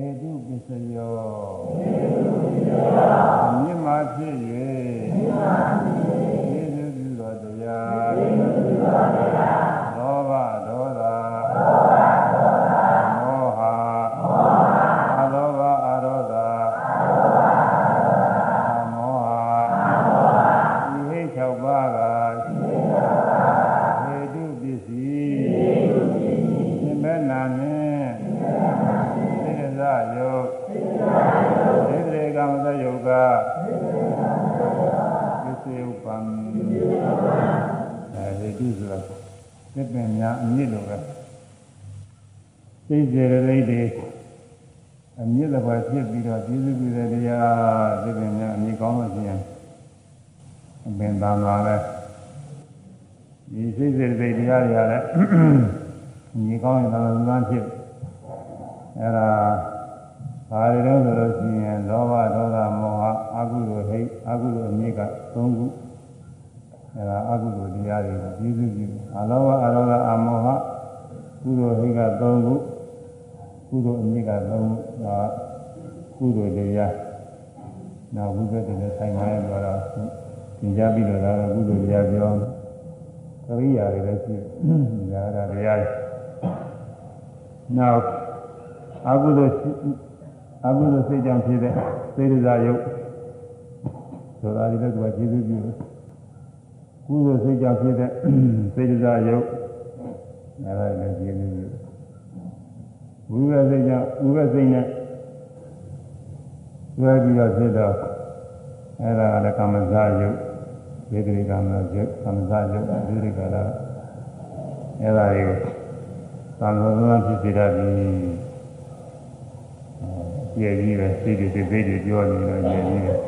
ေတုပစ္စယောမြင့်မာဖြစ်၍ယေရှုပြုတော်တရားသောဘ သစ်ပင်များအမြင့်လိုပဲသိစေရလိတ်တွေအမြင့်တစ်ပါးဖြစ်ပြီးတော့ကျေးဇူးပြုတဲ့တရားသစ်ပင်များအမြင့်ကောင်းလို့ရှိရင်အပင်တန်လာလဲဒီစိတ်စေတသိက်တရားတွေကလည်းညီကောင်းရင်တော့လူသားဖြစ်အဲ့ဒါဘာတွေတော့ဆိုလို့ရှိရင်လောဘဒေါသမောဟအကုသိုလ်ဟိတ်အကုသိုလ်အမြင့်က၃ခု အဲ့ဒါအကုသိုလ်တရားတွေကိုကျေးဇူးပြုအလောဘအရောဓအမောဟကုသိုလ်ဟိတ်က၃ခုကုသိုလ်အမြင့်က၃ခုဒါကုသိုလ်တရားနောက်ဘုရားတည်းဆိုင်ပါရဲ့တော့သင်ကြားပြီးတော့ဒါကုသိုလ်တရားပြောကရိယာတွေလည်းရှိတယ်။ဒါကတရားနောက်အကုသိုလ်အကုသိုလ်စိတ်ကြောင့်ဖြစ်တဲ့စေတသာယုတ်ဆိုတာဒီလည်းသူကကျေးဇူးပြုတယ်။ ကုသိုလ်စိတ်ကြောင့်ဖြစ်တဲ့စေတသာယုတ်အဲဒါလည်းကျေးဇူးပြုတယ်။ဝိဝေစိတ်ကြောင့်ဝိဝေစိတ်နဲ့တွဲပြီးတော့ဖြစ်တော့အဲဒါကလည်းကာမဇာယုတ်ဝေဒရိကမယုတ်ကာမဇာယုတ်ဝေဒရိကလာအဲဒါတွေကိုသံဃာသဖြစ်စေတတ်ပြီးကြည်ကြီးပဲစိတ်တွေစိတ်တွေပြောနေတော့ကြည်ကြီးပဲ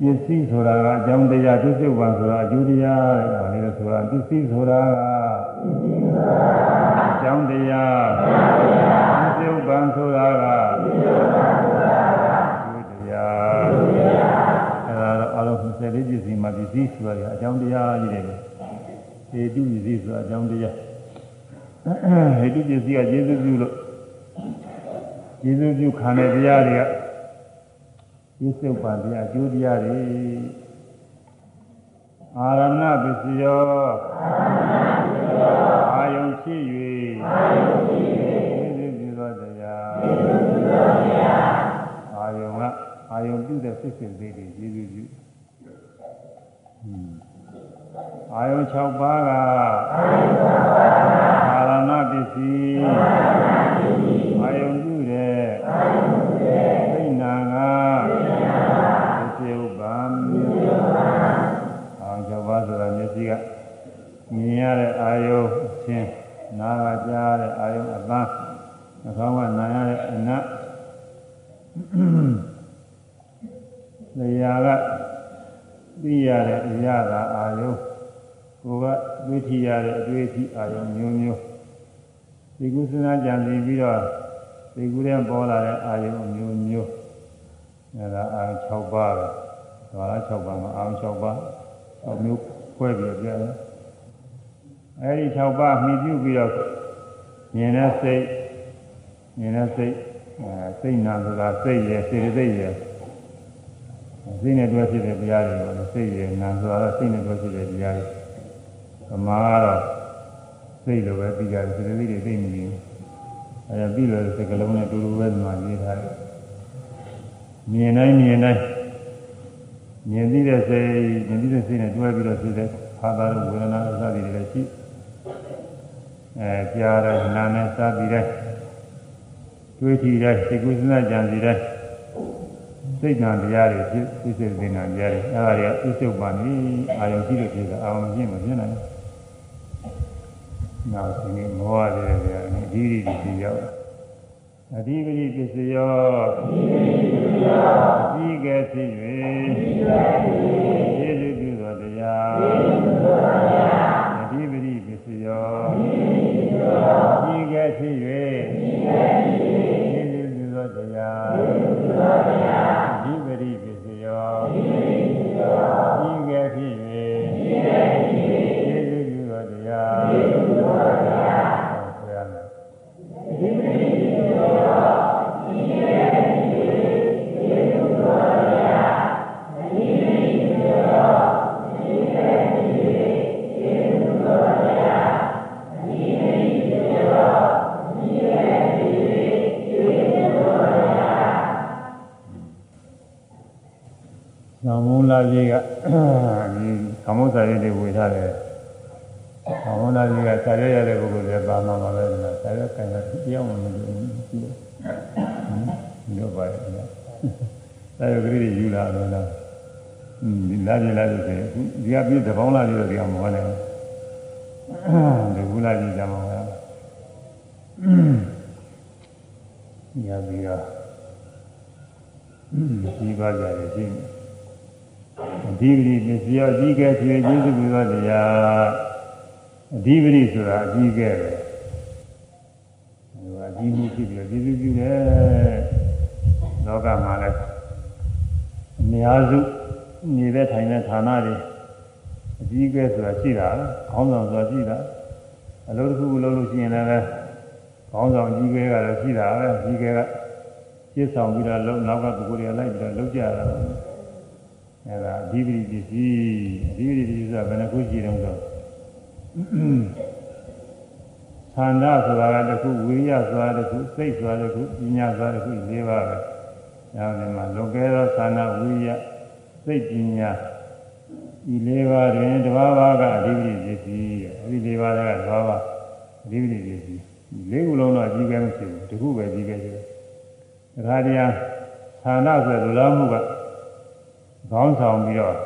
ပစ္စည်းဆိုတာကအကြောင်းတရားပြစ္ဆုတ်ပံဆိုတာအကျိုးတရားတဲ့ဒါလေးဆိုတာပစ္စည်းဆိုတာကအကြောင်းတရားပြစ္ဆုတ်ပံဆိုတာကအကျိုးတရားအဲဒါတော့အလုံး24ပစ္စည်းမှာပစ္စည်းဆိုတာကအကြောင်းတရားကြီးတယ်ပဲဟေတုပစ္စည်းဆိုတာအကြောင်းတရားဟေတုပစ္စည်းကကျေစုပြုလို့ကျေစုပြုခံတဲ့တရားတွေက ပြစ္ဆုတ်ပံတရားအကျိုးတရားတွေအာရမဏပစ္စယောအာယုံဖြစ်၍ကျေစုပြုသောတရားအာယုံကအာယုံပြုတဲ့စိတ်စိတ်လေးတွေကျေစုပြုအာယုံ6ပါးကအာရမဏပစ္စည်းအာယုံပြုတဲ့သိဏံကပစ္စယုပံအာယုံ6ပါးဆိုတာမျက်စိကမြင်ရတဲ့အာယုံအချင်းနားကကြားတဲ့အာယုံအသံနှာခေါင်းကနားရတဲ့အနတ်လျာကသိရတဲ့အရာသာအာယုကိုယ်ကသိထရတဲ့အတွေ့ အထိအာယုမျိုးမျိုးဒီကုသနာကြံပြီးပြီးတော့ဒီကုထဲပေါ်လာတဲ့အာယုမျိုးမျိုးအဲဒါအာယု6ပါးပဲဒါလား6ပါးမှာအာယု6ပါး6မျိုးခွဲပြီးပြတယ်အဲဒီ6ပါးမှီပြုပြီးတော့မြင်တဲ့စိတ်မြင်တဲ့စိတ်အဲစိတ်နာဆိုတာစိတ်ရယ်စေတသိက်ရယ်စိတ်နဲ့တွဲဖြစ်တဲ့တရားတွေပေါ့လေစိတ်ရယ်နာဆိုတာစိတ်နဲ့တွဲဖြစ်တဲ့တရားတွေဗမာကတော့ စိတ်လိုပဲပြီးကြတယ်စေတသိက်တွေသိမကြည့်ဘူးအဲဒါပြီးလို့စကလုံးနဲ့တူတူပဲဒီမှာရေးထားတယ်မြင်တိုင်းမြင်တိုင်းမြင်ပြီးတဲ့စိတ်မြင်ပြီးတဲ့စိတ်နဲ့တွဲပြီးတော့ဖြစ်တဲ့ခါသာတို့ဝေဒနာအစသည်တွေလည်းရှိအဲကြားတဲ့နာနဲ့စသည်တဲ့တွေးကြည့်တဲ့စိတ်ကူးစဉ်းစားကြံစီတဲ့စိတ်ဉာဏ်တရားတွေဖြစ်ဖြစ်စေတဲ့ဉာဏ်တရားတွေအဲဒါတွေကဥစ္စုပ်ပါနေအာယုံကြည့်လို့ဖြစ်တာအာယုံကြည့်မှဖြစ်နိုင်တယ်။ နောက်ဒီနေ့မောရတဲ့တရားနဲ့ဒီဒီဒီရောက်အဓိပတိပစ္စယောဒီကဲဖြစ်၍ စာရေးတွေဝေထားတယ်ခမုတ်လာကြီးကစာရွက်ရတဲ့ပုဂ္ဂိုလ်တွေပါမှာပါပဲလားစာရွက်ကင်တာတရားမှမလို့ဘူးလို့ပါရဲ့စာရွက်ကလေးတွေယူလာတော့လားဒီလာကြီးလာကြီးဆိုရင်ဒီကပြီးတပေါင်းလာကြီးတော့ဒီကမဟုတ်နိုင်ဘူးဒီကူလာကြီးကြမှာပါညာပြီးတော့ဒီပါကြရ ရှိဒီပရိပစ္စည်းအကြီးကဲဖြေကျေးဇူးပြုသောတရားအဓိပတိဆိုတာအကြီးကဲပဲဟိုအကြီးကြီးဖြစ်ပြီးကျေးဇူးပြုတယ်လောကမှာလည်းအများစုနေတဲ့ထိုင်တဲ့ဌာနတွေအကြီးကဲဆိုတာရှိတာခေါင်းဆောင်ဆိုတာရှိတာအလုပ်တစ်ခုလုပ်လို့ရှိရင်လည်းခေါင်းဆောင်ကြီးကဲကတော့ရှိတာပဲကြီးကဲကရှင်းဆောင်ပြီးတော့လုံနောက်ကပုဂ္ဂိုလ်တွေလိုက်ပြီးတော့လုပ်ကြတာ အဲဒါအဓိပတိပစ္စည်းအဓိပတိပစ္စည်းဆိုတာဘယ်နှခုရှိတုံးဆိုသန္တာဆိုတာကတစ်ခုဝိရိယဆိုတာတစ်ခုစိတ်ဆိုတာတစ်ခုပညာဆိုတာတစ်ခု၄ပါးပဲ။ဒါနဲ့မှလောကဲသောသန္တာဝိရိယစိတ်ပညာဒီ၄ပါးတွင်တစ်ပါးပါးကအဓိပတိပစ္စည်းအဲဒီ၄ပါးကတစ်ပါးပါးအဓိပတိပစ္စည်းလေးခုလုံးတော့အကြီးကဲမရှိဘူးတစ်ခုပဲအကြီးကဲရှိတယ်။ဒါတရားဌာနဆိုလူလားမှုက ခေါင်းဆောင်ပြီးတော့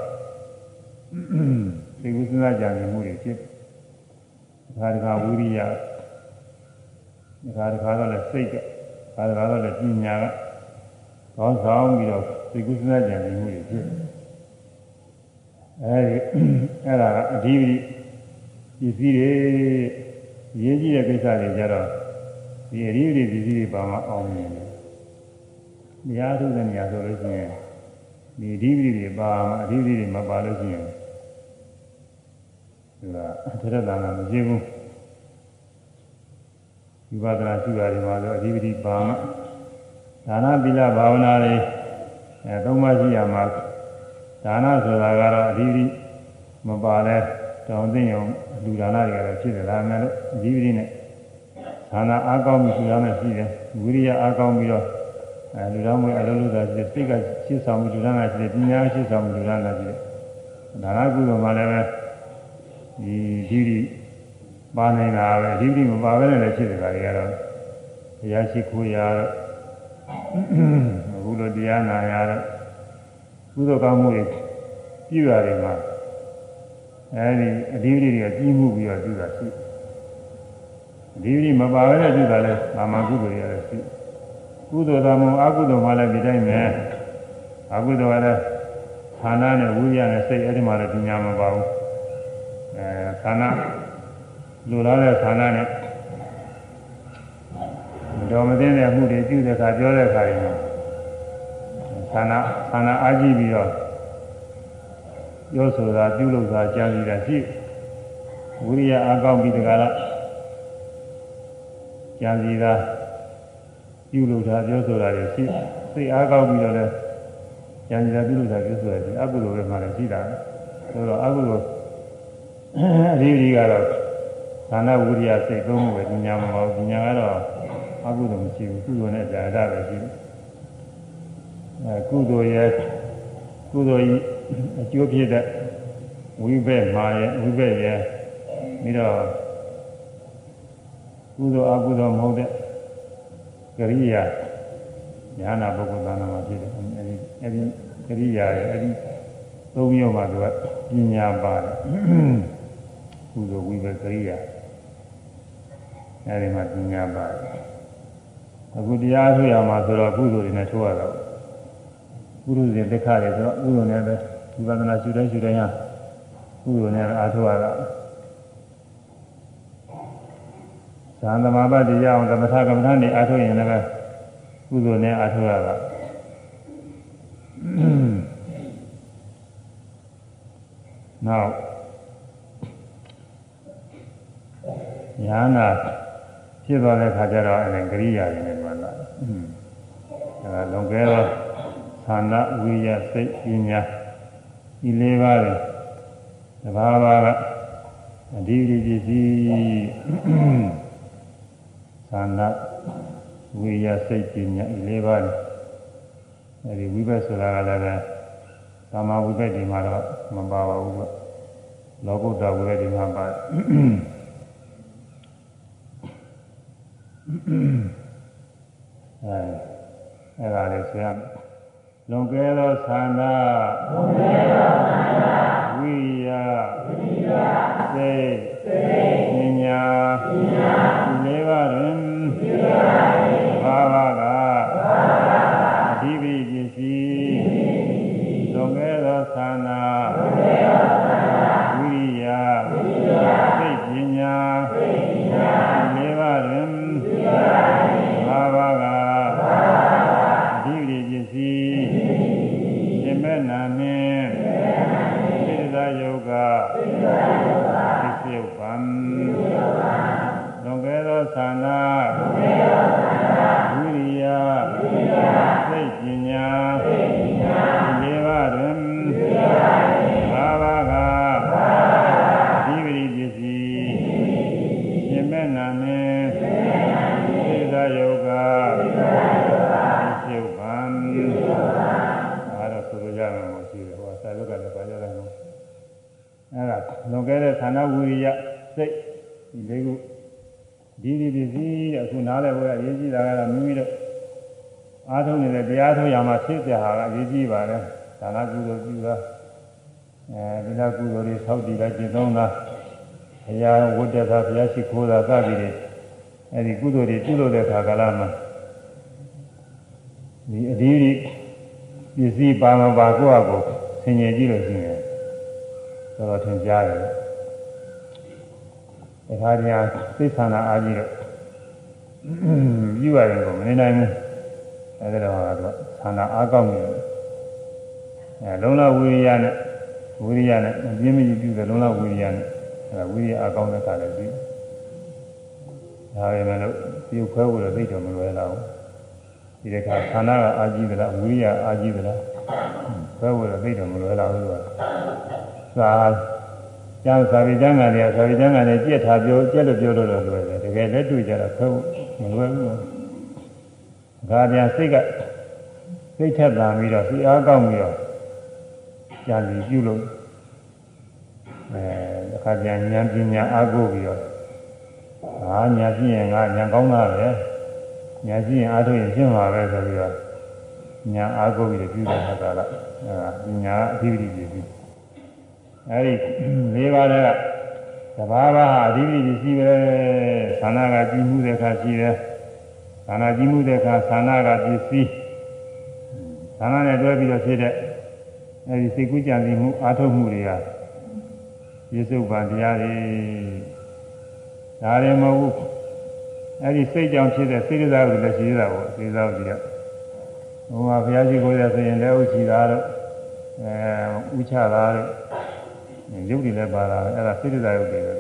ဒီကုသနာကြံမှုတွေဖြစ်ဒါတခါဝိရိယဒါတခါတော့လည်းစိတ်ကဒါတခါတော့လည်းပညာကခေါင်းဆောင်ပြီးတော့ဒီကုသနာကြံမှုတွေဖြစ်အဲဒီအဲ့ဒါကအဓိပတိပစ္စည်းတွေရေးကြည့်တဲ့ကိစ္စတွေကြတော့ဒီအဓိပတိပစ္စည်းတွေပါမှအောင်မြင်တယ်။တရားထုတဲ့နေရာဆိုလို့ရှိရင် ဒီအဓိပတိတွေပါမှအဓိပတိတွေမပါလို့ရှိရင်ဒီကအထက်တန်းကမရှိဘူးဝိပဿနာရှိတာတွေမှာဆိုအဓိပတိပါမှဒါနသီလဘာဝနာတွေအဲသုံးပါးရှိရမှာဒါနဆိုတာကတော့အဓိပတိမပါလဲတောင်းသိရင်လူဒါနတွေကတော့ဖြစ်တယ်ဒါမှလည်းအဓိပတိနဲ့ဌာနအားကောင်းပြီးလူဒါနရှိတယ်ဝိရိယအားကောင်းပြီးတော့ အဲလူတော်မွေအလုံးလို့သာရှိတယ်စိတ်ကရှင်းဆောင်ပြီးလူဒါနရှိတယ်ပညာရှင်းဆောင်ပြီးလူဒါနရှိတယ်ဒါနကုသိုလ်မှာလည်းပဲဒီဓိတိပါနေတာပဲဓိတိမပါဘဲနဲ့လည်းဖြစ်တယ်ခါတွေကတော့တရားရှိခိုးရတော့အခုလိုတရားနာရတော့ကုသိုလ်ကောင်းမှုတွေပြုရတယ်မှာအဲဒီအဓိပတိတွေကကြီးမှုပြီးတော့ပြုတာရှိအဓိပတိမပါဘဲနဲ့ပြုတာလဲမာမကုသိုလ်တွေရတယ်ရှိ ကုသိုလ်သာမုံအကုသိုလ်မှလည်းဒီတိုင်းပဲအကုသိုလ်ကလည်းဌာနနဲ့ဝိရိယနဲ့စိတ်အဲ့ဒီမှာလည်းပညာမပါဘူးအဲဌာနလူလာတဲ့ဌာနနဲ့မတော်မသိတဲ့မှုတွေပြုတဲ့အခါပြောတဲ့အခါတွေမှာဌာနဌာနအားကြီးပြီးတော့ပြောဆိုတာပြုလုပ်တာကြားစီတာရှိဝိရိယအားကောင်းပြီးတကလားကြားစီတာ ပြုလုပ်တာပြောဆိုတာတွေရှိစိတ်အားကောင်းပြီးတော့လည်းကြားစီတာပြုလုပ်တာပြောဆိုတာရှိအကုသိုလ်တွေမှလည်းရှိတာဆိုတော့အကုသိုလ်အဓိပ္ပာယ်ကတော့သာနာဝိရိယစိတ်သုံးမှုပဲဉာဏ်မဟုတ်ဉာဏ်ကတော့အကုသိုလ်မရှိဘူးကုသိုလ်နဲ့ဇာတာပဲရှိတယ်အဲကုသိုလ်ရဲ့ကုသိုလ်ကြီးအကျိုးဖြစ်တဲ့ဝိဘက်မှာရဲ့ဝိဘက်ရဲ့ပြီးတော့ကုသိုလ်အကုသိုလ်မဟုတ်တဲ့ ကရိယာညာနာပုဂ္ဂိုလ်သာနာမှာဖြစ်တယ်အဲဒီအဲဒီကရိယာရဲ့အဲဒီသုံးမျိုးမှာသူကပညာပါတယ်ကုသိုလ်ဝိဘက်ကရိယာအဲဒီမှာပညာပါတယ်အခုတရားထုတ်ရမှာဆိုတော့ကုသိုလ်တွေနဲ့ထုတ်ရတော့ကုသိုလ်တွေလက်ခတွေဆိုတော့ကုသိုလ်နဲ့ပဲဝိပဿနာရှုတိုင်းရှုတိုင်းဟာကုသိုလ်နဲ့အားထုတ်ရတာ သံသမာပတ္တိရအောင်သမထကမ္မထာနေအားထုတ်ရင်လည်းကုသိုလ်နဲ့အားထုတ်ရတာနောက်ညာနာဖြစ်သွားတဲ့ခါကျတော့အဲကရိယာတွေနဲ့မှလာအဲလွန်ကဲတော့ဌာနဝိယစိတ်ပညာဒီလေးပါးတွေတဘာဘာကအဓိပတိပစ္စည်း ဌာနဝိယစိတ်ပညာဒီလေးပါးတွေအဲဒီဝိပဿနာကလည်းပဲကာမဝိပက်ဒီမှာတော့မပါပါဘူးကလောကုတ္တဝိပက်ဒီမှာပါအဲအဲ့ဒါလေးဆိုရမယ်လွန်ကဲသောသန္တာလွန်ကဲသောသန္တာဝိယဝိယစေစေ ပညာပညာဒီလေးပါးတွင်ဒီလေးပါးတွင်ဘာဝကဘာဝကအဓိပ္ပာယ်ပစ္စည်းလွန်ကဲသောသန္တာလွန်ကဲသောသန္တာဝိယဝိယစေပညာစေပညာဒီလေးပါးတွင်ဒီလေးပါးတွင်ဘာဝကဘာဝကအဓိပ္ပာယ်ပစ္စည်းရှင်မဲ့နာနှင့်စိတ္တယောဂစိတ္တယောဂသစ္ယုပ္ပံလွန်ကဲသောသန္တာလွန်ကဲသောသန္တာဝိရိယဝိရိယစိတ်ပညာစိတ်ပညာဒီလေးပါးတွင်ဒီလေးပါးတွင်ဘာဝကဘာဝကအဓိပ္ပာယ်ပစ္စည်းရှင်မဲ့နာနှင့်စိတ္တယောဂစိတ္တယောဂသစ္ယုပ္ပံအဲ့ဒါဆိုကြမယ်မရှိဘူးဟောစာရုပ်ကလည်းပါကြတယ်နော်အဲ့ဒါလွန်ကဲတဲ့ဌာနဝိရိယစိတ်ဒီလေးခုဒီဒီပစ္စည်း တဲ့အခုနားလည်ဖို့ရရေးကြည့်တာကတော့မိမိတို့အားထုတ်နေတဲ့တရားထုတ်ရမှာဖြစ်ကြဟာကအရေးကြီးပါတယ်ဌာနကုသိုလ်ပြုတာအဲဒီလားကုသိုလ်တွေသောက်တည်လိုက်ကျင့်သုံးတာဘုရားဝတ္တသာဘုရားရှိခိုးတာစသည်တွေအဲဒီကုသိုလ်တွေပြုလုပ်တဲ့အခါကာလမှာဒီအဒီဒီပစ္စည်းပါမပါကိုယ့်အကိုဆင်ញင်ကြည့်လို့ရှိရင်တော်တော်ထင်ရှားတယ်တခါတည်းသိသနာအားကြီးတော့ ပြုရတယ်ကိုမနေနိုင်ဘူးအဲဒီတော့ကတော့သန္တာအားကောင်းနေတယ်အဲလုံးလဝိရိယနဲ့ဝိရိယနဲ့အပြင်းမကြီးပြုတယ်လုံးလဝိရိယနဲ့အဲဒါဝိရိယအားကောင်းတဲ့ခါလည်းပြီးဒါပဲမလို့ပြုခွဲဖို့တော့သိတော့မလွယ်တော့ဘူးဒီတခါခန္ဓာကအာကြီးသလားဝိရိယအာကြီးသလားဘယ်ဝယ်သိတယ်မလွယ်တော့ဘူးကသာကျမ်းစာပေကျမ်းဂန်တွေကစာပေကျမ်းဂန်တွေကြက်ထားပြောကြက်လို့ပြောလို့တော့လွယ်တယ်တကယ်လက်တွေ့ကြတော့ဖဲ မလွယ်ဘူးဒါပြန်စိတ်ကစိတ်ထက်သာပြီးတော့စီအားကောင်းပြီးတော့ကြာစီပြုလို့အဲတခါပြန်ဉာဏ်ပညာအားကိုးပြီးတော့ဟာညာပြည့်ရင်ငါဉာဏ်ကောင်းတာပဲညာရှိရင်အားထုတ်ရင်ရှင်းမှာပဲဆိုပြီးတော့ညာအားကိုပြီးပြုတဲ့အခါကလည်းအဲညာအဓိပတိပြပြီးအဲဒီ၄ပါးတည်းက သဘာဝအဓိပတိရှိပဲဌာနကကြည်မှုတဲ့အခါရှိတယ်ဌာနကြည်မှုတဲ့အခါဌာနကပစ္စည်းဌာနနဲ့တွဲပြီးတော့ဖြစ်တဲ့အဲဒီစိတ်ကူးကြံစီမှုအားထုတ်မှုတွေကယေစုပန်တရားတွေဒါတွေမဟုတ်ဘူးအဲ့ဒီစိတ်ကြောင့်ဖြစ်တဲ့စိတ်ကစားကိုလည်းရှိရတာပေါ့စိတ်စားကိုကြည့်ရဟိုမှာဘုရားရှိခိုးရဆိုရင်လည်းဥချီတာတော့အဲဥချတာတော့ ရုပ်တွေလည်းပါတာအဲ့ဒါစိတ်ကစားရုပ်တွေပဲ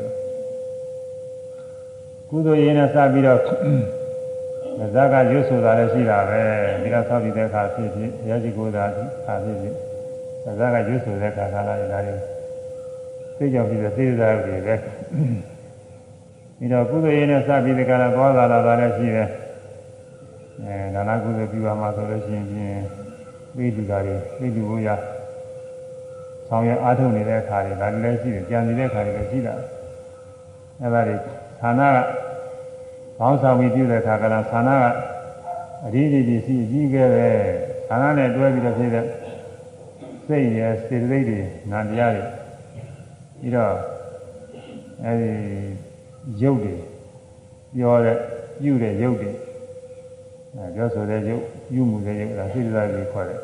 ကုသိုလ်ရင်းနဲ့စပြီးတော့ဇာကရွတ်ဆိုတာလည်းရှိတာပဲဒီကဆောက်ပြီးတဲ့အခါဖြစ်ဖြစ်ဘုရားရှိခိုးတာအခါဖြစ်ဖြစ်ဇာကရွတ်ဆိုတဲ့အခါခါလာရတာလေစိတ်ကြောင့်ဖြစ်တဲ့စိတ်ကစားရုပ်တွေပဲပြီးတော့ကုသိုလ်ရေးနဲ့စပြီးဒီကရသွားလာတာလည်းရှိတယ်အဲဒါနကုသိုလ်ပြုရမှာဆိုလို့ရှိရင်ပြင်ပြီးလူကတွေပြီးလူကိုရ ဆောင်ရအားထုတ်နေတဲ့အခါတွေဒါလည်းရှိတယ်ကြံနေတဲ့အခါတွေလည်းရှိတာအဲဒါတွေဌာနကဘောင်းဆောင်ပြီးပြုတဲ့အခါကလည်းဌာနကအဒီဒီဒီရှိကြီးခဲ့တယ်ဌာနနဲ့တွဲပြီးတော့ဖြစ်တဲ့စိတ်ရယ်စေတသိက်တွေနာတရားတွေပြီးတော့အဲဒီရုပ်တွေပြောတဲ့ပြုတဲ့ရုပ်တွေအဲပြောဆိုတဲ့ရုပ်ပြုမှုတဲ့ရုပ်ဒါစိတ္တသာကြီးခေါ်တယ်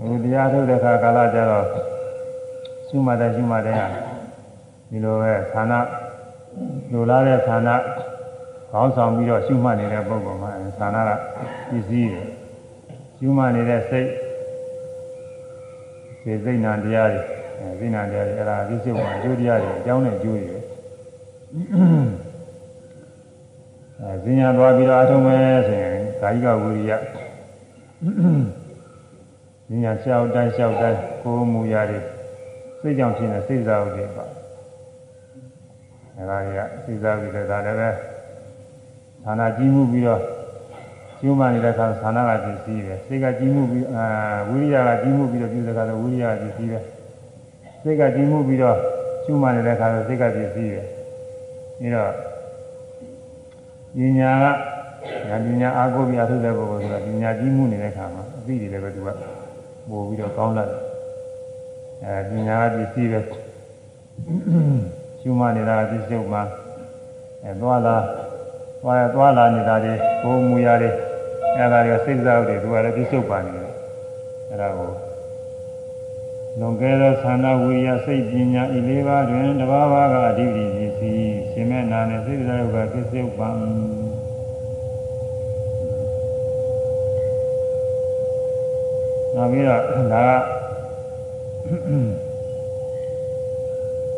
ဟိုတရားထုတ်တဲ့အခါကာလကျတော့ရှုမှတ်တဲ့ရှုမှတ်တဲ့ဟာဒီလိုပဲဌာနလိုလားတဲ့ဌာနခေါင်းဆောင်ပြီးတော့ရှုမှတ်နေတဲ့ပုဂ္ဂိုလ်မှာဌာနကပစ္စည်းတွေရှုမှတ်နေတဲ့စိတ်စေစိတ်နာတရားတွေအဲစိတ်နာတရားတွေအဲ့ဒါပြည့်စုံမှာအကျိုးတရားတွေအကြောင်းနဲ့အကျိုးတွေအဲဇင်ညာသွားပြီးတော့အထုံးမယ်ဆိုရင်ကာယကဝိရိယ ဇင်ညာလျှောက်တိုင်းလျှောက်တိုင်းကိုယ်မူရာတွေစိတ်ကြောင့်ဖြစ်နေစိတ်စားဥတွေပါအဲဒါတွေကစိတ်စားဥတွေဒါလည်းပဲဌာနကြီးမှုပြီးတော့ကျိုးမှနေတဲ့အခါသာနာကပစ္စည်းပဲစိတ်ကကြီးမှုပြီးအာဝိရိယကကြီးမှုပြီးတော့ပြုတဲ့အခါတော့ဝိရိယကပစ္စည်းပဲစိတ်ကကြီးမှုပြီးတော့ကျိုးမှနေတဲ့အခါတော့စိတ်ကပစ္စည်းပဲပြီးတော့ပညာကညာပညာအာကိုပြီးအထုတဲ့ပုဂ္ဂိုလ်ဆိုတာပညာကြီးမှုနေတဲ့အခါမှာအသိတွေလည်းပဲသူက ပို့ပြီးတော့ကောင်းလာတယ်အဲပညာကပစ္စည်းပဲကျိုးမှနေတာပစ္စည်းမှအဲသွားလာသွားရသွားလာနေတာတွေဘုံမူရတွေအဲဒါတွေကစိတ်စားတွေသူကလည်းပြစ္ဆုတ်ပါနေတယ်အဲဒါကိုလွန်ကဲသောသန္တာဝိရိယစိတ်ပညာဤလေးပါးတွင်တဘာဝကအဓိပတိဖြစ်စီရှင်မဲ့နာနဲ့စိတ်စားကပြစ္ဆုတ်ပါ နောက်ပြီးတော့ဒါက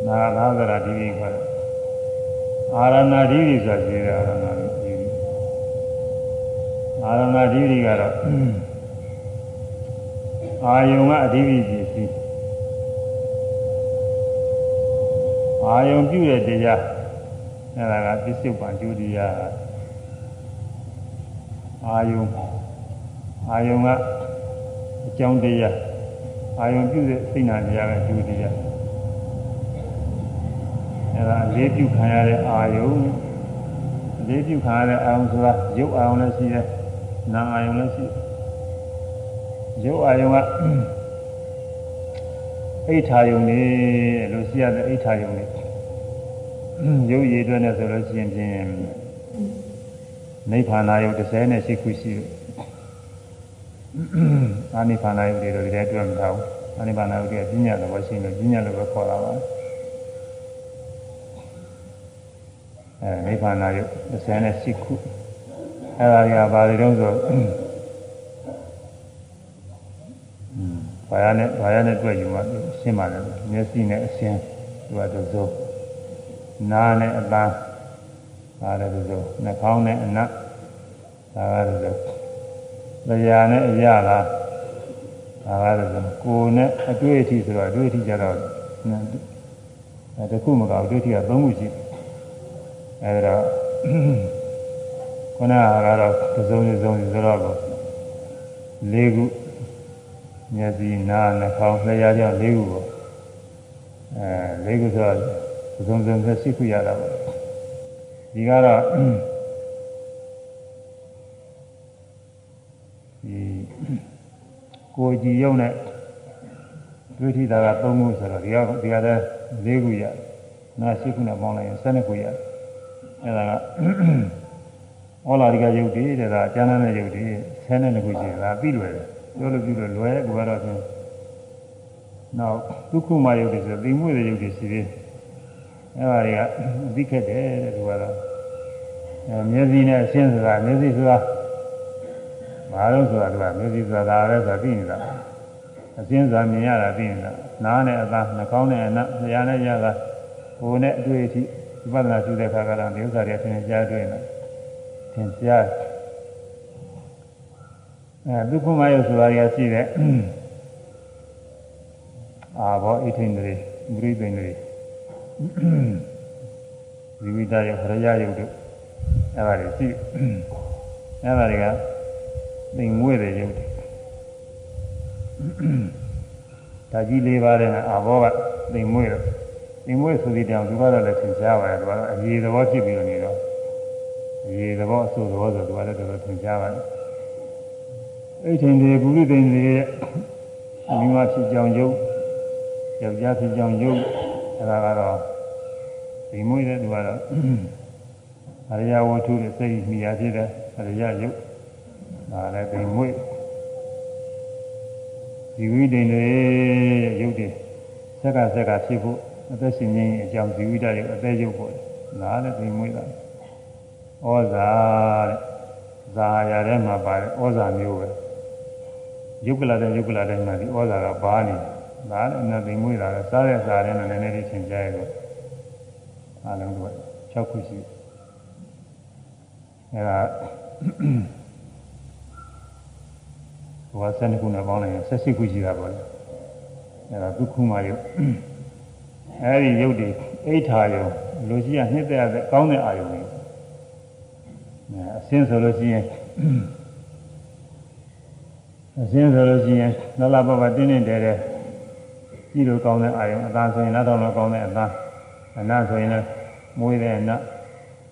နာသာသရာဒီကြီးခေါ်တယ်အာရဏဓိရိဆိုတာရှိတယ်အာရဏဓိရိအာရဏဓိရိကတော့အာယုံကအဓိပ္ပာယ်ပစ္စည်းအာယုံပြုတဲ့တရားအဲ့ဒါကပစ္စုပန်ကျူတရားအာယုံအာယုံက အကြောင်းတရားအာယုံပြုတဲ့စိတ်နာတရားကကျူတရားအဲဒါလေးပြုခံရတဲ့အာယုံလေးပြုခံရတဲ့အာယုံဆိုတာရုပ်အာယုံလည်းရှိတယ်နာအာယုံလည်းရှိရုပ်အာယုံကအိဋ္ဌာယုံနေလို့ရှိရတဲ့အိဋ္ဌာယုံနေရုပ်ရည်အတွက်နဲ့ဆိုလို့ရှိရင်ဖြင့်နိဗ္ဗာန်ယုံ38ခုရှိတယ် အာနိဗ္ဗာန်ယုံတွေတော့ဒီထဲတွေ့မထားဘူးအာနိဗ္ဗာန်ယုံတွေကပြညာလို့ရှိရင်ပြညာလို့ပဲခေါ်လာပါတယ်အဲနိဗ္ဗာန်ရုပ်38ခုအဲဒါတွေကဘာတွေတုံးဆိုဘာရနဲ့ဘာရနဲ့တွေ့ယူမှရှင်းပါတယ်မျက်စိနဲ့အရှင်းသူကတူစိုးနားနဲ့အပန်းဒါလည်းတူစိုးနှာခေါင်းနဲ့အနတ်ဒါကတူစိုး တရားနဲ့အရလားဒါကတူစိုးကိုယ်နဲ့အတွေ့အထိဆိုတော့အတွေ့အထိကြတော့အဲတခုမကောက်အတွေ့အထိက၃ခုရှိတယ်အဲဒါခုနကတော့သုံးစုံစုံဆိုတော့၄ခုမျက်စိနားနှာခေါင်းလျှာကြောင့်၄ခုပေါ့အဲ၄ခုဆိုတော့သုံးစုံသက်ရှိခုရတာပေါ့ဒီကတော့ ဒီကိုကြည်ရုံနဲ့ဒုတိယတာက၃ခုဆိုတော့ဒီကဒီကလည်း၄ခုရတယ်နားရှိခုနဲ့ပေါင်းလိုက်ရင်၁၂ခုရတယ်အဲ့ဒါကဩလာရိကယုတ်တည်တဲ့ဒါကျမ်းတဲ့ယုတ်တည်ဆဲတဲ့ခုရှိတာပြီးလွယ်တယ်ပြောလို့ပြီးလို့လွယ်ကူတော့ချင်းနောက်ဒုက္ခမယုတ်တည်ဆိုသိမှုတဲ့ယုတ်တည်ရှိသေးအဲ့ဒါတွေကအသိခက်တယ်တဲ့သူကတော့အဲမျက်စိနဲ့အရှင်းဆိုတာမျက်စိဆိုတာ ဘာလို့ဆိုတာသူကမျက်စိဆိုတာဒါလည်းဆိုတာသိနေတာအရှင်းဆိုတာမြင်ရတာသိနေတာနားနဲ့အသားနှာခေါင်းနဲ့အနံ့လျှာနဲ့ရတာကိုယ်နဲ့အတွေ့အထိဝိပဿနာရှုတဲ့အခါကတော့ဒီဥစ္စာတွေသင်ကြားတွေ့နေသင်ကြားအဲဒုက္ခမယုတ်ဆိုတာတွေကရှိတယ်အာဘောဣထိန်တွေမရိသိန်တွေဝိဝိတယုတ်ခရယယုတ်တို့အဲဒါတွေရှိအဲဒါတွေက သိမ်မွေ့တဲ့ယုတ်တွေဒါကြီးလေးပါးတဲ့အာဘောကသိမ်မွေ့တော့ဒီမွေးဆိုတဲ့တောင်သူကတော့လည်းသင်ကြားပါတယ်သူကတော့အရေးသဘောဖြစ်ပြီးနေတော့အရေးသဘောအဆိုသဘောဆိုသူကလည်းတော်တော်သင်ကြားပါတယ်အဲ့ထင်ဒီပုရိသိန်တွေအမိမဖြစ်ကြောင်ယုတ်ယောက်ျားဖြစ်ကြောင်ယုတ်အဲဒါကတော့ဒီမွေးတဲ့သူကတော့အရိယဝတ္ထုနဲ့စိတ်မိရဖြစ်တဲ့အရိယယုတ် ဒါလည်းဒီမွေးဒီဝိဒိန်တွေယုတ်တွေဆက်ကဆက်ကဖြစ်ဖို့အသက်ရှင်ခြင်းအကြောင်းဇီဝိတရဲ့အသက်ရုပ်ပေါ်တယ်။နားလည်းသိမွေးတာ။ဩဇာတဲ့။ဇာရထဲမှာပါတယ်ဩဇာမျိုးပဲ။ယုတ်ကလာတဲ့ယုတ်ကလာတဲ့မှာဒီဩဇာကပါနေတယ်။ဒါလည်းအနသိမွေးတာပဲစားတဲ့စားတဲ့နဲ့နည်းနည်းလေးသင်ကြားရတော့အားလုံးက6ခုရှိ။အဲဒါ ဟိုက7ခုနဲ့ပေါင်းလိုက်ရင်18ခုရှိတာပေါ့လေ။အဲဒါဒုက္ခမယုတ်အဲဒီရုပ်တွေအိဋ္ဌာယုံလူကြီးကနှစ်သက်ရတဲ့ကောင်းတဲ့အာယုံတွေအဲအစင်းဆိုလို့ရှိရင်အစင်းဆိုလို့ရှိရင်နလဘဘတင်းတင်းတဲတဲကြည့်လို့ကောင်းတဲ့အာယုံအသာဆိုရင်လည်းတော့မကောင်းတဲ့အသာအနာဆိုရင်လည်းမွေးတဲ့အနာ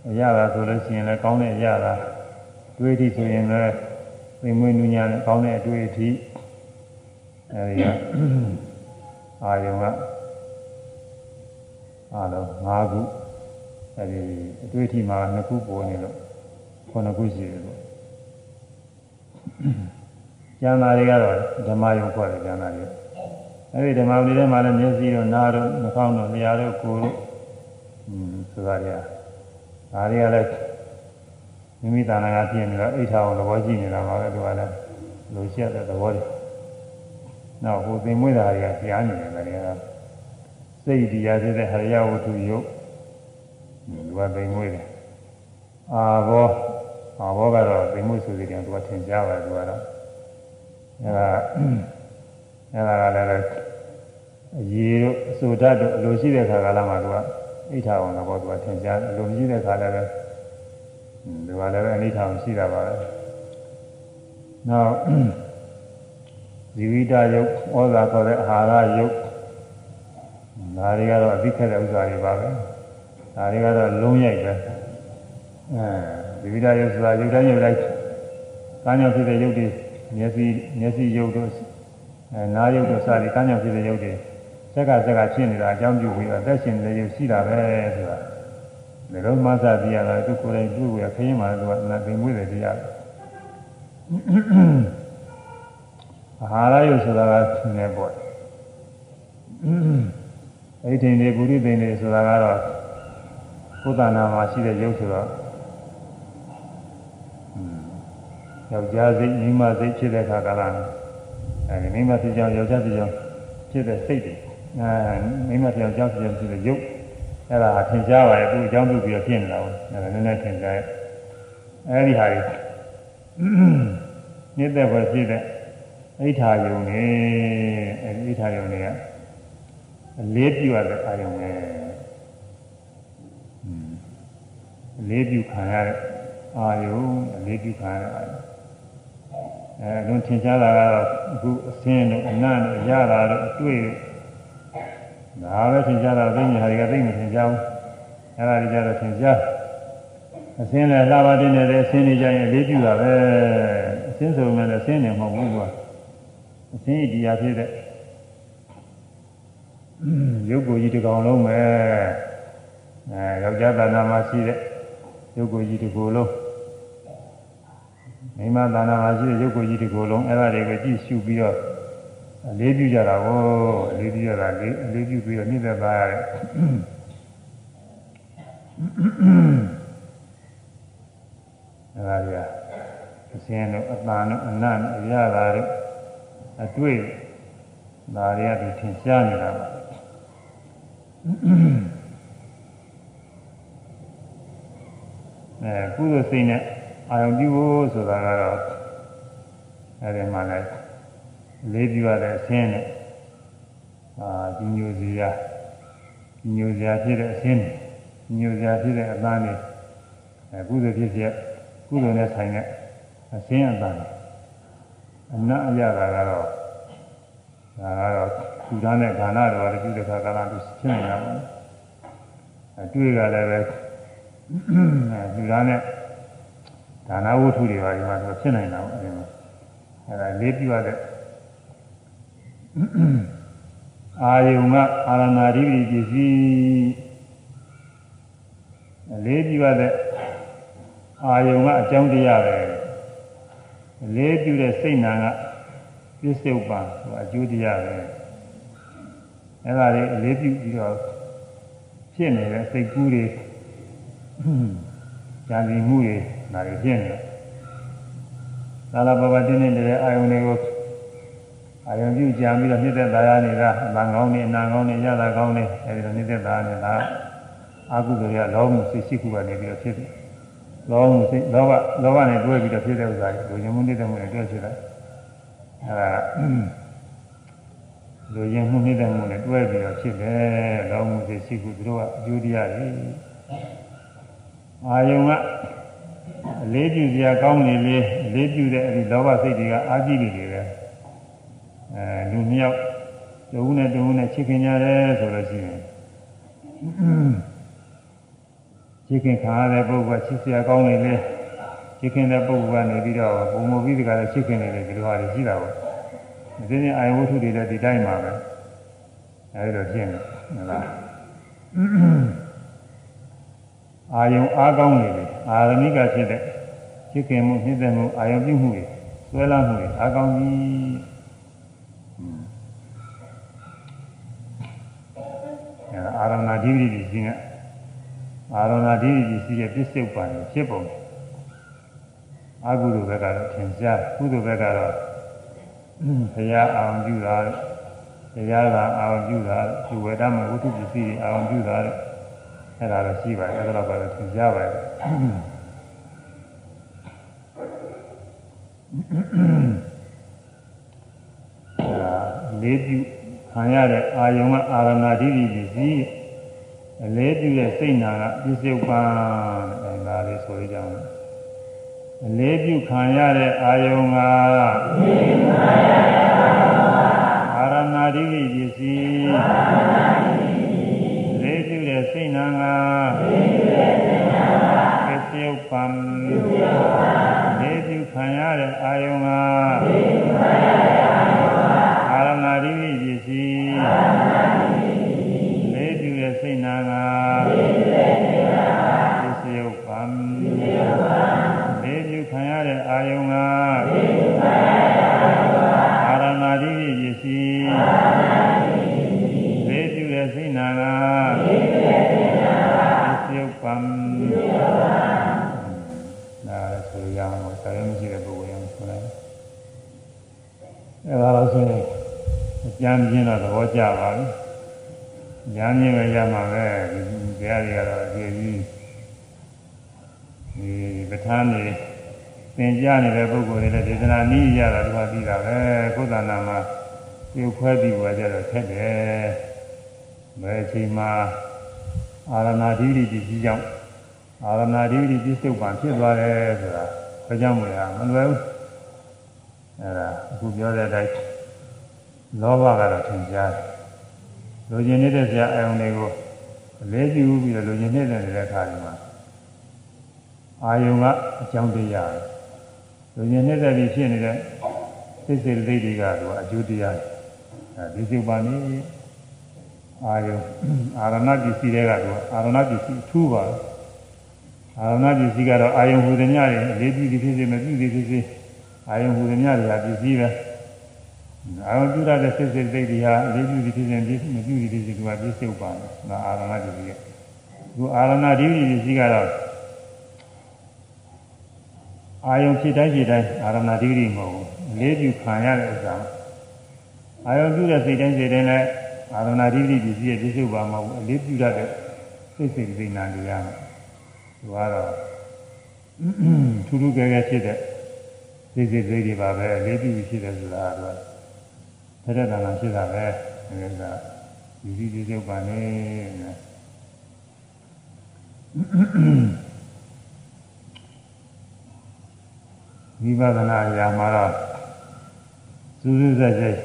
အရသာဆိုလို့ရှိရင်လည်းကောင်းတဲ့အရသာတွေးထိဆိုရင်လည်း သိမွေးနူးညာနဲ့ကောင်းတဲ့အတွေ့အထိအဲဒီကအာယုံကအားလုံး၅ခုအဲဒီအတွေ့အထိမှာ2ခုပေါ်နေလို့9ခုရှိတယ်လို့ကျမ်းစာတွေကတော့ဓမ္မယုံခေါ်တယ်ကျမ်းစာတွေအဲဒီဓမ္မတွေထဲမှာလည်းမျက်စိတို့နားတို့နှာခေါင်းတို့လျှာတို့ကိုယ်တို့อืมဆိုတာတွေကဒါတွေကလည်း မိမိတဏ္ဍာကဖြစ်နေတော့အိဋ္ဌာအောင်သဘောရှိနေတာပါပဲသူကလည်းလိုရှိတဲ့သဘောတွေနောက်ဟိုသင်မွေးတာတွေကကြားနေတယ်တွေကစိတ်တရားဖြစ်တဲ့ဟရိယဝတ္ထုယုတ်သူကသင်မွေးတယ်အာဘောအာဘောကတော့သင်မွေးဆိုတဲ့ကသူကထင်ရှားပါတယ်သူကတော့အဲဒါအဲဒါကလည်းအရေတို့အစိုးဓာတ်တို့အလိုရှိတဲ့ခါကလာမှသူကအိဋ္ဌာအောင်သဘောသူကထင်ရှားအလိုမရှိတဲ့ခါလည်းပဲ ဒီကလည်းပဲအနိဋ္ဌာအောင်ရှိတာပါပဲနောက်ဇီဝိတယုတ်ဩဇာခေါ်တဲ့အာဟာရယုတ်ဒါတွေကတော့အသိခက်တဲ့ဥစ္စာတွေပါပဲဒါတွေကတော့လုံးရိုက်ပဲအဲဇီဝိတယုတ်ဆိုတာယုတ်တိုင်းယုတ်တိုင်းကာညောဖြစ်တဲ့ယုတ်တွေမျက်စိမျက်စိယုတ်တို့အဲနားယုတ်တို့စသည်ကာညောဖြစ်တဲ့ယုတ်တွေစက်ကစက်ကဖြစ်နေတာအကြောင်းပြုပြီးတော့အသက်ရှင်နေတဲ့ယုတ်ရှိတာပဲဆိုတာ ဒီလိုမှသတိရတာသူကိုယ်တိုင်သူ့ကိုခရင်မှလည်းသူကနာသိမွေးတယ်တရားအာဟာရယုတ်ဆိုတာကနည်းပေါ့အဲ့ဒီနေပုရိသေနေဆိုတာကတော့ကိုယ်တဏ္ဍာမှာရှိတဲ့ယုတ်ဆိုတော့ယောက်ျားစိတ်မိန်းမစိတ်ဖြစ်တဲ့အခါကလည်းအဲဒီမိန်းမဖြစ်ကြောင်းယောက်ျားဖြစ်ကြောင်းဖြစ်တဲ့စိတ်တွေအဲမိန်းမဖြစ်ကြောင်းဖြစ်ကြောင်းဖြစ်တဲ့ယုတ် အဲ့ဒါထင်ရှားပါရဲ့သူအကြောင်းပြုပြီးတော့ဖြစ်နေတာကိုအဲ့ဒါနည်းနည်းထင်ရှားရဲ့အဲ့ဒီဟာတွေညစ်တဲ့ဘက်ဖြစ်တဲ့အိဋ္ဌာယုံနေအဲ့ဒီအိဋ္ဌာယုံတွေကအလေးပြုရတဲ့အာယုံပဲအလေးပြုခံရတဲ့အာယုံအလေးပြုခံရတဲ့အာယုံအဲလုံးထင်ရှားတာကတော့အခုအစင်းတို့အနံ့တို့ရတာတို့အတွေ့ ဒါပဲထင်ရှားတာသိနေဟာတွေကသိနေထင်ရှားဘူးအဲဒါတွေကြတော့ထင်ရှားအစင်းလည်းလာပါတင်နေတယ်အစင်းတွေကြရင်လေးပြတာပဲအစင်းဆိုမှလည်းအစင်းနေမဟုတ်ဘူးကွာအစင်းဤတရားဖြစ်တဲ့ရုပ်ကိုယ်ကြီးတစ်ကောင်လုံးပဲအဲယောက်ျားတဏ္ဍာမှာရှိတဲ့ရုပ်ကိုယ်ကြီးတစ်ခုလုံးမိမသာနာမှာရှိတဲ့ရုပ်ကိုယ်ကြီးတစ်ခုလုံးအဲ့ဒါတွေကိုကြည့်ရှုပြီးတော့ အလေးပြုကြတာကိုအလေးပြုကြတာလေးအလေးပြုပြီးတော့နှိမ့်သက်သားရတယ်အဲ့ဒါကြီးအစင်းတို့အတန်တို့အနတ်တို့အရသာတို့အတွေ့ဒါတွေကဒီထင်ရှားနေတာပါအဲကုသိုလ်စိတ်နဲ့အာယုံပြုဖို့ဆိုတာကတော့အဲဒီမှာလည်း လေးပြုရတဲ့အဆင်းနဲ့အာဒီညိုစရာဒီညိုစရာဖြစ်တဲ့အဆင်းဒီညိုစရာဖြစ်တဲ့အသားနဲ့အဲကုသိုလ်ဖြစ်ဖြစ်ကုသိုလ်နဲ့ဆိုင်တဲ့အဆင်းအသားနဲ့အနတ်အရတာကတော့ဒါကတော့သူသားနဲ့ခန္ဓာတော်လည်းပြုတဲ့ခါကလာသူဖြစ်နေတာပေါ့အတွေ့ကလည်းပဲသူသားနဲ့ဒါနဝတ္ထုတွေပါဒီမှာဆိုဖြစ်နိုင်တာပေါ့အဲဒီမှာအဲဒါလေးပြရတဲ့ အာယုံကအာရဏာဓိပတိပစ္စည်းလေးပြရတဲ့အာယုံကအကြောင်းတရားပဲလေးပြတဲ့စိတ်နာကပစ္စုပ္ပန်ဆိုအကျိုးတရားပဲအဲဒါလေးအလေးပြုပြီးတော့ဖြစ်နေတဲ့စိတ်ကူးတွေဉာဏ်ကြီးမှုတွေဒါတွေဖြစ်နေသာလဘဘတင်းနေတဲ့အာယုန်တွေကို အာယုန်ပြုကြံပြီးတော့နှိမ့်သက်သာရနေတာအမှန်ကောင်းနေအနာကောင်းနေရတာကောင်းနေအဲဒီလိုနှိမ့်သက်သာနေတာအာဟုဆိုရလောမှုစိတ်ရှိခုကနေပြီးတော့ဖြစ်တယ်လောမှုစိတ်လောဘလောဘနဲ့တွဲပြီးတော့ဖြစ်တဲ့ဥစ္စာကိုလူညမှုနှိမ့်သက်မှုနဲ့တွဲဖြစ်တာအဲဒါလူရင်မှုနှိမ့်သက်မှုနဲ့တွဲပြီးတော့ဖြစ်တယ်လောမှုစိတ်ရှိခုသူတို့ကအကျိုးတရားတွေအာယုံကအလေးပြုစရာကောင်းနေလေအလေးပြုတဲ့အဲဒီလောဘစိတ်တွေကအာကြည့်နေတယ်ပဲ အဲလူနှစ်ယောက်တဦးနဲ့တဦးနဲ့ချစ်ခင်ကြတယ်ဆိုလို့ရှိရင်ချစ်ခင်ခါရတဲ့ပုဂ္ဂိုလ်ကချစ်စရာကောင်းနေလေချစ်ခင်တဲ့ပုဂ္ဂိုလ်ကနေပြီးတော့ပုံမပြီးတကလည်းချစ်ခင်နေတယ်ဒီလိုဟာတွေရှိတာပေါ့ဒီနေ့အာယဝတ္ထုတွေလည်းဒီတိုင်းပါပဲအဲဒီတော့ဖြစ်နေဟုတ်လားအာယုံအားကောင်းနေတယ်အာရမိကဖြစ်တဲ့ချစ်ခင်မှုနှိမ့်သက်မှုအာယုံပြုမှုတွေဆွဲလမ်းမှုတွေအားကောင်းကြီး အဲအာရဏဓိဋ္ဌိပစ္စည်းနဲ့အာရဏဓိဋ္ဌိပစ္စည်းရဲ့ပြစ္ဆုတ်ပံဖြစ်ပုံအကုသိုလ်ဘက်ကတော့ထင်ရှားကုသိုလ်ဘက်ကတော့ဘုရားအောင်ပြုတာတရားကအောင်ပြုတာဒီဝေဒမဝိသုပစ္စည်းအောင်ပြုတာအဲ့ဒါတော့ရှိပါတယ်အဲ့ဒါတော့ထင်ရှားပါတယ်လေးပြု ခံရတဲ့အာယုံကအာရဏဓိဋ္ဌိပစ္စည်းအလေးပြုတဲ့စိတ်နာကပြစ္ဆုတ်ပံတဲ့ဒါလေးဆိုရကြအောင်အလေးပြုခံရတဲ့အာယုံကအာရဏဓိဋ္ဌိပစ္စည်းလေးပြုတဲ့စိတ်နာက ကြမ်းပြင်းတော့သဘောကျပါပြီ။ကြမ်းပြင်းပဲရမှာပဲဒီတရားတွေကတော့အကြည့်ကြီးဒီပဋ္ဌာန်းတွေသင်ကြားနေတဲ့ပုဂ္ဂိုလ်တွေလည်းဒေသနာနည်းရတာဒီမှာပြီးတာပဲကိုယ်တဏ္ဍာမှာပြုခွဲပြီးဝယ်ကြတော့ထက်တယ်။ဘယ်အချိန်မှာအာရဏဓိဋ္ဌိကြီးကြောင့်အာရဏဓိဋ္ဌိပြစ္ဆုတ်ပံဖြစ်သွားတယ်ဆိုတာဘယ်ကြောင့်မလဲမလွယ်ဘူး။အဲဒါအခုပြောတဲ့အတိုင်း လောဘကတော့ထင်ရှားတယ်လူကျင်နေတဲ့ဆရာအယုံတွေကိုအလေးပြုပြီးတော့လူကျင်နေတဲ့နေတဲ့ခါဒီမှာအာယုံကအကြောင်းတရားလူကျင်နေတဲ့ပြီးဖြစ်နေတဲ့စိတ်စိတ်လေးတွေကတော့အကျိုးတရားအဲဒီစိတ်ပါနေအာယုံအာရဏပစ္စည်းတွေကကတော့အာရဏပစ္စည်းထူးပါအာရဏပစ္စည်းကတော့အာယုံဟူသည်များတွေအလေးပြုသည်ဖြစ်စေမပြုသည်ဖြစ်စေအာယုံဟူသည်များတွေကပစ္စည်းပဲ အာရုံပြုရတဲ့စိတ်စိတ်သိတွေဟာအလေးပြုပြီးဖြစ်ရင်ပြည့်မပြုပြီးဖြစ်စီကပြည့်စုံပါမယ်။ဒါအာရဏတည်းကြီး။ဒီအာရဏဓိဋ္ဌိကြီးကတော့အာယုံဖြစ်တိုင်းဖြစ်တိုင်းအာရဏဓိဋ္ဌိမဟုတ်ဘူး။အလေးပြုခံရတဲ့ဥစ္စာ။အာယုံပြုတဲ့စိတ်တိုင်းစိတ်တိုင်းလည်းအာရဏဓိဋ္ဌိကြီးရဲ့ပြည့်စုံပါမဟုတ်ဘူး။အလေးပြုရတဲ့စိတ်စိတ်သိနာတွေရမယ်။ဒီကတော့ထူးထူးကဲကဲဖြစ်တဲ့စိတ်စိတ်သိတွေပါပဲအလေးပြုဖြစ်တယ်ဆိုတာကတော့ ထက်တဲ့တဏ္ဍာဖြစ်တာပဲဒါကဒီဒီဒီကျုပ်ပါနေဝိပဿနာအရာမှာတော့စူးစူးဆက်ဆက်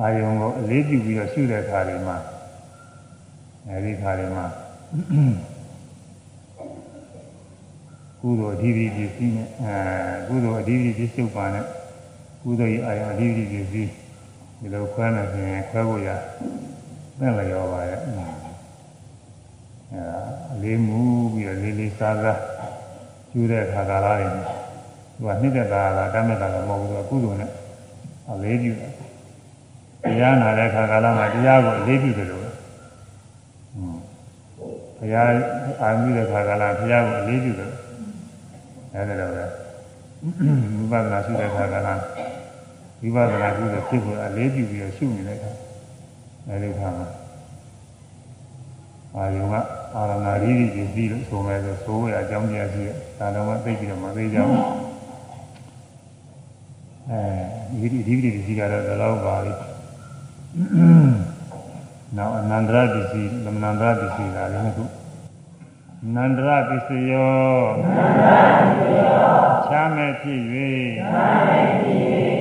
အာယုံကိုအလေးပြုပြီးတော့ရှုတဲ့အခါတွေမှာအဲဒီအခါတွေမှာကုသိုလ်အဓိပ္ပာယ်ပစ္စည်းနဲ့အဲကုသိုလ်အဓိပ္ပာယ်ပစ္စုပန်နဲ့ကုသိုလ်ရဲ့အာယုံအဓိပ္ပာယ်ပစ္စည်း ဒီလိုခွဲနေရင်ခွဲဖို့ရနဲ့လည်းရောပါရဲ့အဲအလေးမူပြီးတော့လေးလေးစားစားကျူးတဲ့ခါကာလတွေသူကနှိမ့်တဲ့ကာလတမ်းမဲ့ကာလမဟုတ်ဘူးကုသိုလ်နဲ့အလေးပြုတယ်တရားနာတဲ့ခါကာလမှာတရားကိုအလေးပြုတယ်လို့ဘုရားအာမြူတဲ့ခါကာလဘုရားကိုအလေးပြုတယ်အဲဒီလိုပဲဝိပဿနာရှိတဲ့ခါကာလ ဝိပဿနာကုသိုလ်ဖြစ်ဖို့အလေးပြုပြီးတော့ရှုနေတဲ့အခါအဲဒီခါမှာအာယုံကအာရဏရီရီကြီးပြီးလို့ဆိုမယ်ဆိုဆိုရအကြောင်းတရားရှိတယ်ဒါတော့မသိပြီးတော့မသိကြဘူးအဲဒီဒီဒီဒီကတော့ဒီလောက်ပါလိနောက်အနန္တရပစ္စည်းသမဏန္တရပစ္စည်းလာလည်းခုနန္တရပစ္စယောချမ်းမဲ့ဖြစ်၍ချမ်းမဲ့ဖြစ်၍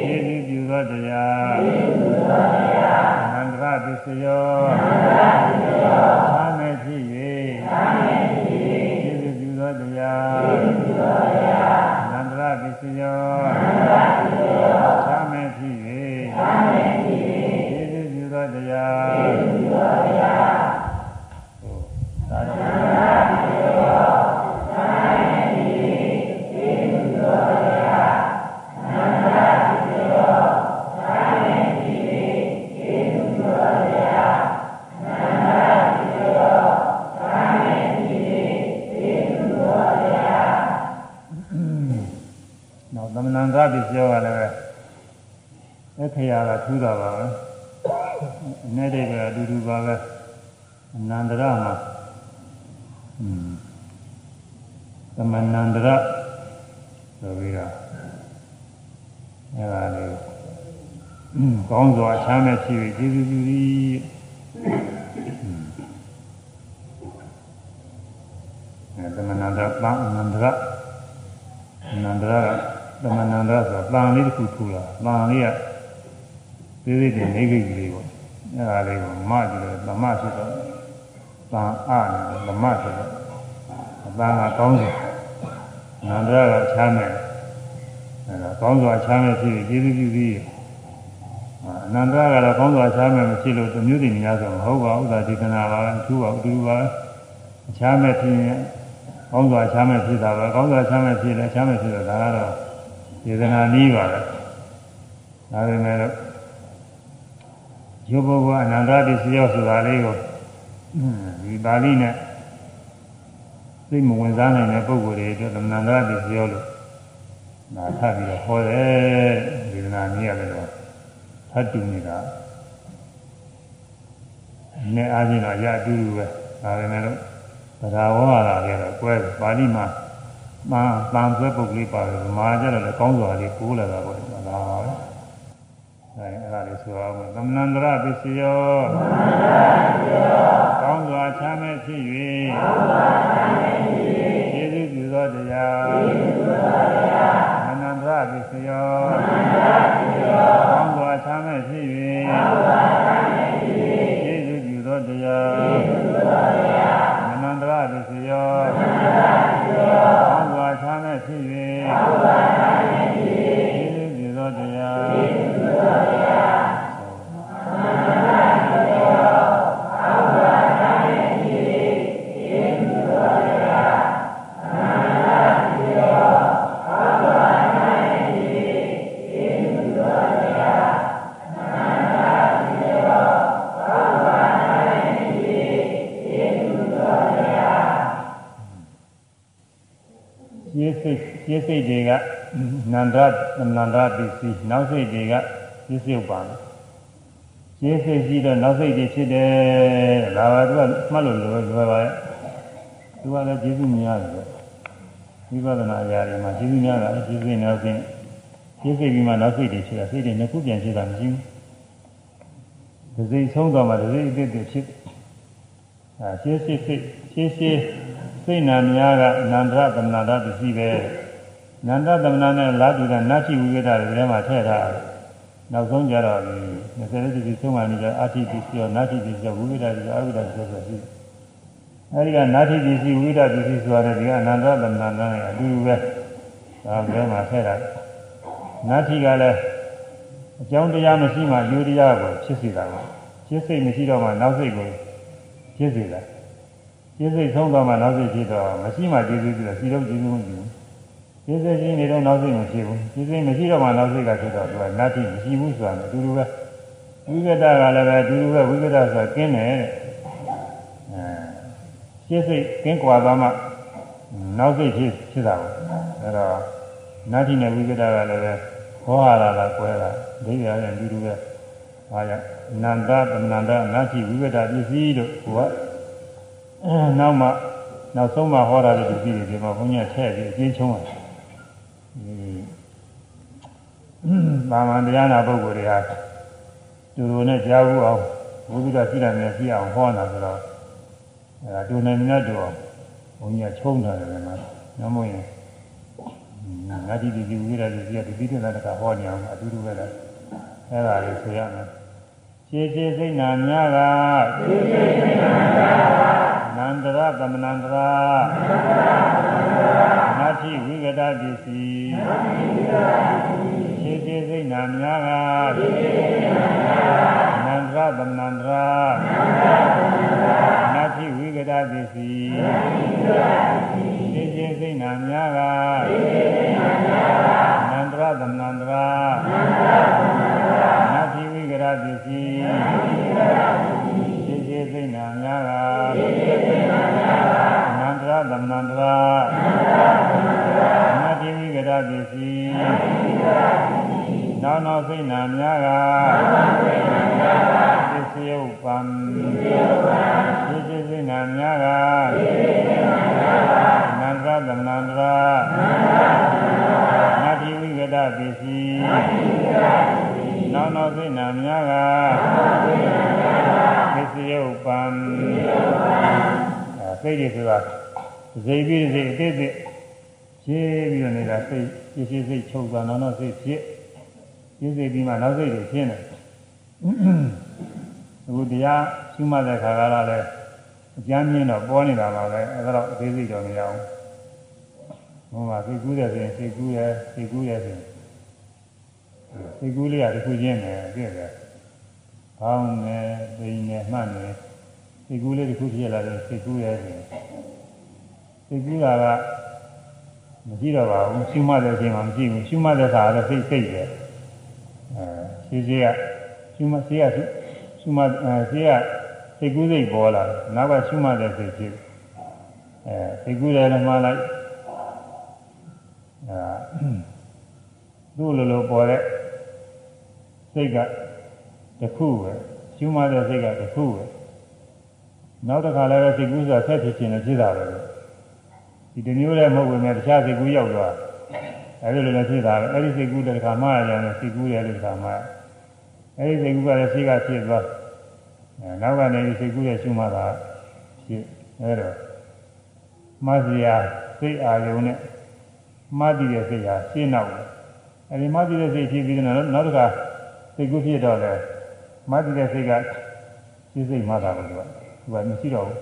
သောတရားသစ္စေသောတရားသံဃာပစ္စယောသံဃာပစ္စယော စွာချမ်းမဲ့ဖြစ်ပြီးကျေးဇူးပြုသည်အဲသမဏန္တရပန်းအနန္တရအနန္တရသမဏန္တရဆိုတာပန်းလေးတစ်ခုထူလာပန်းလေးကသေးသေးတင်နေကြည့်လေးပေါ့အဲဒါလေးကိုမကြည့်လို့သမဖြစ်တော့ပန်းအနဲ့သမဖြစ်တော့အပန်းကကောင်းတယ်အနန္တရကချမ်းမဲ့အဲဒါကောင်းစွာချမ်းမဲ့ဖြစ်ပြီးကျေးဇူးပြုသည်အ နန္တရကတော့ကောင်းစွာချမ်းမဲ့မဖြစ်လို့တမျိုးတည်များဆိုမဟုတ်ပါဘူးဒါဒီကနာပါပဲထူပါဘူးတူပါပဲချမ်းမဲ့ဖြစ်ရင်ကောင်းစွာချမ်းမဲ့ဖြစ်တာပဲကောင်းစွာချမ်းမဲ့ဖြစ်လဲချမ်းမဲ့ဖြစ်တော့ဒါကတော့ဒေသနာနည်းပါပဲဒါပေမဲ့လို့ယောဘဘအနန္တတိစီယောဆိုတာလေးကိုဒီပါဠိနဲ့သိမဝင်စားနိုင်တဲ့ပုဂ္ဂိုလ်တွေအတွက်သမန္တတိစီယောလို့နာထပ်ပြီးတော့ဟောတယ်ဒေသနာနည်းရတယ်တော့ ထပ်တူနေတာနဲ့အားဖြင့်တော့ရအတူတူပဲဒါပေမဲ့လို့သရာဝါလာတွေတော့ကွဲပါဠိမှာပန်းပန်းဆွဲပုဂ္ဂလိပါတယ်ဗမာကျတော့လည်းကောင်းစွာလေးကိုးလာတာပေါ့ဒါပါပဲအဲအဲ့ဒါလေးဆိုအောင်သမန္တရပစ္စယောကောင်းစွာချမ်းမဲ့ဖြစ်၍ကျေးဇူးပြုသောတရားသမန္တရပစ္စယော စိတ်ကျေးစိတ်တွေကနန္ဒနန္ဒပစ္စည်းနောက်စိတ်တွေကကျေးစိတ်ပါမယ်ကျေးစိတ်ရှိတော့နောက်စိတ်တွေဖြစ်တယ်ဒါပါသူကမှတ်လို့လွယ်လွယ်ပါရဲ့သူကလည်းကျေးဇူးများတယ်ဝိပဿနာအရာတွေမှာကျေးဇူးများတာကျေးဇူးနောက်စိတ်ကျေးစိတ်ပြီးမှနောက်စိတ်တွေဖြစ်တာစိတ်တွေနှစ်ခုပြန်ဖြစ်တာမရှိဘူးဒီစိတ်ဆုံးတော့မှဒီစိတ်အစ်စ်တွေဖြစ်အဲကျေးစိတ်စိတ်ကျေးစိတ်စိတ်နာများကအနန္တရသမဏတာပစ္စည်းပဲ နန္တသမဏနဲ့လာတူတဲ့နတ်ရှိဝိဝေဒတွေထဲမှာထည့်ထားတယ်နောက်ဆုံးကြတော့ဒီ20တိတိဆုံးမှနေကြအာတိပစ္စည်းရောနတ်ရှိပစ္စည်းရောဝိဝေဒတွေအာဝိဒတွေဆိုရှိအဲဒီကနတ်ရှိပစ္စည်းဝိဝေဒပစ္စည်းဆိုရတယ်ဒီကအနန္တသမဏနဲ့အတူတူပဲဒါထဲမှာထည့်ထားတယ်နတ်ရှိကလည်းအကြောင်းတရားမရှိမှယူတရားကိုဖြစ်စေတာပါဖြစ်စိတ်မရှိတော့မှနောက်စိတ်ကိုဖြစ်စေတာကျေးဇူးဆုံးတော့မှနောက်စိတ်ဖြစ်တော့မရှိမှကျေးဇူးပြုတယ်စီတော့ကျေးဇူးမပြုဘူး ကျေးဇူးရှိနေတော့နောက်စိတ်မရှိဘူးကျေးဇူးမရှိတော့မှနောက်စိတ်ကဖြစ်တော့သူကနတ်တိမရှိဘူးဆိုတာနဲ့အတူတူပဲဝိကတကလည်းပဲအတူတူပဲဝိကတဆိုတာကျင်းတယ်တဲ့အဲကျေးဇူးကျင်းကွာသွားမှနောက်စိတ်ဖြစ်ဖြစ်တာပေါ့အဲတော့နတ်တိနဲ့ဝိကတကလည်းပဲဟောဟာလာတာကွဲတာဒိဋ္ဌိရတယ်အတူတူပဲဟာရနန္တသမန္တနတ်တိဝိကတပစ္စည်းတို့ဟိုကနောက်မှနောက်ဆုံးမှဟောတာလည်းဒီပြည်ဒီမှာဘုန်းကြီးထည့်ပြီးအကျဉ်းချုံးတာ ဘာမှတရားနာပုဂ္ဂိုလ်တွေဟာသူတို့နဲ့ကြားဘူးအောင်ဘုရားရှိတယ်နဲ့ကြည့်အောင်ဟောတာဆိုတော့အဲဒါတူနေမြတ်တို့ဘုန်းကြီးချုံးတာလည်းမှာနမို့ရင်ငါဒီဒီဒီဝိရဒီဒီဒီပြည်တဲ့တကဟောနေအောင်အတူတူပဲလားအဲဒါလေးဆိုရမယ်ခြေခြေစိတ်နာများကခြေခြေစိတ်နာများကနန္တရသမနန္တရာနာတိဝိကတပစ္စည်းခြေ ခြေစိတ်နာများကနန္တရသမနန္တရာနာတိဝိကတပစ္စည်းခြေခြေစိတ်နာများကနန္တရသမနန္တရာနာတိဝိကတပစ္စည်းကျေစိတ်နာများကအနန္တရသမန္တရာအနတ္တိဝိကရပစ္စည်း နောက်နောက်စိတ်နာများကသစ္စယုပ္ပံသိစိစိတ်နာများကနန္ဒသမဏန္တရာနာတိဝိကတပစ္စည်းနောက်နောက်စိတ်နာများကသစ္စယုပ္ပံစိတ်တွေဆိုတာဇိပြီးစိတ်အသေးသေးရှင်းပြီးတော့နေတာစိတ်ရှင်းရှင်းစိတ်ချုပ်သွားနောက်နောက်စိတ်ဖြစ် ရှင်းစိတ်ပြီးမှနောက်စိတ်တွေရှင်းတယ်အခုတရားရှုမှတ်တဲ့ခါကလည်းအကျမ်းမြင့်တော့ပေါ်နေတာပါပဲအဲဒါတော့အသေးစိတ်တော့မရအောင်ဟိုမှာစိတ်ကူးတယ်ဆိုရင်စိတ်ကူးရစိတ်ကူးရဆိုရင်စိတ်ကူးလေးကတစ်ခုချင်းပဲပြည့်တယ်ဘောင်းနဲ့ပိန်နဲ့မှတ်နေစိတ်ကူးလေးတစ်ခုဖြစ်လာတယ်စိတ်ကူးရဆိုရင်စိတ်ကူးတာကမရှိတော့ပါဘူးရှုမှတ်တဲ့အချိန်မှာမရှိဘူးရှုမှတ်တဲ့အခါတော့စိတ်စိတ်တယ် အဲရှိရှိကရှုမှတ်ရှိရရှုမှတ်အဲရှိရစိတ်ကူးစိတ်ပေါ်လာတယ်နောက်ကရှုမှတ်တဲ့စိတ်ဖြစ်အဲစိတ်ကူးတယ်လည်းမှလိုက်အဲသူ့လိုလိုပေါ်တဲ့စိတ်ကတစ်ခုပဲရှုမှတ်တဲ့စိတ်ကတစ်ခုပဲနောက်တစ်ခါလည်းစိတ်ကူးဆိုတာဆက်ဖြစ်ခြင်းနဲ့ဖြစ်တာပဲဒီတမျိုးလည်းမဟုတ်ဘူးနဲ့တခြားစိတ်ကူးရောက်သွားအဲဒီလိုလည်းဖြစ်တာပဲအဲဒီစိတ်ကူးတဲ့ခါမှရကြတယ်စိတ်ကူးတယ်လို့ခါမှ အဲဒီစိတ်ကူးကလည်းရှိကဖြစ်သွားအဲနောက်ကနေစိတ်ကူးရဲ့ရှုမှတ်တာဖြစ်အဲတော့မဇ္ဇရာစိတ်အာယုံနဲ့မတည်တဲ့စိတ်ဟာရှင်းနောက်တယ်အဲဒီမတည်တဲ့စိတ်ဖြစ်ပြီးတော့နောက်တစ်ခါစိတ်ကူးဖြစ်တော့လေမတည်တဲ့စိတ်ကရှင်းစိတ်မှတ်တာလို့သူကသူကမရှိတော့ဘူး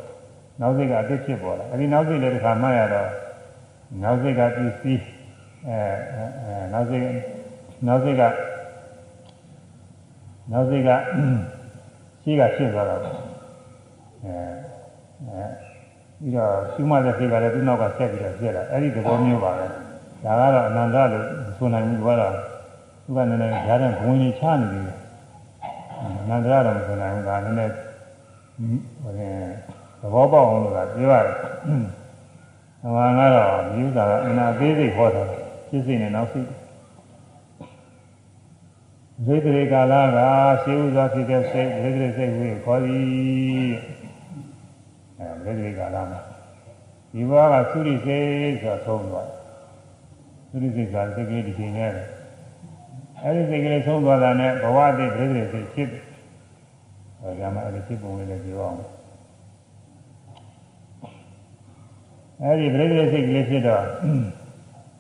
နောက်စိတ်ကအစ်ဖြစ်ပေါ်လာအဲဒီနောက်စိတ်လည်းတစ်ခါမှတ်ရတော့နောက်စိတ်ကပစ္စည်းအဲအဲနောက်စိတ်နောက်စိတ်က နောက်စိတ်ကရှိကဖြစ်သွားတာပေါ့အဲအဲပြီးတော့ရှုမှတ်တဲ့စိတ်ကလည်းသူ့နောက်ကဆက်ပြီးတော့ဖြစ်လာအဲဒီသဘောမျိုးပါပဲဒါကတော့အနန္တလို့ဆိုနိုင်ဘူးကတော့သူကနည်းနည်းရားတဲ့ဘဝင်ကြီးချနေတယ်အနန္တရတော့မဆိုနိုင်ဘူးဒါနည်းနည်းဟိုသဘောပေါက်အောင်လို့ကပြောရတယ်။ဟောကတော့မြူးတာကအနာသေးစိတ်ဟောတာစိတ်စိတ်နဲ့နောက်စိတ် ဇေတရေကာလကရှေးဥစွာဖြစ်တဲ့စိတ်ဇေတရေစိတ်ကိုခေါ်သည်အဲဇေတရေကာလမှာဒီဘဝကသုရိစိတ်ဆိုသုံးသွားသုရိစိတ်ကတကယ်ဒီချိန်နဲ့အဲဒီစိတ်ကလေးသုံးသွားတာနဲ့ဘဝတည်းဇေတရေစိတ်ဖြစ်တယ်။ဟောကြမှာအဲဒီဖြစ်ပုံလေးလည်းပြောအောင်အဲဒီပြိဿစိတ်ကလေးဖြစ်တော့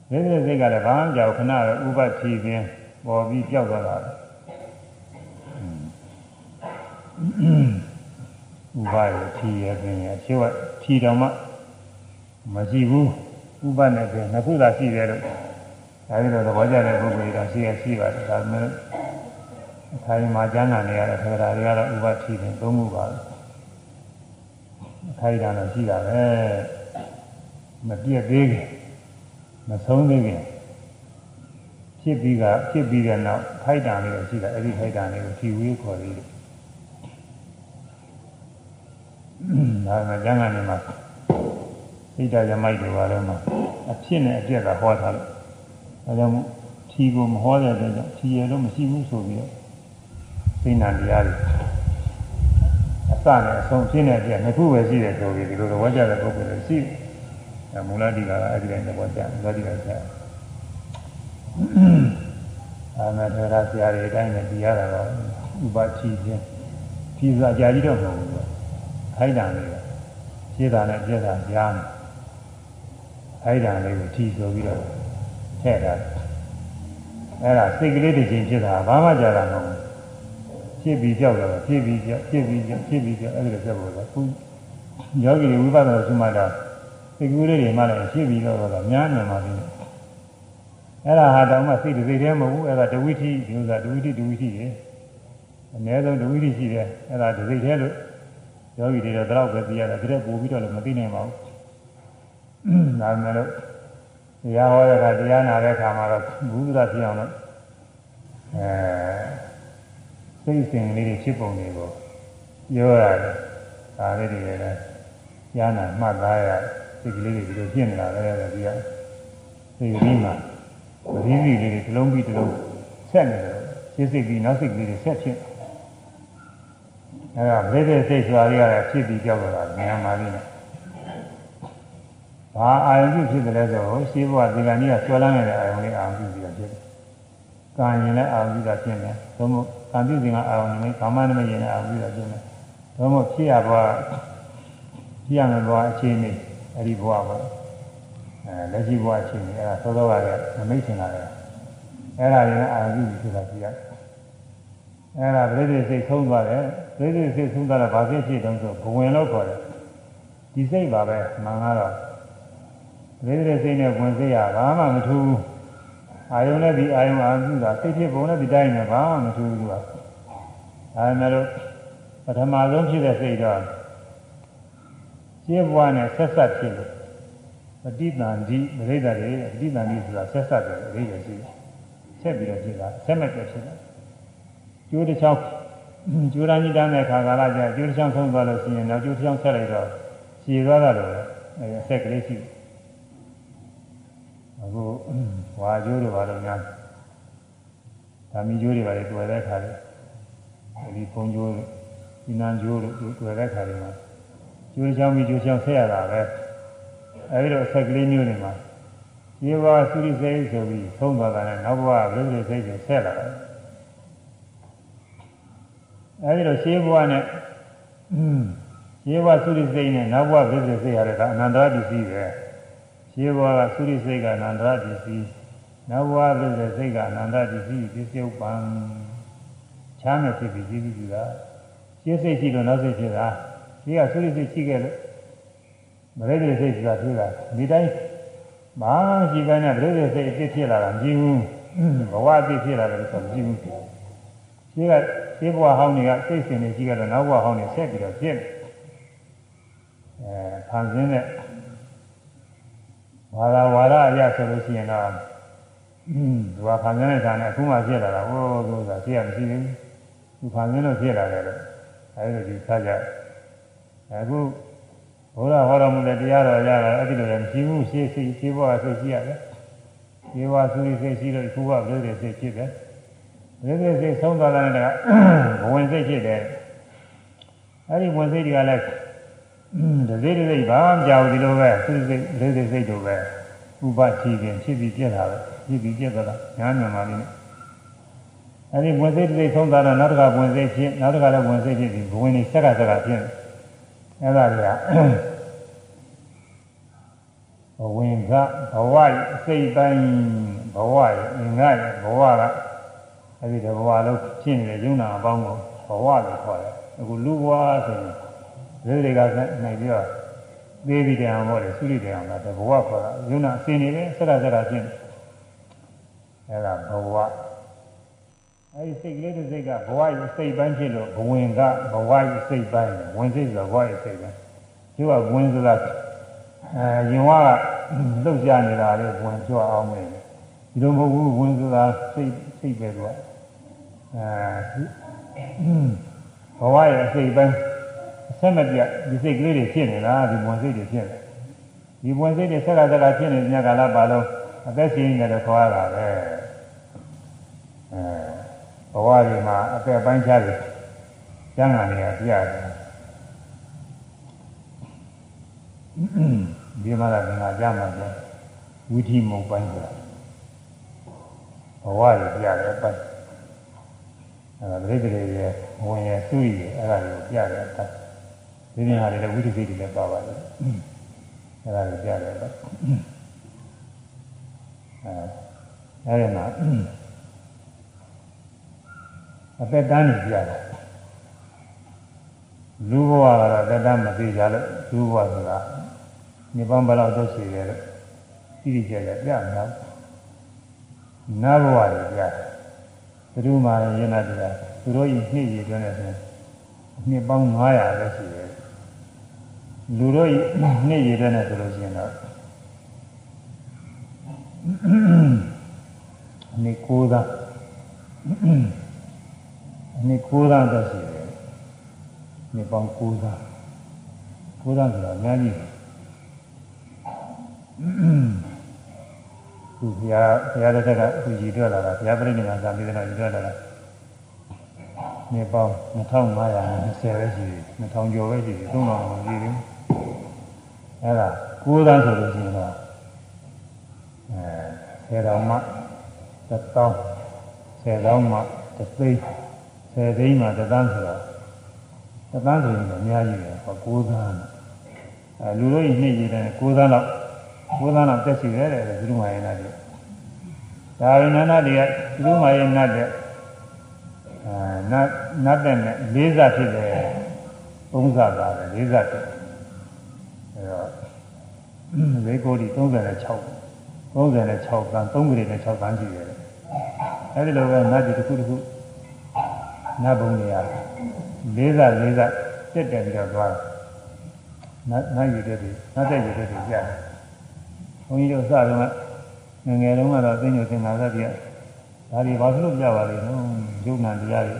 ပြိဿစိတ်ကလည်းဘာမှကြောက်ခဏတော့ဥပတိပင် ပေါ်ပြီးကြောက်သွားတာဥပရထီရပင်ရအရှိဝထီတော်မှမရှိဘူးဥပနဲ့ပင်နှစ်ခုသာရှိတယ်လို့အဲဒီလိုသဘောကျတဲ့ပုဂ္ဂိုလ်တွေကရှိရရှိပါတယ်ဒါပေမဲ့အထိုင်မှာကျမ်းဂန်တွေကတော့ထေရဓာတွေကတော့ဥပတိပင်သုံးခုပါပဲအထိုင်ဓာတ်တော့ရှိတာပဲမပြည့်သေးခင်မဆုံးသေးခင် ဖြစ်ပြီးကဖြစ်ပြီးတဲ့နောက်ခိုက်တံလေးကိုရှိတာအဲ့ဒီခိုက်တံလေးကိုဖြီဝေးခေါ်သေးတယ်ဒါကကျမ်းဂန်တွေမှာဣဒ္ဓယမိုက်တွေပါတော့မှာအဖြစ်နဲ့အပြက်ကဟောထားလို့အဲကြောင့်ဖြီကိုမဟောတဲ့အတွက်ကြောင့်ဖြီရတော့မရှိဘူးဆိုပြီးတော့သိဏတရားတွေအစနဲ့အဆုံးဖြစ်နေတဲ့နှစ်ခုပဲရှိတယ်ဆိုပြီးဒီလိုသဘောကျတဲ့ပုဂ္ဂိုလ်တွေရှိတယ်အဲမူလတိကအဲ့ဒီတိုင်းသဘောကျမူလတိကကျ အာမထေရဆရာတွေအတိုင်းနဲ့ဒီရတာတော့ဥပတိချင်းဖြီးစားကြာကြီးတော့မဟုတ်ဘူးခိုက်တံလေးကခြေတာနဲ့ပြက်တာကြားနေခိုက်တံလေးကိုထီဆိုပြီးတော့ထည့်တာအဲ့ဒါစိတ်ကလေးတစ်ချိန်ဖြစ်တာဘာမှကြာတာမဟုတ်ဘူးဖြစ်ပြီးကြောက်တော့ဖြစ်ပြီးကြောက်ဖြစ်ပြီးကြောက်ဖြစ်ပြီးကြောက်အဲ့ဒါလည်းပြတ်ပေါ်တော့ခုယောဂီတွေဝိပဿနာရှိမှတော့စိတ်ကူးလေးတွေမှလည်းဖြစ်ပြီးတော့တော့များနေမှာပြီ အဲ့ဒါဟာတောင်မှစိတ်တစ်စိတ်တည်းမဟုတ်ဘူးအဲ့ဒါဒဝိထိဒီဥစ္စာဒဝိထိဒဝိထိရေအနည်းဆုံးဒဝိထိရှိတယ်အဲ့ဒါတစ်စိတ်တည်းလို့ယောဂီတွေတော့တော့ပဲသိရတယ်ဒါတဲ့ပို့ပြီးတော့လည်းမသိနိုင်ပါဘူးဒါမှမဟုတ်တရားဟောတဲ့အခါတရားနာတဲ့အခါမှာတော့ဘုရားဖြစ်အောင်လို့အဲစိတ်စဉ်လေးတွေဖြစ်ပုံတွေကိုပြောရတယ်ဒါလေးတွေလည်းညာနာမှတ်သားရတယ်စိတ်ကလေးတွေဒီလိုဖြစ်နေတာပဲဒီကစိတ်ရင်းမှာ မရင်းစီလေးတွေတစ်လုံးပြီးတစ်လုံးဆက်နေတယ်ရှင်းစိတ်ပြီးနောက်စိတ်ကလေးတွေဆက်ဖြစ်အဲဒါဘိသေစိတ်ဆိုတာတွေကလည်းဖြစ်ပြီးကြောက်တော့တာဉာဏ်ပါလိမ့်မယ်ဘာအာယုံဖြစ်တယ်လဲဆိုတော့ရှင်းဘဝဒီကနေ့ကဆွဲလန်းနေတဲ့အာယုံလေးအာယုံဖြစ်ပြီးတော့ဖြစ်တယ်။ကံရင်လည်းအာယုံဖြစ်တာဖြစ်တယ်။သို့မဟုတ်ကံပြုစဉ်ကအာယုံနဲ့ကာမနမရင်လည်းအာယုံဖြစ်တာဖြစ်တယ်။သို့မဟုတ်ဖြစ်ရဘဝဖြစ်ရမယ့်ဘဝအခြေအနေအဲ့ဒီဘဝပေါ့။ အဲလက်ရှိဘဝအခြေအနေအဲ့ဒါသောသောကလည်းနမိတ်ထင်လာတယ်။အဲ့ဒါလည်းအာယုံဖြစ်ဖြစ်တာကြည့်ရတယ်။အဲ့ဒါပြိဋိစိတ်ဆုံးသွားတယ်။ပြိဋိစိတ်ဆုံးသွားတော့ဘာဖြစ်ဖြစ်တုံးဆိုဘဝင်လို့ခေါ်တယ်။ဒီစိတ်ပါပဲမှန်ကတော့လေးတဲ့စိတ်နဲ့ဝင်စိတ်ရဘာမှမထူးဘူးအာယုံနဲ့ဒီအာယုံအာပြုတာစိတ်ဖြစ်ပုံနဲ့ဒီတိုင်းနဲ့ဘာမှမထူးဘူးကအဲဒါလို့ပထမဆုံးဖြစ်တဲ့စိတ်တော့ရှင်းဘဝနဲ့ဆက်ဆက်ဖြစ်လို့ ပဋိသန္တိမရိဒ္ဓတွေပဋိသန္တိဆိုတာဆက်ဆက်တယ်အရေးကြီးရှိတယ်ဆက်ပြီးတော့ဖြစ်တာဆက်မဲ့ပြဖြစ်တာကျိုးတစ်ချောင်းကျိုးရမ်းကြီးတန်းတဲ့ခါကာလကျကျိုးတစ်ချောင်းဆုံးသွားလို့ရှိရင်တော့ကျိုးတစ်ချောင်းဆက်လိုက်တော့ရှည်သွားတာလို့အဲဆက်ကလေးရှိတယ်အခုဝါကျိုးတွေဘာလို့များဓာမီကျိုးတွေဘာတွေတွေ့တဲ့ခါတွေဒီဖုံကျိုးဒီနန်းကျိုးတို့တွေ့တဲ့ခါတွေမှာကျိုးချောင်းမီကျိုးချောင်းဆက်ရတာပဲ အဲဒီတော့ဆက်ကလေးမျိုးတွေမှာဒီဘဝသုရိစိတ်ဆိုပြီးသုံးသွားတာနဲ့နောက်ဘဝဘုရားစိတ်ကိုဆက်လာတယ်အဲဒီတော့ရှင်းဘဝနဲ့ရှင်းဘဝသုရိစိတ်နဲ့နောက်ဘဝဘုရားစိတ်ရတဲ့ကအနန္တရပစ္စည်းပဲရှင်းဘဝကသုရိစိတ်ကအနန္တရပစ္စည်းနောက်ဘဝဘုရားစိတ်ကအနန္တရပစ္စည်းပစ္စယုပံချမ်းမဲ့ဖြစ်ပြီးကြည့်ပြီးတာရှင်းစိတ်ရှိလို့နောက်စိတ်ဖြစ်တာဒီကသုရိစိတ်ရှိခဲ့လို့ မရိဒ္ဓစိတ်ဆိုတာဖြစ်တာဒီတိုင်းဘာရှိပဲနဲ့ပြိဿစိတ်အစ်ဖြစ်လာတာမကြည့်ဘူးဘဝအစ်ဖြစ်လာတယ်ဆိုတော့မကြည့်ဘူးရှိကရှိဘဝဟောင်းတွေကစိတ်ရှင်နေရှိကြတော့နောက်ဘဝဟောင်းတွေဆက်ပြီးတော့ဖြစ်အဲခံစင်းတဲ့ဘာသာဝါဒအရဆိုလို့ရှိရင်တော့သူကခံစင်းတဲ့ဌာနဲ့အခုမှဖြစ်လာတာဟိုးဆိုတာဖြစ်ရမရှိဘူးသူခံစင်းလို့ဖြစ်လာတယ်လို့အဲဒီလိုဒီစားကြအခု ဘုရားဟောတော်မူတဲ့တရားတော်ရတာအဲ့ဒီလိုလည်းမရှိဘူးရှေးစိတ်ရှေးဘဝစိတ်ရှိရတယ်ရှေးဘဝသုရိစိတ်ရှိလို့ခုဘဝဘုရားစိတ်ဖြစ်တယ်ဘုရားစိတ်ဆုံးသွားတဲ့ကဘဝင်စိတ်ဖြစ်တယ်အဲ့ဒီဝင်စိတ်တွေကလည်းတစိတ်တစိတ်ဘာမှမကြောက်ဒီလိုပဲသုရိစိတ်ဘုရားစိတ်တို့ပဲဥပတိပင်ဖြစ်ပြီးပြက်တာပဲဖြစ်ပြီးပြက်သွားတာညာမြန်မာလေးနဲ့အဲ့ဒီဝင်စိတ်တစ်စိတ်ဆုံးသွားတော့နောက်တစ်ခါဝင်စိတ်ဖြစ်နောက်တစ်ခါလည်းဝင်စိတ်ဖြစ်ပြီးဘဝင်နေဆက်ကဆက်ကဖြစ်တယ် အဲ့ဒါတွေကဘဝင်ကဘဝရဲ့အစိတ်တိုင်းဘဝရဲ့အင်္ဂရဲ့ဘဝကအဲ့ဒီတဘဝလုံးဖြစ်နေတဲ့ယုံနာအပေါင်းကိုဘဝလို့ခေါ်တယ်အခုလူဘဝဆိုရင်လူတွေကနိုင်ပြီးတော့သေးပြီးတယ်အောင်ပေါ့လေသုရိတယ်အောင်လားတဘဝခေါ်တာယုံနာအစင်နေတယ်ဆက်တာဆက်တာဖြစ်အဲ့ဒါဘဝ အဲဒီစိတ်ကလေးတစ်စိတ်ကဘဝရဲ့စိတ်ပိုင်းဖြစ်လို့ဘဝင်ကဘဝရဲ့စိတ်ပိုင်းဝင်စိတ်ဆိုတော့ဘဝရဲ့စိတ်ပိုင်းဒီကဝင်ဆိုတာအဲရင်ဝကလှုပ်ရှားနေတာလေးဝင်ကြွအောင်မယ်ဒီလိုမဟုတ်ဘူးဝင်ဆိုတာစိတ်စိတ်ပဲကွာအဲဘဝရဲ့စိတ်ပိုင်းအဆက်မပြတ်ဒီစိတ်ကလေးတွေဖြစ်နေတာဒီဝင်စိတ်တွေဖြစ်တယ်ဒီဝင်စိတ်တွေဆက်ကဆက်ကဖြစ်နေတဲ့ကာလပါလုံးအသက်ရှင်နေတယ်ခေါ်ရတာပဲအဲ ဘဝဒီမှာအသက်ပိုင်းခြားတယ်ကျမ်းဂန်တွေကပြရတယ်ဒီမှာကငါကြမှာပြဝိသီမုတ်ပိုင်းဆိုတာဘဝတွေပြတယ်အပိုင်းအဲဒါပြိတ္တိရဲ့ဝင်ရသူ့ရဲ့အဲ့ဒါကိုပြတယ်အပိုင်းဒီနေရာတွေလည်းဝိသီစိတ်တွေလည်းပါပါတယ်အဲ့ဒါကိုပြတယ်အပိုင်းအဲအဲ့ဒါမှာ အသက်တန်းနေပြတယ်လူဘဝကတော့အသက်တန်းမသိကြလို့လူဘဝဆိုတာနိဗ္ဗာန်ဘယ်လောက်တော့ရှိတယ်လို့သိသိကြကြပြမှာနတ်ဘဝတွေပြဘယ်သူမှရင်နာတရားသူတို့ဤနှစ်ရည်တွင်းနဲ့ဆိုနှစ်ပေါင်း900ပဲရှိတယ်လူတို့ဤနှစ်ရည်တွင်းနဲ့ဆိုလို့ရှိရင်တော့နှစ်9သား နှစ်9သားတော့ရှိတယ်နှစ်ပေါင်း9သား9သားဆိုတာအများကြီးပဲခုဘုရားဘုရားတစ်ခါကအခုရည်တွက်လာတာဘုရားပြိဋိမာသာပြီးတော့ရည်တွက်လာတာနေပေါင်း2520ပဲရှိတယ်2000ကျော်ပဲရှိတယ်3000တော့မရှိဘူးအဲ့ဒါ9သန်းဆိုလို့ရှိရင်တော့အဲ10တောင်မှ1000 10တောင်မှ3 သိန်း10သိန်းမှ1သန်းဆိုတော့1သန်းဆိုရင်တော့အများကြီးပဲဟော9သန်းအဲလူတို့ဤနှစ်ကြီးတယ်9သန်းလောက်9သန်းလောက်တက်ရှိတယ်တဲ့သူတို့မှရင်လည်းဒါဝိနန္ဒတွေကသူတို့မှရင်နတ်တဲ့အဲနတ်နတ်တဲ့နဲ့လေးစားဖြစ်တယ်သုံးစားတာပဲလေးစားတယ်အဲတော့လေးကိုဒီ36 36တန်း3ကလေးနဲ့6တန်းရှိတယ်အဲဒီလိုပဲနတ်ဒီတစ်ခုတစ်ခု နတ်ဘုံတွေကလေးစားလေးစားတက်တယ်ပြီးတော့သွားတယ်နတ်နတ်ရည်တဲ့တွေနတ်တဲ့ရည်တဲ့တွေကြားတယ်ဘုန်းကြီးတို့စတော့ငငယ်တုန်းကတော့သိညိုသင်္ဃာသတိကဒါတွေဘာလို့ကြပါလဲနော်ယုံနာတရားတွေ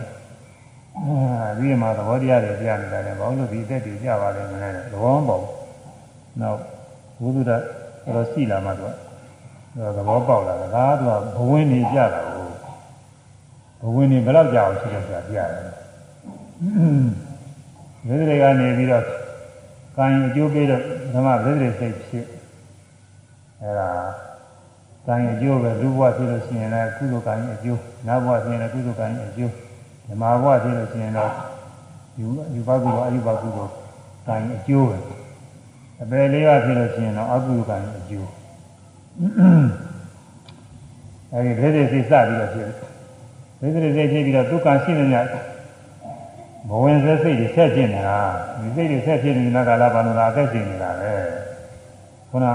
အဲဒီမှာသဘောတရားတွေကြားနေတာလည်းဘာလို့ဒီအသက်တွေကြပါလဲမလဲသဘောမပေါဘူးနောက်ဘုဒ္ဓတော်ရှိလာမှသူကသဘောပေါက်လာတာဒါကသူကဘဝင်နေကြတာကိုဘ ဝင်နေဘယ်တော့ကြာအောင်ရှိတယ်ဆိုတာပြရတယ်။ဒီတွေကနေပြီးတော့ကံအကျိုးပေးတော့ဓမ္မဗိဓိစိတ်ဖြစ်အဲဒါကံအကျိုးပဲလူဘဝဖြစ်လို့ရှိရင်လည်းကုသိုလ်ကံအကျိုးနတ်ဘဝဖြစ်ရင်လည်းကုသိုလ်ကံအကျိုးဓမ္မဘဝဖြစ်လို့ရှိရင်တော့ယူယူပါကုသိုလ်အယူပါကုသိုလ်ကံအကျိုးပဲအပေလေးပါဖြစ်လို့ရှိရင်တော့အကုသိုလ်ကံအကျိုးအဲဒီဗိဓိစိတ်စပြီးတော့ဖြစ် ဗိဓိစိတ်ဖြစ်ပြီးတော့ဒုက္ခရှိနေကြဘဝင်စစိတ်တွေဆက်ဖြစ်နေတာဒီစိတ်တွေဆက်ဖြစ်နေတဲ့ကာလပါလို့လားအသက်ရှင်နေတာပဲခုန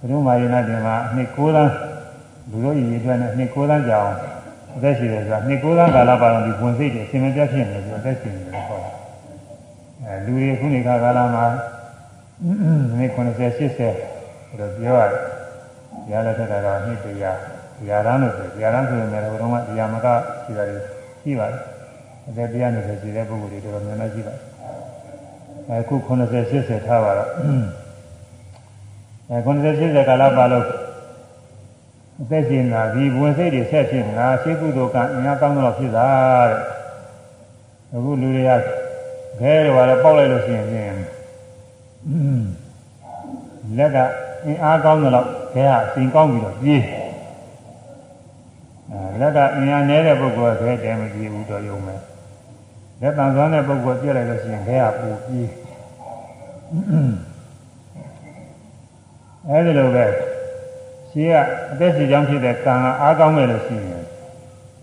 ဘုရုမာယနာတင်မှာနှစ်9သန်းလူတို့ရည်အတွက်နဲ့နှစ်9သန်းကြာအောင်အသက်ရှင်တယ်ဆိုတာနှစ်9သန်းကာလပါလို့ဒီဝင်စိတ်တွေအရှင်မပြတ်ဖြစ်နေတယ်ဆိုအသက်ရှင်နေတယ်ပေါ့အဲလူတွေခုနေခါကာလမှာနှစ်90 80တော့ပြောရတယ်။ရားလက်ထက်ကတော့နှစ်တရာ တရားရန်လို့ဆိုတရားရန်ဆိုရင်လည်းဘုရုံကတရားမကရှိတာတွေရှိပါတယ်။အသက်တရားနဲ့ရှိတဲ့ပုဂ္ဂိုလ်တွေတော်တော်များများရှိပါတယ်။အခု90 80ထားပါတော့အဲ90 80ကာလပါလို့အသက်ရှင်တာဒီဝင်စိတ်တွေဆက်ဖြစ်နေတာရှေးကုသိုလ်ကအများကောင်းတော့ဖြစ်တာတဲ့။အခုလူတွေကခဲတွေပါတော့ပေါက်လိုက်လို့ရှိရင်ဖြင့်လက်ကအင်းအားကောင်းတော့ခဲဟာစိန်ကောင်းပြီးတော့ပြေးအဲ လက်ကအင်းအားနည်းတဲ့ပုဂ္ဂိုလ်ကခဲတယ်မပြေဘူးတော့ယုံမယ်လက်တန်ဆွမ်းတဲ့ပုဂ္ဂိုလ်ပြည့်လိုက်လို့ရှိရင်ခဲဟာပူပြေးအဲဒီလိုပဲရှိကအသက်ရှင်ကြောင်းဖြစ်တဲ့ကံကအားကောင်းမယ်လို့ရှိရင်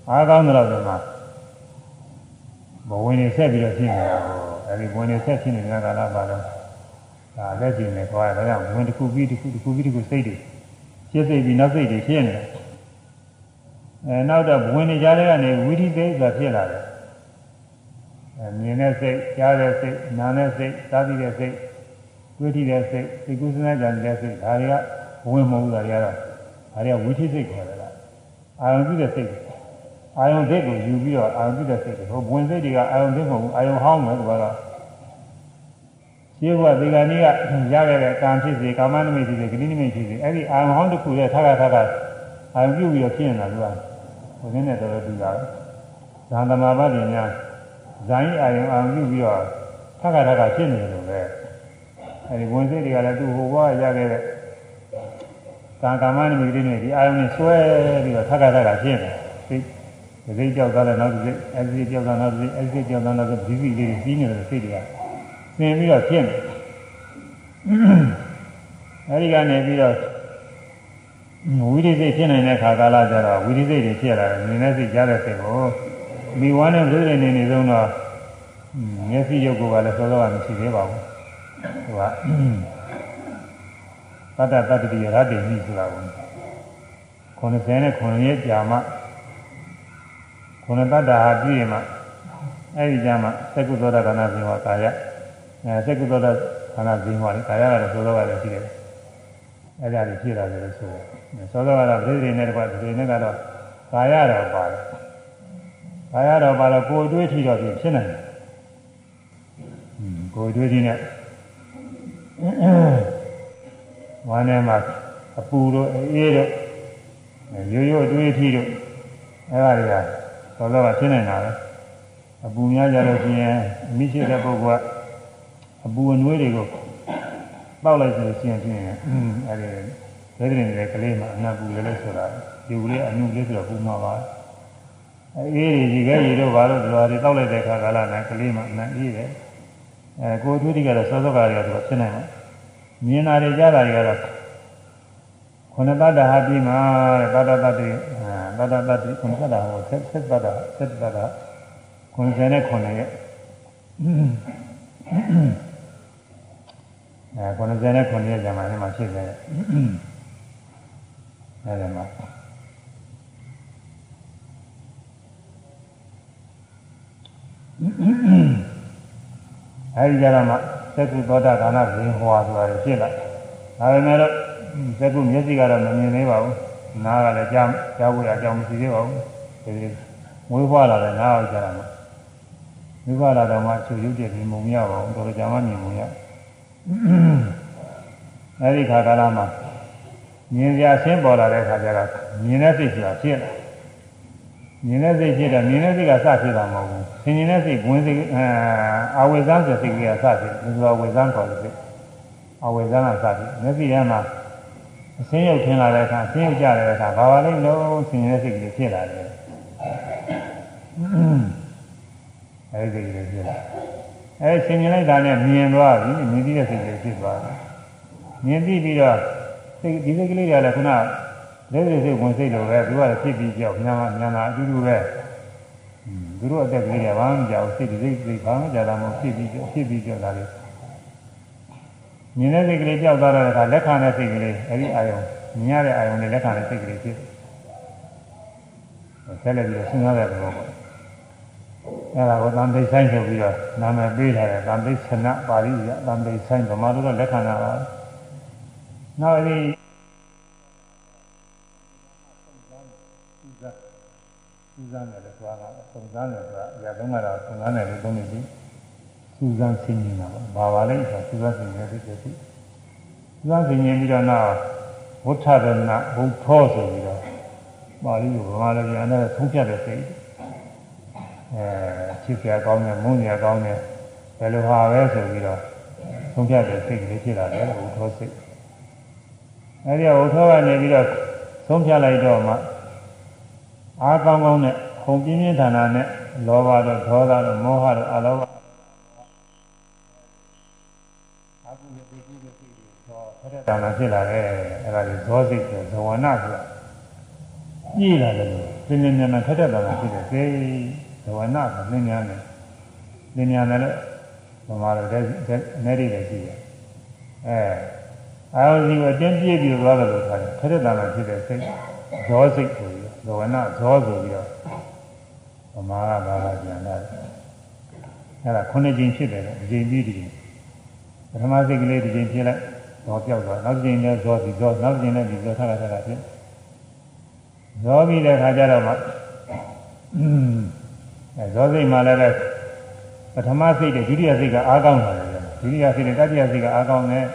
အားကောင်းတော့ဒီမှာဘဝင်နေဆက်ပြီးတော့ဖြစ်နေတာကိုအဲဒီဘဝင်နေဆက်ဖြစ်နေတဲ့ကာလပါတော့ဒါလက်ကျင်နေခေါ်ရတာကြောင့်ဝင်တစ်ခုပြီးတစ်ခုတစ်ခုပြီးတစ်ခုစိတ်တွေရှင်းစိတ်ပြီးနောက်စိတ်တွေဖြစ်နေတယ် အဲနောက်တော့ဝင်နေကြတဲ့ကနေဝိရိသိဆိုတာဖြစ်လာတယ်အဲမြင်တဲ့စိတ်ကြားတဲ့စိတ်နားတဲ့စိတ်စားပြီးတဲ့စိတ်တွေ့ထိတဲ့စိတ်သိကုသနာကြတဲ့စိတ်ဒါတွေကဝင်မဟုတ်ဘူးဒါတွေကတော့ဒါတွေကဝိသိစိတ်ခေါ်တယ်လားအာယုံပြုတဲ့စိတ်အာယုံစိတ်ကိုယူပြီးတော့အာယုံပြုတဲ့စိတ်တွေဟိုဝင်စိတ်တွေကအာယုံစိတ်မဟုတ်ဘူးအာယုံဟောင်းမယ်ကွာတော့ရှင်းကဒီကနေ့ကရခဲ့တဲ့ကံဖြစ်စေကာမနမိတ်ဖြစ်စေဂတိနမိတ်ဖြစ်စေအဲ့ဒီအာယုံဟောင်းတစ်ခုရဲ့ထခါထခါအာယုံပြုပြီးတော့ဖြစ်နေတာ ကဟိုနည်းနဲ့တော့တူတာဇာန်သမဘာတင်များဇာန်ဤအာယုံအာယုံပြုပြီးတော့ထခါထခါဖြစ်နေတယ်လို့ပဲအဲ့ဒီဝင်စိတ်တွေကလည်းသူ့ဟိုဘဝရခဲ့တဲ့ကံကာမနမိတ်တွေနဲ့ဒီအာယုံနဲ့ဆွဲပြီးတော့ထခါထခါဖြစ်နေစိတ်ဒီစိတ်ကြောက်သွားတဲ့နောက်တစ်စိတ်အဲဒီစိတ်ကြောက်သွားနောက်တစ်စိတ်အဲဒီစိတ်ကြောက်သွားနောက်တစ်စိတ်ဒီစိတ်လေးကြီးနေတယ်စိတ်တွေကသင်ပြီးတော့ဖြစ်နေအဲဒီကနေပြီးတော့ ဝိရိစိတ်ဖြစ်နိုင်တဲ့ခါကာလကျတော့ဝိရိစိတ်တွေဖြစ်လာတယ်မြင်တဲ့စိတ်ကြားတဲ့စိတ်ကိုမိဝမ်းနဲ့ပြည့်နေနေဆုံးတော့မျက်စိရုပ်ကလည်းစောစောကမရှိသေးပါဘူးဟိုကတတ္တတတ္တိရတ္တိမိဆိုတာကို90နဲ့9ရက်ကြာမှ9တတ္တဟာပြည့်မှအဲဒီကြာမှသက္ကုသောတာကနာဇင်ဝကာယအဲသက္ကုသောတာခန္ဓာဇင်ဝလေကာယကတော့စောစောကလည်းရှိတယ်အဲဒါတွေဖြစ်လာတယ်လို့ဆိုတယ် စောစောကတော့ပြည့်စုံနေတဲ့ကွာဒီနေ့ကတော့ကာယတော့ပါတယ်ကာယတော့ပါတော့ကိုယ်တွေးထီတော့ဖြစ်နိုင်တယ်ကိုယ်တွေးထီနဲ့ဝမ်းထဲမှာအပူတို့အေးတို့ရိုးရိုးအတွေးအထိတို့အဲ့ဒါတွေကသောသောကဖြစ်နေတာပဲအပူများကြလို့ရှိရင်မိရှိတဲ့ပုဂ္ဂိုလ်ကအပူအနွေးတွေကိုတောက်လိုက်ဆိုလို့ရှိရင်ဖြစ်ရင်အဲ့ဒီ ဘယ်တဲ့နေတဲ့ကလေးမှအနာပူလေလို့ဆိုတာဒီကလေးအနုလေးဆိုတော့ပူမှာပါအေးရီကြီးကရေတော့ဘာလို့ဒီလိုတွေတောက်လိုက်တဲ့ခါကလာနဲ့ကလေးမှအနာအေးတယ်အဲကိုယ်သူတိကတော့စောစောကတွေကဆိုဖြစ်နိုင်မှာမြင်တာတွေကြားတာတွေကတော့ခုနတတ္တဟာပြီးမှာတတ္တတ္တိတတ္တတတ္တိခုနတတ္တဟောဆက်ဆက်တတ္တဆက်တတ္တ99ရဲ့အဲ99ရဲ့ဇာမနဲ့မှာဖြစ်တယ် အဲဒီမှာအဲဒီကြတော့မှသက္ကုသောတာကာဏဇင်ဟွာဆိုတာဖြစ်လာဒါပေမဲ့လို့သက္ကုမျက်စိကတော့မမြင်သေးပါဘူးနားကလည်းကြားကြားဖို့ရအကြောင်းမရှိသေးပါဘူးဒီမွေးဖွားလာတဲ့နားအောင်ကြားတာမှမွေးဖွားလာတော့မှချူရုပ်တည်ပြီးမုံရပါဘူးတော်တော်ကြာမှမြင်မုံရအဲဒီခါကာလမှာ မြင်စရာဆင်းပေါ်လာတဲ့အခါကျတော့မြင်တဲ့စိတ်ဆိုတာဖြစ်လာမြင်တဲ့စိတ်ဖြစ်တာမြင်တဲ့စိတ်ကစဖြစ်တာမဟုတ်ဘူးသင်မြင်တဲ့စိတ်ဝင်စိတ်အာဝေဇံဆိုစိတ်ကစဖြစ်တယ်ဘုရားဝေဇံခေါ်တယ်စိတ်အာဝေဇံကစဖြစ်မျက်စိထဲမှာအဆင်းရုပ်ထင်လာတဲ့အခါအဆင်းရုပ်ကြတဲ့အခါဘာပါလိမ့်လို့သင်မြင်တဲ့စိတ်ကလေးဖြစ်လာတယ်အဲဒီစိတ်ကလေးဖြစ်လာအဲသင်မြင်လိုက်တာနဲ့မြင်သွားပြီမြင်ပြီးတဲ့စိတ်ကလေးဖြစ်သွားတယ်မြင်ပြီးပြီးတော့ စိတ်ဒီစိတ်ကလေးတွေကလည်းခုနလက်ရည်စိတ်ဝင်စိတ်လိုပဲသူကလည်းဖြစ်ပြီးကြောက်ညာညာနာအတူတူပဲသူတို့အသက်ကလေးကဘာမှမကြောက်စိတ်ဒီစိတ်စိတ်ဘာမှကြတာမဟုတ်ဖြစ်ပြီးကြောက်ဖြစ်ပြီးကြောက်တာလေမြင်တဲ့စိတ်ကလေးကြောက်သွားတဲ့အခါလက်ခံတဲ့စိတ်ကလေးအဲဒီအာယုံမြင်ရတဲ့အာယုံနဲ့လက်ခံတဲ့စိတ်ကလေးဖြစ်ဆက်လက်ပြီးတော့စဉ်းစားတဲ့သဘောပေါ့အဲဒါကိုသံသိဆိုင်ဆိုပြီးတော့နာမည်ပေးထားတယ်သံသိဆနပါဠိရသံသိဆိုင်ဗမာတို့တော့လက်ခံတာပါ နောက်အဲဒီစူးစမ်းတယ်လို့ဆိုတာကစုံစမ်းတယ်ဆိုတာအရာသုံးကတော့စုံစမ်းတယ်လို့သုံးနေပြီစူးစမ်းဆင်းနေတာပေါ့ဘာပါလဲဆိုစူးစမ်းဆင်းနေတဲ့ဖြစ်ဖြစ်စူးစမ်းဆင်းနေပြီးတော့နောက်ဝဋ္ဌဒနာဘုထောဆိုပြီးတော့ပါဠိကိုဗမာလိုပြန်တဲ့သုံးဖြတ်တဲ့စိတ်အဲချစ်ကြကောင်းတယ်မုန်းကြကောင်းတယ်ဘယ်လိုဟာပဲဆိုပြီးတော့သုံးဖြတ်တဲ့စိတ်ကလေးဖြစ်လာတယ်ဘုထောစိတ် အဲဒီကဝုထောကနေပြီးတော့သုံးဖြလိုက်တော့မှအားကောင်းကောင်းနဲ့ုံပြင်းပြင်းထန်ထန်နဲ့လောဘတို့ဒေါသတို့မောဟတို့အလောဘအကုသိုလ်တွေဖြစ်ပြီးတော့ဖရတနာဖြစ်လာတယ်အဲဒါကိုဇောစိတ်ဆိုဇဝနာဆိုတာညှိလာတယ်လို့ပြင်းပြင်းထန်ထန်ဖရတနာဖြစ်တယ်ဒီဇဝနာကလင်းများတယ်လင်းများတယ်လို့ဘာမှလည်းအနေနဲ့လည်းရှိတယ်အဲ အာရုံစီကိုတင်းပြည့်ပြည့်သွားတယ်လို့ခေါ်တယ်ဖရက်တဏ္ဍာဖြစ်တဲ့စိတ်ဇောစိတ်ကိုဇဝနဇောဆိုပြီးတော့ဗမာကဘာသာပြန်လာတယ်အဲ့ဒါခုနှစ်ကြိမ်ဖြစ်တယ်ဒီကြိမ်ပြီးဒီကြိမ်ပထမစိတ်ကလေးဒီကြိမ်ဖြစ်လိုက်ဇောပြောက်သွားနောက်ကြိမ်လည်းဇောဒီဇောနောက်ကြိမ်လည်းဒီဇောထတာထတာဖြစ်ဇောပြီးတဲ့ခါကျတော့မှအဲဇောစိတ်မှလည်းပဲပထမစိတ်နဲ့ဒုတိယစိတ်ကအားကောင်းတယ်ဒုတိယစိတ်နဲ့တတိယစိတ်ကအားကောင်းတယ်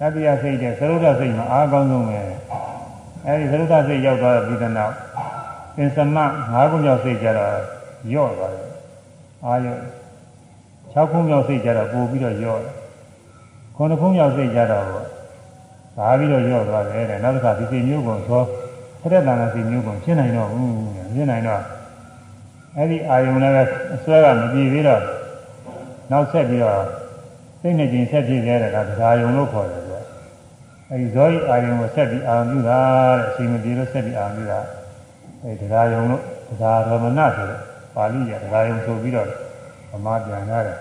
တတိယစိတ်နဲ့သရုပ်ဒစိတ်မှာအားကောင်းဆုံးပဲအဲဒီသရုပ်ဒစိတ်ရောက်သွားပြီးတဲ့နောက်သင်္သမ၅ခုမြောက်စိတ်ကြတော့ယော့သွားတယ်အာယော့၆ခုမြောက်စိတ်ကြတော့ပို့ပြီးတော့ယော့ခုနှစ်ခုမြောက်စိတ်ကြတော့သာပြီးတော့ယော့သွားတယ်တဲ့နောက်တစ်ခါဒီစိတ်မျိုးကိုသောဖရက်တန်တဲ့စိတ်မျိုးကိုရှင်းနိုင်တော့ဘူးရှင်းနိုင်တော့အဲ့ဒီအာယုံလည်းအစွဲကမပြေသေးတော့နောက်ဆက်ပြီးတော့စိတ်နဲ့ကျင်ဆက်ပြေခဲ့တဲ့ကတရားယုံလို့ခေါ်တယ်ကွာ အဲ့ဒီဇောဤအာယုံကိုဆက်ပြီးအာရုံပြုတာတဲ့အချိန်မပြေလို့ဆက်ပြီးအာရုံပြုတာအဲတရားယုံလို့တရားရမဏဆိုတဲ့ပါဠိရတရားယုံဆိုပြီးတော့ဗမာပြန်ရတယ်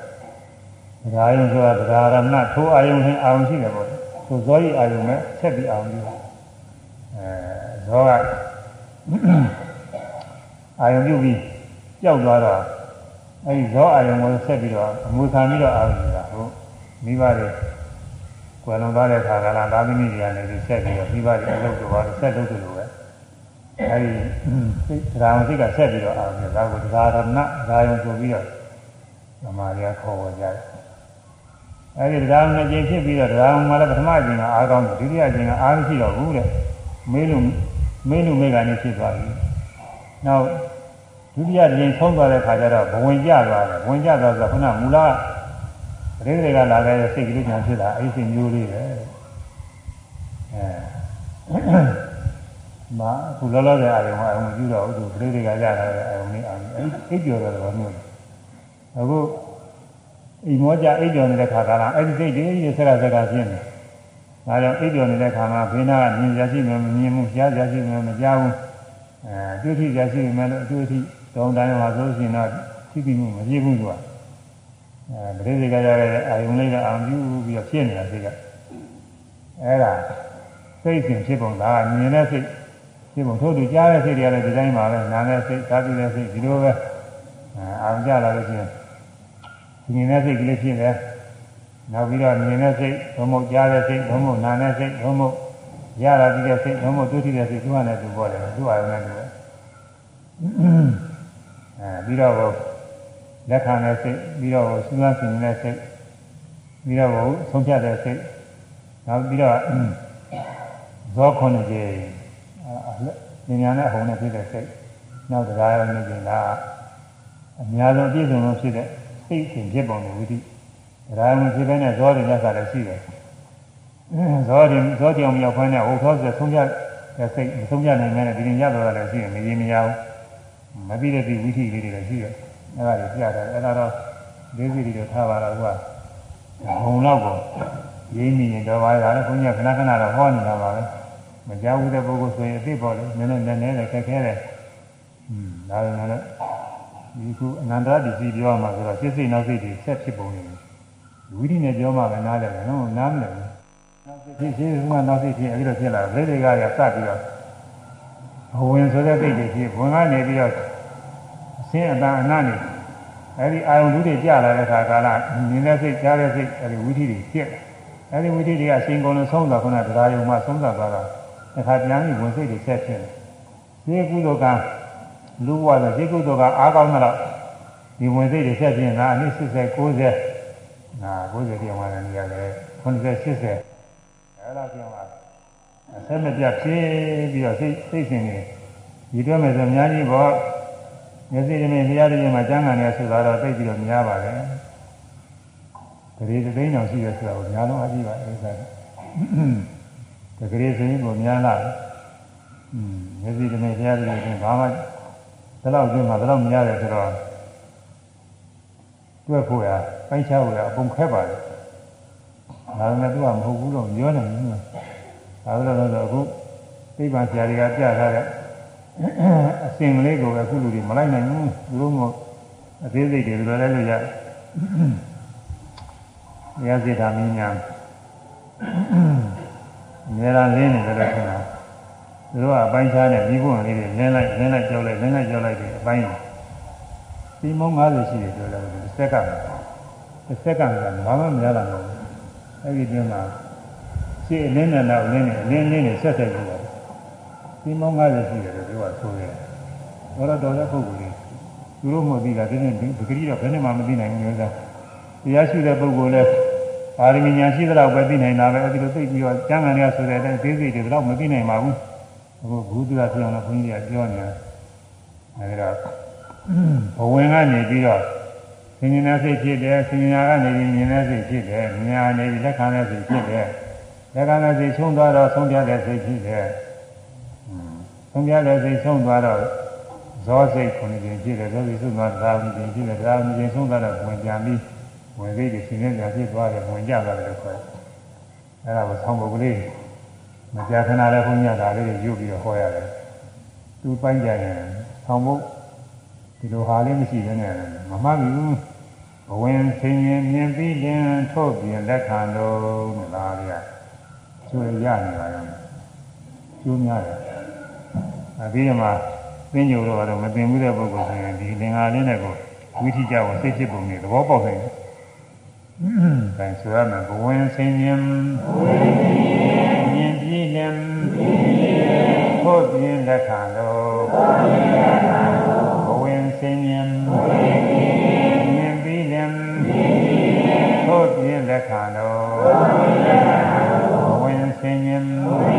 တရားယုံဆိုတာတရားရမဏထိုးအာယုံနဲ့အာရုံရှိတယ်ပေါ့ဆိုဇောဤအာယုံနဲ့ဆက်ပြီးအာရုံပြုအဲဇောကအာယုံပြုပြီးကြောက်သွားတော့အဲဒီဇောအာယုံကိုဆက်ပြီးတော့အမူခံပြီးတော့အာရုံပြုတာဟုတ်မိဘတွေ ကွယ်လွန်သွားတဲ့ခါကလာသာသမီတွေကနေပြီးဆက်ပြီးတော့မိဘတွေအလုပ်တော်ပါဆက်လုပ်တယ်လို့ပဲအဲဒီစိတ်တရားစိတ်ကဆက်ပြီးတော့အာရုံပြုဒါကိုတရားရဏဒါယုံဆိုပြီးတော့ဓမ္မတွေကခေါ်ဝေကြတယ်အဲဒီတရားနှစ်ကြိမ်ဖြစ်ပြီးတော့တရားမှလည်းပထမအကြိမ်ကအားကောင်းတယ်ဒုတိယအကြိမ်ကအားမရှိတော့ဘူးတဲ့မေးလို့မင်းလူမိကနေဖြစ်သွားပြီနောက်ဒုတိယကြိမ်ဆုံးသွားတဲ့ခါကျတော့ဘဝင်ကျသွားတယ်ဘဝင်ကျသွားဆိုတော့ခုနမူလ ပရိသေကလာတဲ့စိတ်ကလေးညာဖြစ်တာအဲ့ဒီစိတ်မျိုးလေးပဲအဲမာခုလောလောဆယ်အရုံအရုံမကြည့်တော့ဘူးသူပရိသေကရတာလည်းအရုံလေးအောင်အဲ့အိပ်ကျော်တယ်တော့မျိုးအခုအိမ်မောကြအိပ်ကျော်နေတဲ့ခါကလာအဲ့ဒီစိတ်တွေဆက်ကဆက်ကဖြစ်နေဒါကြောင့်အိပ်ကျော်နေတဲ့ခါမှာဘေးနာကမြင်ရရှိမယ်မမြင်ဘူးကြားရရှိမယ်မကြားဘူးအဲတွေ့ထိရရှိမယ်လို့အတွေ့အထိတောင်းတိုင်းမှာဆိုရှင်တော့သိသိမှုမပြည့်ဘူးသူက အဲပရိသေကရတဲ့အာယုံလေးကအောင်ပြုပြီးတော့ဖြစ်နေတာစိတ်ကအဲ့ဒါစိတ်စဉ်ဖြစ်ပုံဒါကမြင်တဲ့စိတ်ဖြစ်ပုံထို့တူကြားတဲ့စိတ်တွေကလည်းဒီတိုင်းပါပဲနားတဲ့စိတ်သာပြီးတဲ့စိတ်ဒီလိုပဲအောင်ကြလာလို့ရှိရင်မြင်တဲ့စိတ်ကလေးဖြစ်တယ်နောက်ပြီးတော့မြင်တဲ့စိတ်ဘုံမုတ်ကြားတဲ့စိတ်ဘုံမုတ်နာတဲ့စိတ်ဘုံမုတ်ရတာပြီးတဲ့စိတ်ဘုံမုတ်တွေ့ထိတဲ့စိတ်သူကလည်းသူပေါ်တယ်သူ့အာရုံနဲ့သူပဲအဲပြီးတော့ လက်ခံတဲ့စိတ်ပြီးတော့စူးစမ်းဆင်နေတဲ့စိတ်ပြီးတော့ဆုံးဖြတ်တဲ့စိတ်နောက်ပြီးတော့ဇောခွန်ကြီးဉာဏ်နဲ့အဟုန်နဲ့ဖြစ်တဲ့စိတ်နောက်တရားရနေကြတာအများဆုံးပြည့်စုံလို့ဖြစ်တဲ့စိတ်ရှင်ဖြစ်ပုံတွေဝိသိတရားဝင်ဖြစ်တဲ့ဇောတွေနဲ့စားလည်းရှိတယ်ဇောတွေဇောကြောင်မြောက်ခွန်းနဲ့ဟိုသောဆိုဆုံးဖြတ်တဲ့စိတ်မဆုံးဖြတ်နိုင်မဲ့ဒီရင်ရတော့လည်းရှိတယ်မရေမရဘူးမပြီးတဲ့ဒီဝိသိလေးတွေလည်းရှိတယ် အဲ့ဒါတွေပြတယ်အဲ့ဒါတော့လေးစီတွေထားပါတော့ကွာဟုံတော့ကိုရင်းမိရင်တော့ပါရလည်းဘုန်းကြီးကခဏခဏတော့ဟောနေတာပါပဲမကြောက်ဘူးတဲ့ပုဂ္ဂိုလ်ဆိုရင်အသိပေါ်လေနည်းနည်းနည်းနည်းလည်းခက်ခဲတယ်อืมဒါပေမဲ့လည်းဒီခုအနန္တရပစ္စည်းပြောမှာဆိုတော့စိတ်စိတ်နောက်စိတ်တွေဆက်ဖြစ်ပုံနေဝိရိနဲ့ပြောမှပဲနားလည်တယ်နော်နားမလည်ဘူးနောက်စိတ်ဖြစ်ဖြစ်ကနောက်စိတ်ဖြစ်အဲ့လိုဖြစ်လာတယ်ဒိဋ္ဌိကရစပြီးတော့ဘဝင်ဆိုတဲ့စိတ်တွေဖြစ်ဝင်ကနေပြီးတော့ အစင်းအတန်အနတ်နေအဲ့ဒီအာယုန်လူတွေကြလာတဲ့ခါကာလမြင်တဲ့စိတ်ကြားတဲ့စိတ်အဲ့ဒီဝိသီတွေဖြစ်အဲ့ဒီဝိသီတွေကအရှင်ကုန်လို့ဆုံးသွားခုနတရားယုံမှဆုံးသွားသွားတာတစ်ခါပြန်ပြီးဝင်စိတ်တွေဆက်ဖြစ်တယ်ဒီကုသိုလ်ကလူဘဝဆိုဒီကုသိုလ်ကအားကောင်းတော့ဒီဝင်စိတ်တွေဆက်ဖြစ်တာအနည်း80 90နာ90ပြောင်းလာတယ်နေရတယ်90 80အဲ့ဒါပြောင်းလာအဆက်မပြတ်ဖြစ်ပြီးတော့စိတ်စိတ်ရှင်နေဒီတွဲမယ်ဆိုအများကြီးပေါ့ မျက်စိတည်းနဲ့တရားတည်းမှာကျမ်းဂန်နေဆိုတာတော့သိပြီးတော့များပါလေတရေသိန်းအောင်ရှိရဆိုတာကိုများလုံးအကြည့်ပါအဲ့ဒါတကယ်ဆိုရင်ကိုများလာတယ်อืมမျက်စိတည်းနဲ့တရားတည်းနဲ့ဘာမှဒီလောက်ကျင်းမှာဒီလောက်များတယ်ဆိုတော့တွက်ဖို့ရပိုင်းခြားဖို့ရအပုံခက်ပါတယ်ဒါပေမဲ့သူကမဟုတ်ဘူးတော့ပြောနေတယ်ဒါဆိုတော့အခုသိပ္ပံဆရာတွေကပြထားတဲ့ အစင်ကလေးကိုပဲအခုလူတွေမလိုက်နိုင်ဘူးသူတို့မို့အသေးစိတ်တွေလိုလဲလို့ရရစေတာမင်းများအများအားလင်းနေတယ်လို့ဆိုတာသူတို့ကအပိုင်းခြားနဲ့မိဘဝင်လေးတွေလင်းလိုက်လင်းလိုက်ကြောက်လိုက်လင်းလိုက်ကြောက်လိုက်တွေအပိုင်းဒီမုံ90ရှိတယ်ပြောတယ်တစ်စက္ကန့်တစ်စက္ကန့်ကဘာမှမရတာမဟုတ်ဘူးအဲ့ဒီတွင်မှာရှေ့အလင်းနဲ့နောက်အလင်းနဲ့အလင်းလေးနဲ့ဆက်ဆက်ပြီးတော့ဒီမောင်း90ရှိတယ်လို့ပြော တာဆိုတယ်။ဘောရတော်တဲ့ပုဂ္ဂိုလ်ကြီးသူတို့မှသိတာဒီနေ့ဒီဂရီတော့ဘယ်နဲ့မှမသိနိုင်ဘူးလို့ဆိုတာတရားရှိတဲ့ပုဂ္ဂိုလ်လဲပါရမီညာရှိသလောက်ပဲသိနိုင်တာပဲအဲဒီလိုသိပြီးတော့ကျမ်းဂန်ရဆိုတဲ့အတိုင်းသိစိတ်တွေတော့မသိနိုင်ပါဘူး။အခုဘုသူရပြောင်းတော့ဘုန်းကြီးကပြောနေတာအဲဒီတော့ဘဝင်ကနေပြီးတော့ဆင်ញင်တဲ့စိတ်ဖြစ်တယ်ဆင်ញင်ကနေပြီးမြင်တဲ့စိတ်ဖြစ်တယ်မြင်ရနေပြီးလက်ခံတဲ့စိတ်ဖြစ်တယ်လက်ခံတဲ့စိတ်ချုံသွားတော့ဆုံးပြတဲ့စိတ်ဖြစ်တယ် ဆုံးပြတဲ့စိတ်ဆုံးသွားတော့ဇောစိတ်ခုနှစ်ကြိမ်ဖြစ်တယ်ဇောစိတ်ဆုံးသွားတာနှစ်ကြိမ်ဖြစ်တယ်ဒါနှစ်ကြိမ်ဆုံးသွားတော့ဝင်ပြန်ပြီးဝင်စိတ်တွေရှင်နေပြန်ဖြစ်သွားတယ်ဝင်ကြသွားတယ်လို့ခေါ်တယ်အဲဒါကိုဆောင်းပုဂ္ဂလိမကြာခဏလည်းခွင့်ရတာလေးတွေယူပြီးတော့ဟောရတယ်သူပိုင်းကြရင်ဆောင်းပုဂ္ဒီလိုဟာလေးမရှိဘဲနဲ့မမှတ်ဘူးဘဝင်ဆင်းရင်မြင်ပြီးရင်ထုတ်ပြင်လက်ခံလို့လားဗျာကျွေရနေပါရောကျိုးများတယ် အပြီးမှသင်ညိုတော့တော့မသိဘူးတဲ့ပုဂ္ဂိုလ်ဆိုရင်ဒီလင်္ကာလေးနဲ့ကိုဝိထိကြကိုသိဖြစ်ပုံနဲ့သဘောပေါက်နိုင်တယ်။ဒါဆိုရမယ်ဘဝင်ဆင်းရင်မြင်ပြီးရင်ထုတ်ပြင်လက်ခံလို့ဘဝင်ဆင်းရင်မြင်ပြီးရင်ထုတ်ပြင်လက်ခံလို့ဘဝင်ဆင်းရင်မြင်ပြီးရင်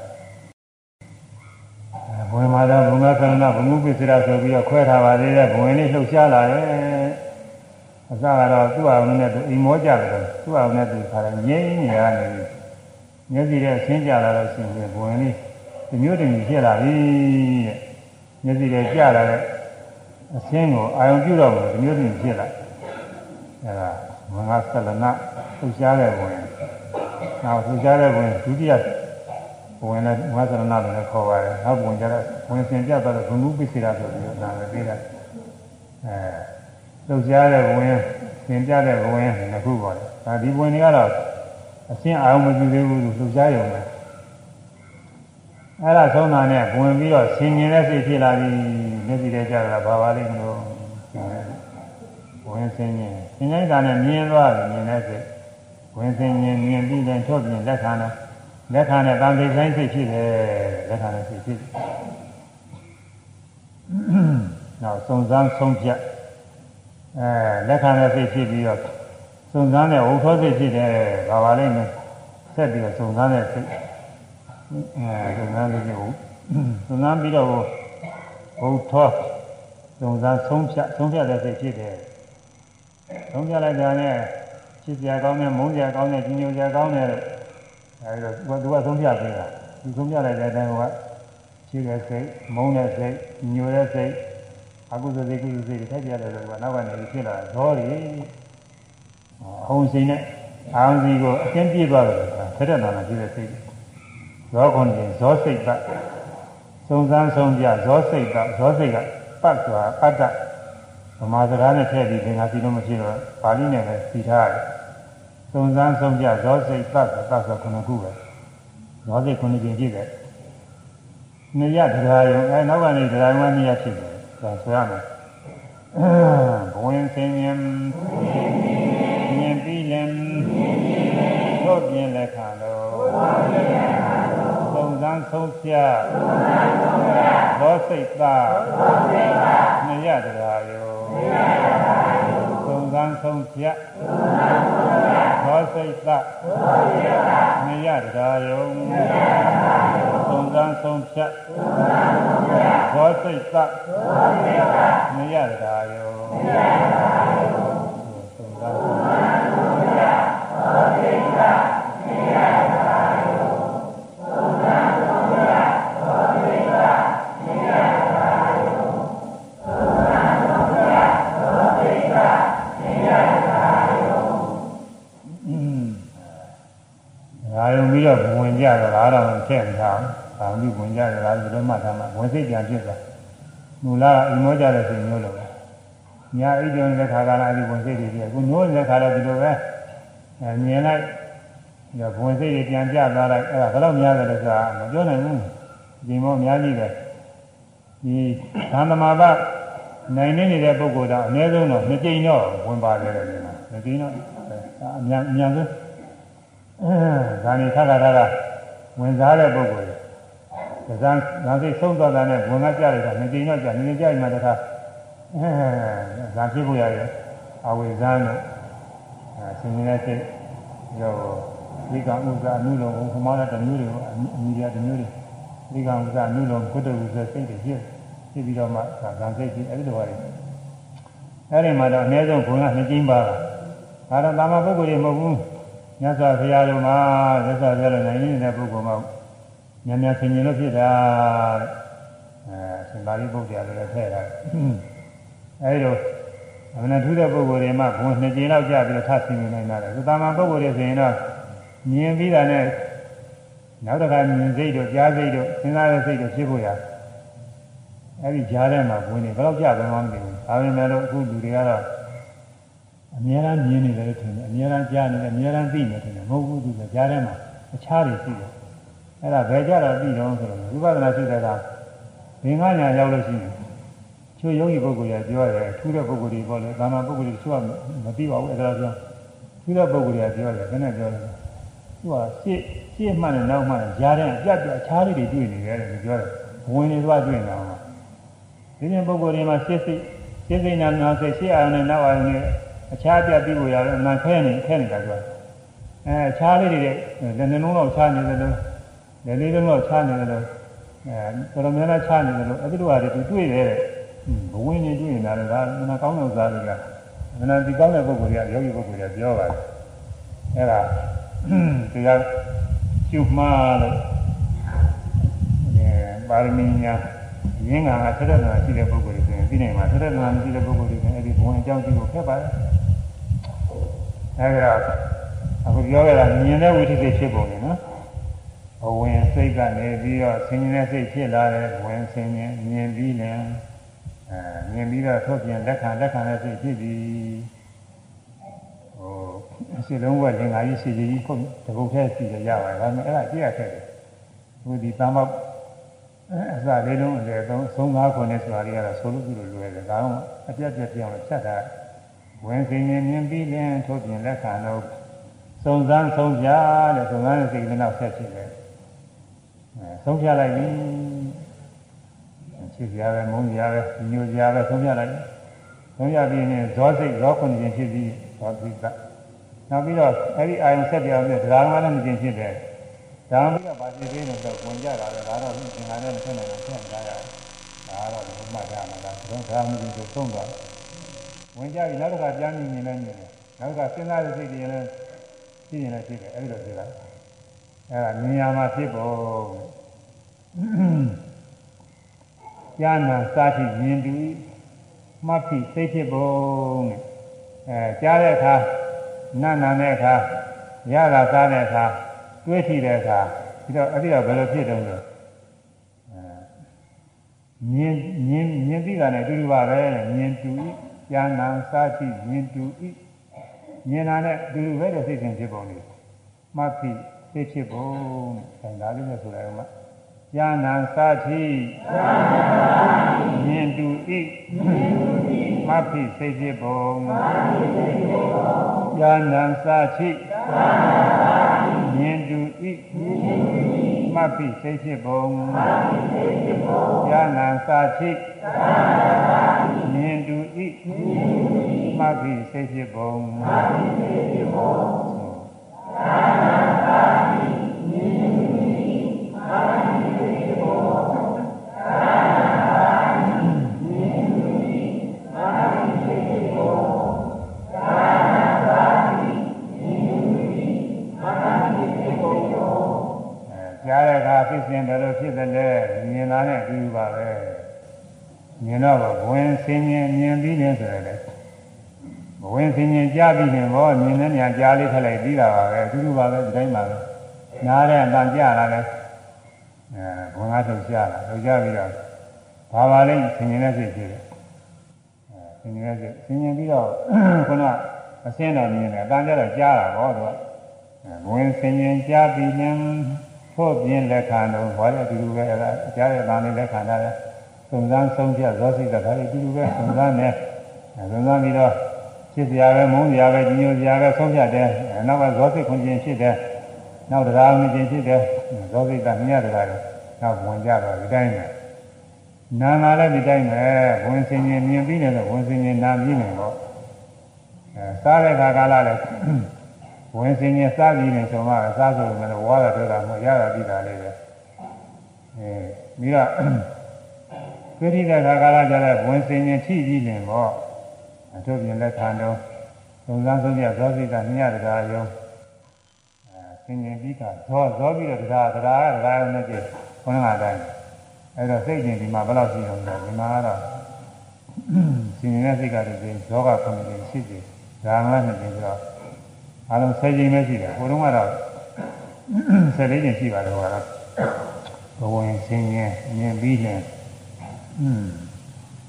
ဆိုပြီးတော့ခွဲထားပါသေးတယ်ဘဝင်လေးလှုပ်ရှားလာရဲ့အစကတော့သူ့အောင်နဲ့သူအိမ်မောကြတယ်သူ့အောင်နဲ့သူခါတယ်ငြိမ်းနေရနေပြီမျက်စိနဲ့ဆင်းကြလာတော့ရှင်ဘဝင်လေးဒီမျိုးတည်းဖြစ်လာပြီတဲ့မျက်စိနဲ့ကြလာတဲ့အဆင်းကိုအာယုံပြုတော့မယ်ဒီမျိုးတည်းဖြစ်လာအဲဒါမင်္ဂသလနာလှုပ်ရှားတဲ့ဝင်နောက်လှုပ်ရှားတဲ့ဝင်ဒုတိယ ဝင်လည်းဝါသရဏလို့လည်းခေါ်ပါတယ်။နောက်ဝင်ကြတော့ဝင်စင်ကြတော့ဘုံမှုပိစိရာဆိုပြီးတော့နာမည်ပေးတာ။အဲလှုပ်ရှားတဲ့ဝင်စင်ကြတဲ့ဝင်နှစ်ခုပါလေ။ဒါဒီဝင်တွေကတော့အရှင်းအောင်မပြုသေးဘူးလှုပ်ရှားရုံပဲ။အဲ့ဒါဆုံးတာနဲ့ဝင်ပြီးတော့ဆင်ញင်တဲ့စိတ်ဖြစ်လာပြီးမျက်စိထဲကျတာဘာပါလိမ့်မလို့ဝင်ဆင်ញင်ဆင်ញင်တာနဲ့မြင်သွားတယ်မြင်တဲ့စိတ်ဝင်ဆင်ញင်မြင်ပြီးthen ထုတ်ပြင်လက်ခံတယ် လက်ခံတဲ့တန်သိဆိုင်စိတ်ဖြစ်တယ်လက်ခံတဲ့စိတ်ဖြစ်တယ်နောက်စုံစမ်းဆုံးဖြတ်အဲလက်ခံတဲ့စိတ်ဖြစ်ပြီးတော့စုံစမ်းတဲ့ဝုထောစိတ်ဖြစ်တယ်ဘာပါလိမ့်မယ်ဆက်ပြီးတော့စုံစမ်းတဲ့စိတ်အဲစုံစမ်းလို့ကိုစုံစမ်းပြီးတော့ဝုထောစုံစမ်းဆုံးဖြတ်ဆုံးဖြတ်တဲ့စိတ်ဖြစ်တယ်ဆုံးဖြတ်လိုက်တာနဲ့ဖြစ်ကြကောင်းတဲ့မုန်းကြကောင်းတဲ့ကြီးညိုကြကောင်းတဲ့ အဲဒီတော့သူကသုံးပြပေးတာသူသုံးပြလိုက်တဲ့အတိုင်းကရှိတဲ့စိတ်မုန်းတဲ့စိတ်ညိုတဲ့စိတ်အကုသိုလ်စိတ်ကုသိုလ်စိတ်တွေထည့်ပြတယ်လို့ကနောက်ကနေဖြစ်လာဇောတွေအုံစိတ်နဲ့အာရုံစီကိုအကျဉ်းပြသွားတယ်ခက်တဲ့နာနာရှိတဲ့စိတ်ဇောခွန်ကြီးဇောစိတ်ကစုံစမ်းဆုံးပြဇောစိတ်ကဇောစိတ်ကပတ်သွားအတ္တဗမာစကားနဲ့ထည့်ပြီးသင်္ဃာစီလို့မရှိတော့ပါဠိနဲ့ပဲစီထားတယ် သုံးစမ်းဆုံးပြဇောစိတ်သတ်သတ်ဆိုခုနှစ်ခုပဲဇောစိတ်ခုနှစ်ကျင်ဖြစ်တယ်နေရတရားယုံအဲနောက်ကနေတရားယုံကနေရဖြစ်တယ်ဒါဆိုရမယ်ဘဝင်စင်ရင်မြင်ပြီးလည်းသို့ပြင်းလက်ခံလို့သုံးစမ်းဆုံးပြဇောစိတ်သတ်နေရတရားယုံသုံးစမ်းဆုံးပြ သောစိတ်သမရတရားယုံသုံးသန်းဆုံးဖြတ်သောစိတ်သမရတရားယုံသုံးသန်းဆုံးဖြတ်သောစိတ်သမရတရားယုံသုံးသန်းဆုံးဖြတ်သောစိတ်သမရတရားယုံသုံးသန်းဆုံးဖြတ်သောစိတ်သမရတရားအာယုံပြီး တော့ဝင်ကြတော့ဒါတော့ထည့်ထား။ဒါမှဝင်ကြတယ်ဒါဘယ်လိုမှထားမှာဝင်စိတ်ပြန်ဖြစ်သွား။မူလကအိမ်မောကြတဲ့စိတ်မျိုးလိုပဲ။ညာအိမ်ကျော်တဲ့ခါကလည်းအဲဒီဝင်စိတ်တွေပြည့်။ခုနိုးတဲ့ခါတော့ဒီလိုပဲ။အဲမြင်လိုက်ညဝင်စိတ်တွေပြန်ပြသွားလိုက်အဲ့ဒါဘယ်တော့များတယ်လဲဆိုတာမပြောနိုင်ဘူး။ဒီမောအများကြီးပဲ။ဒီသံသမာဘနိုင်နေနေတဲ့ပုဂ္ဂိုလ်တော့အနည်းဆုံးတော့နှစ်ကြိမ်တော့ဝင်ပါတယ်လေ။နှစ်ကြိမ်တော့အများအများဆုံးအဲဒါနေခါခါခါ ဝင်စားတဲ့ပုဂ္ဂိုလ်တွေဒါဇာစိတ်ဆုံးသွားတာနဲ့ဝင်ကကြရတာနေကြိမ်တော့ကြာနေနေကြရင်မှတခါအဲဇာဖြစ်ဖို့ရရဲ့အဝိဇ္ဇာနဲ့အဲဆင်းရဲစိတ်ရောဒီကဥစ္စာအနုလုံးဘုမားတဲ့မျိုးတွေအမိရတဲ့မျိုးတွေဒီကဥစ္စာအနုလုံးကုတ္တဥစ္စာစိတ်တွေဖြစ်ဖြစ်ပြီးတော့မှဇာစိတ်ကြီးအဲဒီလိုပါလေအဲဒီမှာတော့အနည်းဆုံးဘုံကနှစ်ကြိမ်ပါတာဒါတော့တာမပုဂ္ဂိုလ်တွေမဟုတ်ဘူး မြတ်စွာဘုရားတို့မှာမြတ်စွာဘုရားတို့နိုင်နေတဲ့ပုဂ္ဂိုလ်မှာညံ့ညံ့ဆင်ញင်လို့ဖြစ်တာအဲရှင်သာရိပုတ္တရာလည်းထည့်တာအဲဒီတော့အမှန်ထူးတဲ့ပုဂ္ဂိုလ်တွေမှာဘုံနှစ်ကြိမ်လောက်ကြာပြီးတော့ထဆင်ញင်နိုင်တာလေသူတာမန်ပုဂ္ဂိုလ်တွေဆိုရင်တော့မြင်ပြီးတာနဲ့နောက်တစ်ခါမြင်စိတ်တို့ကြားစိတ်တို့စဉ်းစားတဲ့စိတ်တို့ဖြစ်ဖို့ရအဲဒီကြားထဲမှာဘုံတွေဘယ်တော့ကြာသွားမှမသိဘူးဒါပေမဲ့လို့အခုလူတွေကတော့ အများအားမြင်နေတယ်လို့ထင်တယ်အများအားကြားနေတယ်အများအားသိနေတယ်ထင်တယ်မဟုတ်ဘူးသူကကြားထဲမှာအခြားတွေရှိတယ်အဲ့ဒါဘယ်ကြတော့သိတော့ဆိုတော့ဝိပဿနာရှိတဲ့ကဘင်္ဂညာရောက်လို့ရှိရင်ချိုးယောဂီပုဂ္ဂိုလ်ရပြောတယ်ထူးတဲ့ပုဂ္ဂိုလ်တွေပေါ့လေသာမန်ပုဂ္ဂိုလ်တွေချိုးမသိပါဘူးအဲ့ဒါပြောထူးတဲ့ပုဂ္ဂိုလ်တွေကပြောတယ်ဘယ်နဲ့ပြောလဲသူကရှေ့ရှေ့မှန်နဲ့နောက်မှနဲ့ကြားတဲ့အပြတ်ပြတ်ခြားလေးတွေတွေ့နေတယ်လို့ပြောတယ်ဝင်နေသွားတွေ့နေတာမှာဒီနေ့ပုဂ္ဂိုလ်တွေမှာရှေ့စိတ်ရှေ့စိတ်နာနာစိတ်ရှေ့အာရုံနဲ့နောက်အာရုံနဲ့ အခြားပြတ်ပြီးကိုရတယ်အမှန်ခဲနေခဲနေတာပြောတယ်အဲခြားလေးတွေလက်နှလုံးတော့ခြားနေတယ်လို့လက်လေးလုံးတော့ခြားနေတယ်လို့အဲတော်တော်များများခြားနေတယ်လို့အဲ့ဒီလိုဟာတွေသူတွေ့တယ်ဘဝင်နေတွေ့နေတာလည်းဒါမနာကောင်းတဲ့ဥစ္စာတွေကမနာဒီကောင်းတဲ့ပုဂ္ဂိုလ်တွေကယောဂီပုဂ္ဂိုလ်တွေကပြောပါတယ်အဲ့ဒါတရားကျုမှားလို့အဲပါရမီညာရင်းကငါဆက်တဲ့နာရှိတဲ့ပုဂ္ဂိုလ်တွေဆိုရင်ပြီးနိုင်မှာဆက်တဲ့နာမရှိတဲ့ပုဂ္ဂိုလ်တွေဆိုရင်အဲ့ဒီဘဝင်အကြောင်းကြည့်ဖို့ခက်ပါတယ် အဲ့ဒါအခုပြောခဲ့တာမြင်တဲ့ဝိသိစိတ်ဖြစ်ပုံလေနော်အဝင်စိတ်ကနေပြီးတော့ဆင်းရဲစိတ်ဖြစ်လာတဲ့ဝင်ဆင်းရဲမြင်ပြီးလည်းအဲမြင်ပြီးတော့ထုတ်ပြန်လက်ခံလက်ခံတဲ့စိတ်ဖြစ်ပြီးဟိုအစီလုံးဝလင်္ကာကြီးစီကြီးခုတပုတ်ထဲစီရရပါတယ်ဒါပေမဲ့အဲ့ဒါကြည့်ရခဲ့တယ်ဟိုဒီတမ်းမောက်အစလေးလုံးအလေဆုံးသုံးကားခွန်နဲ့ဆိုတာတွေကတော့ဆိုလို့ပြုလို့လွယ်တယ်ဒါတော့အပြတ်ပြတ်ပြောင်းဖြတ်တာ ဝင်စင်ရင်မြင်ပြီးလင်းထုတ်ပြန်လက်ခံတော့စုံစမ်းဆုံးဖြတ်တဲ့စုံစမ်းတဲ့စိတ်နဲ့နောက်ဆက်ဖြစ်တယ်အဲဆုံးဖြတ်လိုက်ပြီချစ်ကြပဲမုန်းကြပဲညိုကြပဲဆုံးဖြတ်လိုက်ဆုံးဖြတ်ပြီးရင်ဇောစိတ်ဇောခွန်ခြင်းဖြစ်ပြီးဇောပိကနောက်ပြီးတော့အဲ့ဒီအာယုံဆက်ပြောင်းပြီးတရားမှလည်းမကျင်ဖြစ်တယ်ဒါမှပြီးတော့ဗာစီသေးလို့တော့ဝင်ကြတာပဲဒါတော့သင်္ခါရနဲ့ဆက်နေတော့ဆက်ကြရတယ်ဒါတော့ဘုမှတ်ကြမှာလားဒါဒါမှမဟုတ်ဆုံးသွား ဝင်ကြပြီနောက်တစ်ခါပြန်မြင်နေလည်းမြင်တယ်နောက်တစ်ခါစဉ်းစားတဲ့စိတ်တွေလည်းဖြစ်ရင်လည်းဖြစ်တယ်အဲ့ဒီလိုဖြစ်တာအဲ့ဒါမြင်ရမှာဖြစ်ဖို့ညာနာစာတိမြင်ပြီးမှတ်ပြီးစိတ်ဖြစ်ဖို့အဲကြားတဲ့အခါနာနာတဲ့အခါရတာစားတဲ့အခါတွေးကြည့်တဲ့အခါပြီးတော့အဲ့ဒီတော့ဘယ်လိုဖြစ်တုံးလဲအဲမြင်မြင်မြင်ပြီးတာနဲ့အတူတူပါပဲမြင်တူ ဉာဏ်နာစာတိမြင်တူဤမြင်တာနဲ့အတူတူပဲတဲ့စိတ်စဉ်ဖြစ်ပုံလေးမှတ်ပြီးသိဖြစ်ပုံဆိုင်ဒါလေးနဲ့ဆိုလိုက်အောင်ဉာဏ်နာစာတိမြင်တူဤမှတ်ပြီးသိဖြစ်ပုံဉာဏ်နာစာတိမြင်တူဤ မှတ်ပြီးသိဖြစ်ပုံဉာဏ်နာစာတိမြင်တူဤမှတ်ပြီးသိဖြစ်ပုံဉာဏ်နာစာတိမြင်တူဤမှတ်ပြီးသိဖြစ်ပုံ ကြားတဲ့အခါဖြစ်စဉ်ဘယ်လိုဖြစ်သလဲမြင်လာတဲ့အတူပါပဲမြင်တော့ဘဝင်ဆင်းရင်မြင်ပြီးတယ်ဆိုရယ်လေဘဝင်ဆင်းရင်ကြားပြီးရင်ဘောမြင်တဲ့ညာကြားလေးထက်လိုက်ပြီးတာပါပဲအတူတူပါပဲဒီတိုင်းပါပဲနားတဲ့အတန်ကြားလာတယ်အဲဘဝင်ကထုတ်ကြားလာထုတ်ကြားပြီးတော့ဘာပါလိမ့်ဆင်ရင်လည်းဖြစ်ဖြစ်တယ်ဆင်ရင်လည်းဖြစ်ဆင်ရင်ပြီးတော့ခုနအစင်းတော်မြင်တယ်အတန်ကြားတော့ကြားတာဘောတော့ဘဝင်ဆင်ရင်ကြားပြီးရင် ဖို့ပြင်းလက်ခံတော့ဘာလဲအတူတူပဲအဲ့ဒါကြားတဲ့သားလေးလက်ခံတာလဲစုံစမ်းဆုံးဖြတ်ဇောစိတ်ကဒါလေးအတူတူပဲစုံစမ်းနေစုံစမ်းပြီးတော့ဖြစ်စရာပဲမုန်းစရာပဲကြီးညိုစရာပဲဆုံးဖြတ်တယ်နောက်ကဇောစိတ်ခွန်ခြင်းဖြစ်တယ်နောက်တရားမခြင်းဖြစ်တယ်ဇောစိတ်ကမြတ်တရားတယ်နောက်ဝင်ကြတော့ဒီတိုင်းပဲနာနာလည်းဒီတိုင်းပဲဝင်စင်ရင်မြင်ပြီးနေတော့ဝင်စင်ရင်နာပြီးနေတော့အဲစားတဲ့ခါကာလလည်း ဝင်စင်ရင်စားပြီးနေဆိုမှစားဆိုလို့ဝါရတော့တာမဟုတ်ရတာပြီးတာလေးပဲအဲပြီးတော့ပြိဋိတဲ့ခါကာလကျတော့ဝင်စင်ရင်ထိပြီးနေတော့အထုပ်ပြင်လက်ခံတော့သုံးစမ်းဆုံးပြဇောစိကညတရားယုံအဲစင်ရင်ပြီးကဇောဇောပြီးတော့တရားတရားတရားယုံနဲ့ကြည့်ခொနကအတိုင်းအဲ့တော့စိတ်ကျင်ဒီမှာဘယ်လောက်ရှိအောင်လဲဒီမှာကတော့စင်ရင်တဲ့စိတ်ကတည်းကဇောကခုနှစ်ကျင်ရှိကြဒါမှနှစ်ကျင်ဆိုတော့ အလုံး10ကျင်ပဲရှိတယ်ဟိုတုန်းကတော့14ကျင်ရှိပါတယ်ဟိုကတော့ဘဝင်စင်ရင်မြင်ပြီးရင်อืม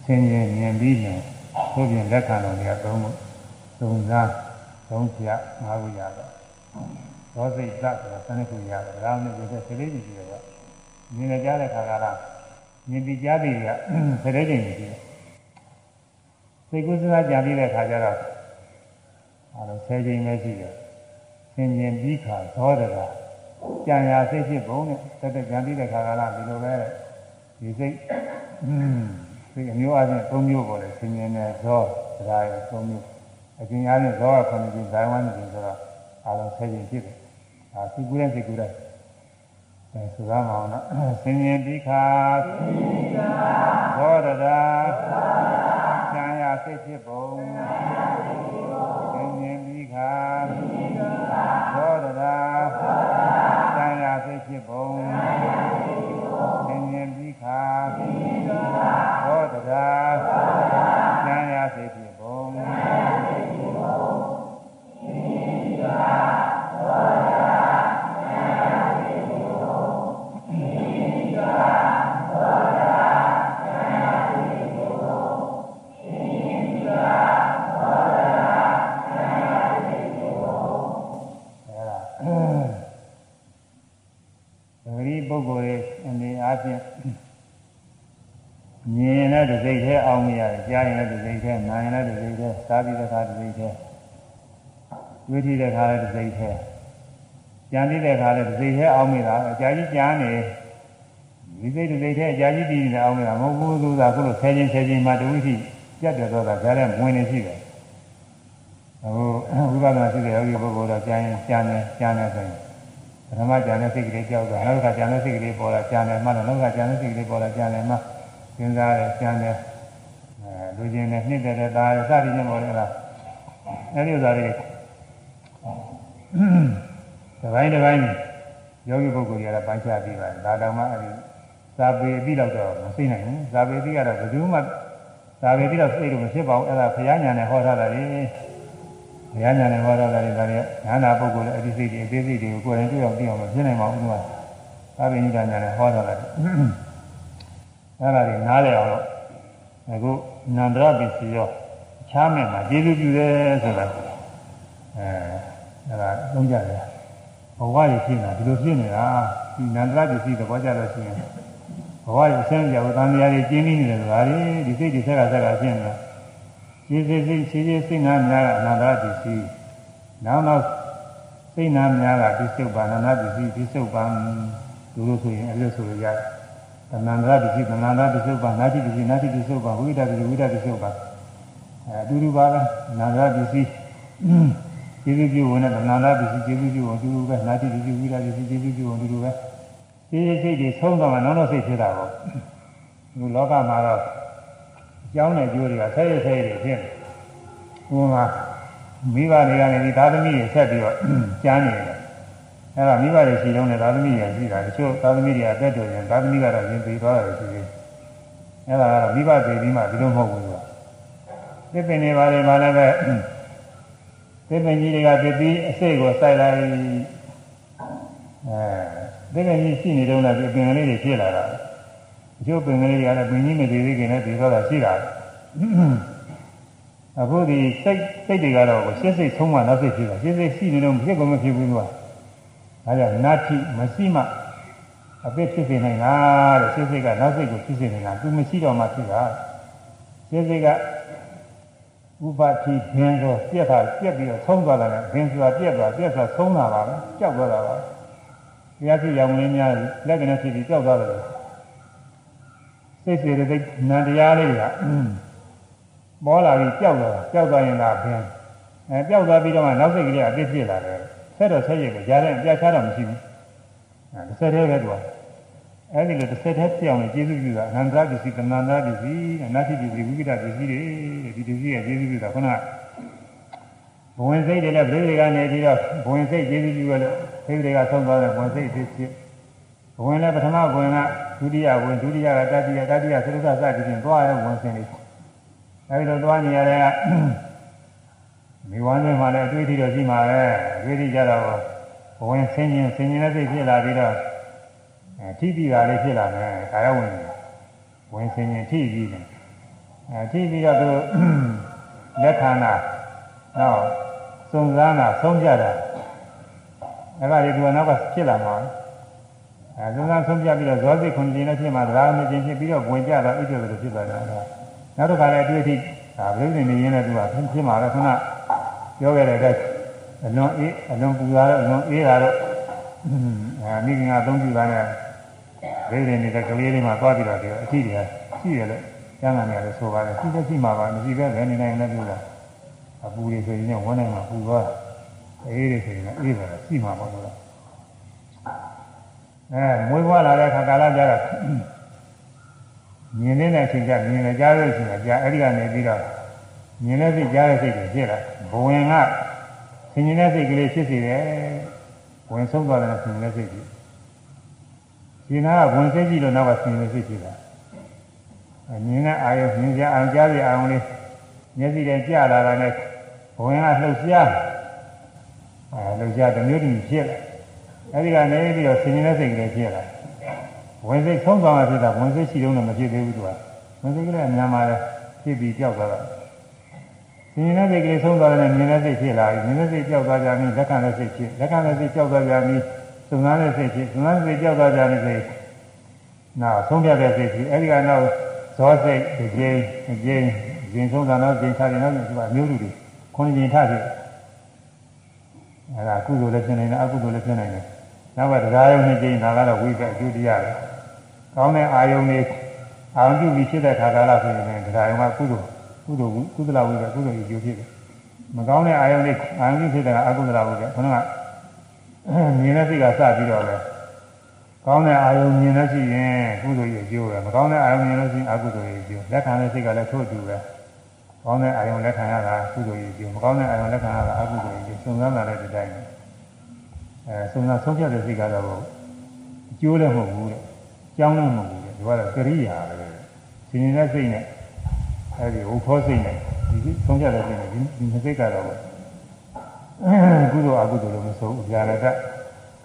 စင်ရင်မြင်ပြီးရင်ဘုရင်လက်ခံတော်တွေကသုံးခုသုံးစားသုံးပြငါးခုရတော့သောစိတ်သဆိုတာစနစ်ခုရတယ်ဒါမှမဟုတ်ဒီစလေးကြီးရှိတယ်ကမြင်ကြတဲ့ခါကလာမြင်ပြီးကြားပြီးကစလေးကြီးရှိတယ်စိတ်ကူးစဉ်းစားကြံပြီးတဲ့ခါကျတော့ အဲလိုဆယ်ချိန်ပဲရှိတယ်ဆင်ញင်ပြီးခါသောတရာကြံရစိတ်ဖြစ်ပုံနဲ့တက်တက်ကြံပြီးတဲ့ခါကလာဒီလိုပဲဒီစိတ်อืมစိတ်အမျိုးအချင်း၃မျိုးပေါ်တယ်ဆင်ញင်နဲ့သောတရားရ၃မျိုးအချင်းအားဖြင့်သောက9ချိန်ဇာဝန်းချိန်ဆိုတော့အားလုံးဆယ်ချိန်ဖြစ်တယ်ဒါစိတ်ကူးတဲ့စိတ်ကူးတဲ့အဲဆိုရမှာနော်ဆင်ញင်ပြီးခါသောတရာကြံရစိတ်ဖြစ်ပုံဆင် ញင်ပြီးခါသောတရာကြံရစိတ်ဖြစ်ပုံ ပုဂ္ဂိုလ်ရဲ့အနေအားဖြင့်မြင်တဲ့တစ်စိတ်ထဲအောင်မရတယ်ကြားရင်လည်းတစ်စိတ်ထဲနားရင်လည်းတစ်စိတ်ထဲစားပြီးတဲ့အခါတစ်စိတ်ထဲတွေးကြည့်တဲ့အခါလည်းတစ်စိတ်ထဲကြံပြီးတဲ့အခါလည်းတစ်စိတ်ထဲအောင်မရတာအကြာကြီးကြားနေဒီစိတ်တစ်စိတ်ထဲအကြာကြီးတည်နေအောင်မရမဟုတ်ဘူးလို့သာခုလိုဆယ်ချင်းဆယ်ချင်းမှတဝိသိပြတ်တယ်တော့ဒါကြားထဲဝင်နေရှိတယ်အခုဝိပဿနာရှိတဲ့ယောဂီပုဂ္ဂိုလ်တော့ကြားရင်ကြားနေကြားနေဆိုရင် ပထမကြားတဲ့စိတ်ကလေးကြောက်တော့နောက်ကကြားတဲ့စိတ်ကလေးပေါ်လာကြားနေမှတော့နောက်ကကြားတဲ့စိတ်ကလေးပေါ်လာကြားနေမှစဉ်းစားတယ်ကြားနေအဲလူချင်းနဲ့နှစ်တဲ့တာစသည်နဲ့ပေါ်လာတာအဲဒီဥစ္စာတွေဒီပိုင်းဒီပိုင်းယောဂီပုဂ္ဂိုလ်တွေကပိုင်းခြားပြီးပါတယ်ဒါတောင်မှအဲဒီသာပေအပြီးတော့တော့မသိနိုင်ဘူးသာပေအပြီးကတော့ဘယ်သူမှသာပေပြီးတော့သိလို့မဖြစ်ပါဘူးအဲ့ဒါဘုရားညာနဲ့ဟောထားတာလေ ဘုရားညာနဲ့ဟောထားတာလေဒါတွေကညာနာပုဂ္ဂိုလ်လည်းအသိစိတ်တွေအသေးစိတ်တွေကိုကိုယ်တိုင်တွေ့အောင်သိအောင်မဖြစ်နိုင်ပါဘူးကွာသာပေညညာနဲ့ဟောထားတာအဲ့ဒါတွေနားလည်အောင်လို့အခုနန္ဒရပစ္စည်းရောချားမဲ့မှာကျေးဇူးပြုတယ်ဆိုတာအဲအဲ့ဒါသုံးကြတယ်ဘဝရည်ဖြစ်နေတာဒီလိုဖြစ်နေတာဒီနန္ဒရပစ္စည်းသဘောကျလို့ရှိရင်ဘဝရည်ဆင်းရဲဝတ္တန်တရားတွေကျင်းနေတယ်ဆိုတာလေဒီစိတ်တွေဆက်ကဆက်ကဖြစ်နေတာ ဒီစိတ်စိတ်ရှိရှိစိတ်နာများကအနန္တရပစ္စည်းနောက်နောက်စိတ်နာများကဒီစုပ်ပါနန္ဒပစ္စည်းဒီစုပ်ပါဒုလို့ဆိုရင်အဲ့လိုဆိုလို့ရတယ်တဏ္ဍာပစ္စည်းတဏ္ဍာပစ္စုပ္ပန်နာတိပစ္စည်းနာတိပစ္စုပ္ပန်ဝိဒပစ္စည်းဝိဒပစ္စုပ္ပန်အဲအတူတူပါပဲနာဂပစ္စည်းကျေးဇူးပြုဝင်တဲ့တဏ္ဍာပစ္စည်းကျေးဇူးပြုဝင်အတူတူပဲနာတိပစ္စည်းဝိဒပစ္စည်းကျေးဇူးပြုဝင်အတူတူပဲဒီစိတ်တွေဆုံးသွားမှနောက်တော့စိတ်ဖြစ်တာပေါ့ဒီလောကမှာတော့အ ကြောင်းနဲ့ကျိုးတွေကဆဲရဆဲရတွေဖြစ်နေဥပမာမိဘတွေကနေဒီသာသမီတွေဆက်ပြီးတော့ကြားနေတယ်အဲ့ဒါမိဘတွေရှိတော့လည်းသာသမီတွေရှိတာတချို့သာသမီတွေအသက်တော်ရင်သာသမီကတော့ရင်ပြီးသွားတယ်ရှိသေးအဲ့ဒါကတော့မိဘတွေပြီးမှဒီလိုမဟုတ်ဘူးကွာသစ်ပင်တွေပါလေမှလည်းပဲသစ်ပင်ကြီးတွေကတည်ပြီးအစိတ်ကိုစိုက်လိုက်အဲသစ်ပင်ကြီးရှိနေတော့လည်းဒီပင်ကလေးတွေဖြစ်လာတာ တချို့ပင်ကလေးတွေကလည်းပင်ကြီးမတည်သေးခင်နဲ့တည်သွားတာရှိတာအခုဒီစိတ်စိတ်တွေကတော့ရှင်းစိတ်ဆုံးမှနောက်စိတ်ဖြစ်တာရှင်းစိတ်ရှိနေတော့ဖြစ်ကုန်မဖြစ်ဘူးကွာဒါကြောင့်နာတိမရှိမှအပိဖြစ်နေနိုင်တာတဲ့စိတ်စိတ်ကနောက်စိတ်ကိုဖြစ်နေနေတာသူမရှိတော့မှဖြစ်တာစိတ်စိတ်ကဥပတိဘင်းတော့ပြက်တာပြက်ပြီးတော့ဆုံးသွားတာကဘင်းဆိုတာပြက်သွားပြက်ဆိုတာဆုံးတာပါပဲကြောက်သွားတာပါတရားဖြစ်ရောင်ရင်းများလက်ကနေဖြစ်ပြီးကြောက်သွားတယ် စိတ်စိတ်တွေနန္တရားလေးတွေကပေါ်လာပြီးကြောက်သွားတာကြောက်သွားရင်လားဘင်းအဲကြောက်သွားပြီးတော့မှနောက်စိတ်ကလေးအပိဖြစ်လာတယ်ဆက်တော့ဆက်ရပဲကြားတဲ့အပြချတော့မရှိဘူးအဲတစ်ဆက်တည်းပဲသူကအဲဒီလိုတစ်ဆက်တည်းပြောင်းနေကျေးဇူးပြုတာအနန္တပစ္စည်းကနန္တပစ္စည်းအနာတိပစ္စည်းဝိကိတပစ္စည်းတွေဒီပစ္စည်းရဲ့ကျေးဇူးပြုတာခုနဘဝင်စိတ်တွေနဲ့ပြိတွေကနေပြီးတော့ဘဝင်စိတ်ကျေးဇူးပြုရလို့စိတ်တွေကဆုံးသွားတဲ့ဘဝင်စိတ်ဖြစ်ဖြစ်ဘ ဝင်လည်းပထမဘဝင်ကဒုတိယဘဝင်ဒုတိယကတတိယတတိယသရုပ်သစသည်ဖြင့်သွားရဝင်စင်လေးအဲဒီလိုသွားနေရတဲ့မိဝမ်းတွေမှာလည်းအတွေ့အထိတော့ရှိမှာပဲအတွေ့အထိကြတော့ဘဝင်ဆင်းခြင်းဆင်းခြင်းနဲ့စိတ်ဖြစ်လာပြီးတော့အဲထိပြီးတာလေးဖြစ်လာတယ်ကာယဝင်ဝင်ဆင်းခြင်းထိပြီးတယ်အဲထိပြီးတော့သူလက်ခံတာနောက်စုံစမ်းတာဆုံးဖြတ်တာအဲ့ဒါလေးသူကနောက်ကဖြစ်လာမှာ အဲစုံစမ်းဆုံးဖြတ်ပြီးတော့ဇောစိတ်ခွန်ခြင်းနဲ့ဖြစ်မှာတရားနဲ့ခြင်းဖြစ်ပြီးတော့ဝင်ကြတာဣတိလိုဖြစ်သွားတာနောက်တစ်ခါလည်းအတွေ့အထိဒါပြိဿနေရင်းနဲ့သူကဖြစ်မှာပဲခဏပြောခဲ့တဲ့အလွန်အေးအလွန်ပူတာတော့အလွန်အေးတာတော့အဲမိခင်ကအသုံးပြုတာနဲ့ပြိဿနေတဲ့ကလေးလေးမှာသွားပြီးတော့ဒီအထီးတွေရှိတယ်လို့ကျမ်းဂန်ရတယ်ဆိုပါတယ်ရှိတဲ့ရှိမှာပါမရှိပဲလည်းနေနိုင်လည်းပြောတာအပူတွေဆိုရင်ဝန်းနိုင်မှာပူသွားအေးတွေဆိုရင်အေးတယ်ရှိမှာပေါ့လို့ အဲမွေးဖွားလာတဲ့ခါကာလကြတော့မြင်တဲ့အချိန်ကျမြင်နေကြတဲ့အချိန်ကကြာအဲ့ဒီကနေပြီးတော့မြင်တဲ့စိတ်ကြားတဲ့စိတ်တွေဖြစ်လာဘဝင်ကဆင်ញင်တဲ့စိတ်ကလေးဖြစ်စီတယ်ဝင်ဆုံးသွားတဲ့ဆင်ញင်တဲ့စိတ်ကြီးရှင်နာကဝင်စိတ်ကြည့်လို့နောက်ကဆင်ញင်တဲ့စိတ်ဖြစ်လာမြင်တဲ့အာယုမြင်ကြအောင်ကြားရအောင်လေးမျက်စိနဲ့ကြာလာတာနဲ့ဘဝင်ကလှုပ်ရှားအဲလှုပ်ရှားတစ်မျိုးတည်းဖြစ်လာ အဲဒီကနေပြီးတော့ဆင်ញင်တဲ့စိတ်ကလေးဖြစ်လာဝင်စိတ်ဆုံးသွားမှဖြစ်တာဝင်စိတ်ရှိတော့လည်းမဖြစ်သေးဘူးသူကဝင်စိတ်ကလေးအများမှာလဲဖြစ်ပြီးကြောက်သွားတာဆင်ញင်တဲ့စိတ်ကလေးဆုံးသွားတယ်မြင်တဲ့စိတ်ဖြစ်လာပြီမြင်တဲ့စိတ်ကြောက်သွားကြပြီလက်ခံတဲ့စိတ်ဖြစ်လက်ခံတဲ့စိတ်ကြောက်သွားကြပြီသုံးသားတဲ့စိတ်ဖြစ်သုံးသားတဲ့စိတ်ကြောက်သွားကြပြီစိတ်နောက်ဆုံးဖြတ်တဲ့စိတ်ဖြစ်အဲဒီကနောက်ဇောစိတ်တစ်ကြိမ်တစ်ကြိမ်ရင်ဆုံးတာတော့ကျင်ချတယ်တော့ဒီကမျိုးလူတွေခွန်ကျင်ထဖြစ်အဲဒါကုသိုလ်လည်းဖြစ်နေတယ်အကုသိုလ်လည်းဖြစ်နေတယ် နောက်ကတရားယုံနှစ်ကြိမ်ဒါကတော့ဝိပ္ပအကျိုးတရားပဲကောင်းတဲ့အာယုံတွေအာရုံပြုပြီးဖြစ်တဲ့ခါကာလဆိုရင်တရားယုံကကုသိုလ်ကုသိုလ်ကုသလဝိပ္ပကုသိုလ်အကျိုးဖြစ်တယ်မကောင်းတဲ့အာယုံတွေအာယုံပြုဖြစ်တဲ့အကုသလဝိပ္ပခဏကမြင်တဲ့စိတ်ကစပြီးတော့လဲကောင်းတဲ့အာယုံမြင်လို့ရှိရင်ကုသိုလ်ရဲ့အကျိုးပဲမကောင်းတဲ့အာယုံမြင်လို့ရှိရင်အကုသိုလ်ရဲ့အကျိုးလက်ခံတဲ့စိတ်ကလည်းထို့တူပဲကောင်းတဲ့အာယုံလက်ခံရတာကုသိုလ်ရဲ့အကျိုးမကောင်းတဲ့အာယုံလက်ခံရတာအကုသိုလ်ရဲ့အကျိုးစုံစမ်းလာတဲ့တိုင်း အဲစုံစမ်းဆုံးဖြတ်တဲ့စိတ်ကတော့အကျိုးလည်းမဟုတ်ဘူးတဲ့ကြောင်းလည်းမဟုတ်ဘူးတဲ့ဒီကတော့ကရိယာပဲရှင်နေတဲ့စိတ်နဲ့အဲဒီဟိုဖောစိတ်နဲ့ဒီဆုံးဖြတ်တဲ့စိတ်နဲ့ဒီဒီစိတ်ကတော့ကုသိုလ်အကုသိုလ်လို့မဆိုဘူးဗျာရတ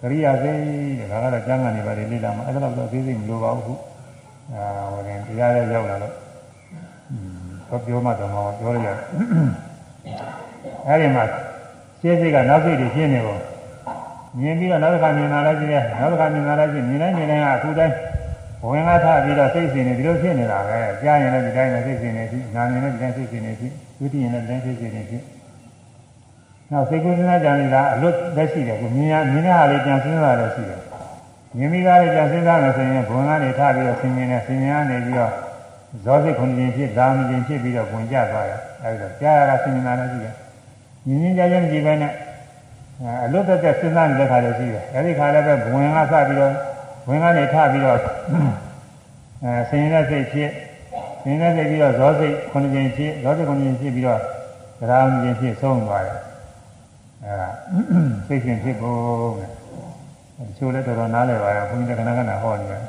ကရိယာစိတ်တဲ့ဒါကတော့ကျမ်းဂန်နေပါတယ်လေ့လာမှာအဲ့ဒါတော့အသေးစိတ်မလိုပါဘူးခုအာဟိုရင်တရားလည်းရောက်လာတော့ဟမ်ပြောမှတော့ပြောရရအဲ့ဒီမှာရှင်းစိတ်ကနောက်စိတ်တွေရှင်းနေပေါ့ မြင်ပြီးတော့နောက်တစ်ခါမြင်လာလိုက်ကြည့်ရနောက်တစ်ခါမြင်လာလိုက်ကြည့်မြင်တိုင်းမြင်တိုင်းကအခုတိုင်းဝင်ကားထားပြီးတော့စိတ်စဉ်နေဒီလိုဖြစ်နေတာပဲကြားရင်လည်းဒီတိုင်းနဲ့စိတ်စဉ်နေပြီနားရင်လည်းဒီတိုင်းစိတ်စဉ်နေပြီဝိသိရင်လည်းဒီတိုင်းစိတ်စဉ်နေပြီနောက်စိတ်ကူးစဉ်းစားကြံနေတာအလွတ်လက်ရှိတယ်ကိုမြင်ရမြင်တဲ့ဟာလေးကြံစဉ်းစားရရှိတယ်မြင်ပြီးသားလေးကြံစဉ်းစားမယ်ဆိုရင်ဘုံကနေထားပြီးတော့ဆင်ញင်နေဆင်ញင်ကနေပြီးတော့ဇောစိတ်ခုနှစ်ခြင်းဖြစ်ဒါမခြင်းဖြစ်ပြီးတော့ဝင်ကြသွားရအဲဒီတော့ကြားရတာဆင်ញင်တာလည်းရှိတယ်မြင်မြင်ကြကြမကြည့်ပဲနဲ့ အလွတ်သက်သက်စဉ်းစားနေတဲ့ခါလည်းရှိတယ်အဲဒီခါလည်းပဲဘဝင်ကစပြီးတော့ဝင်ကနေထပြီးတော့အဲဆင်ရင်တဲ့စိတ်ဖြစ်ဆင်ရင်တဲ့စိတ်ပြီးတော့ဇောစိတ်ခုနှစ်ခြင်းဖြစ်ဇောစိတ်ခုနှစ်ခြင်းဖြစ်ပြီးတော့သရာမခြင်းဖြစ်ဆုံးသွားတယ်အဲဒါစိတ်ရှင်ဖြစ်ဖို့တဲ့တချို့လည်းတော်တော်နားလည်ပါရဲ့ဘုန်းကြီးကခဏခဏဟောနေတယ်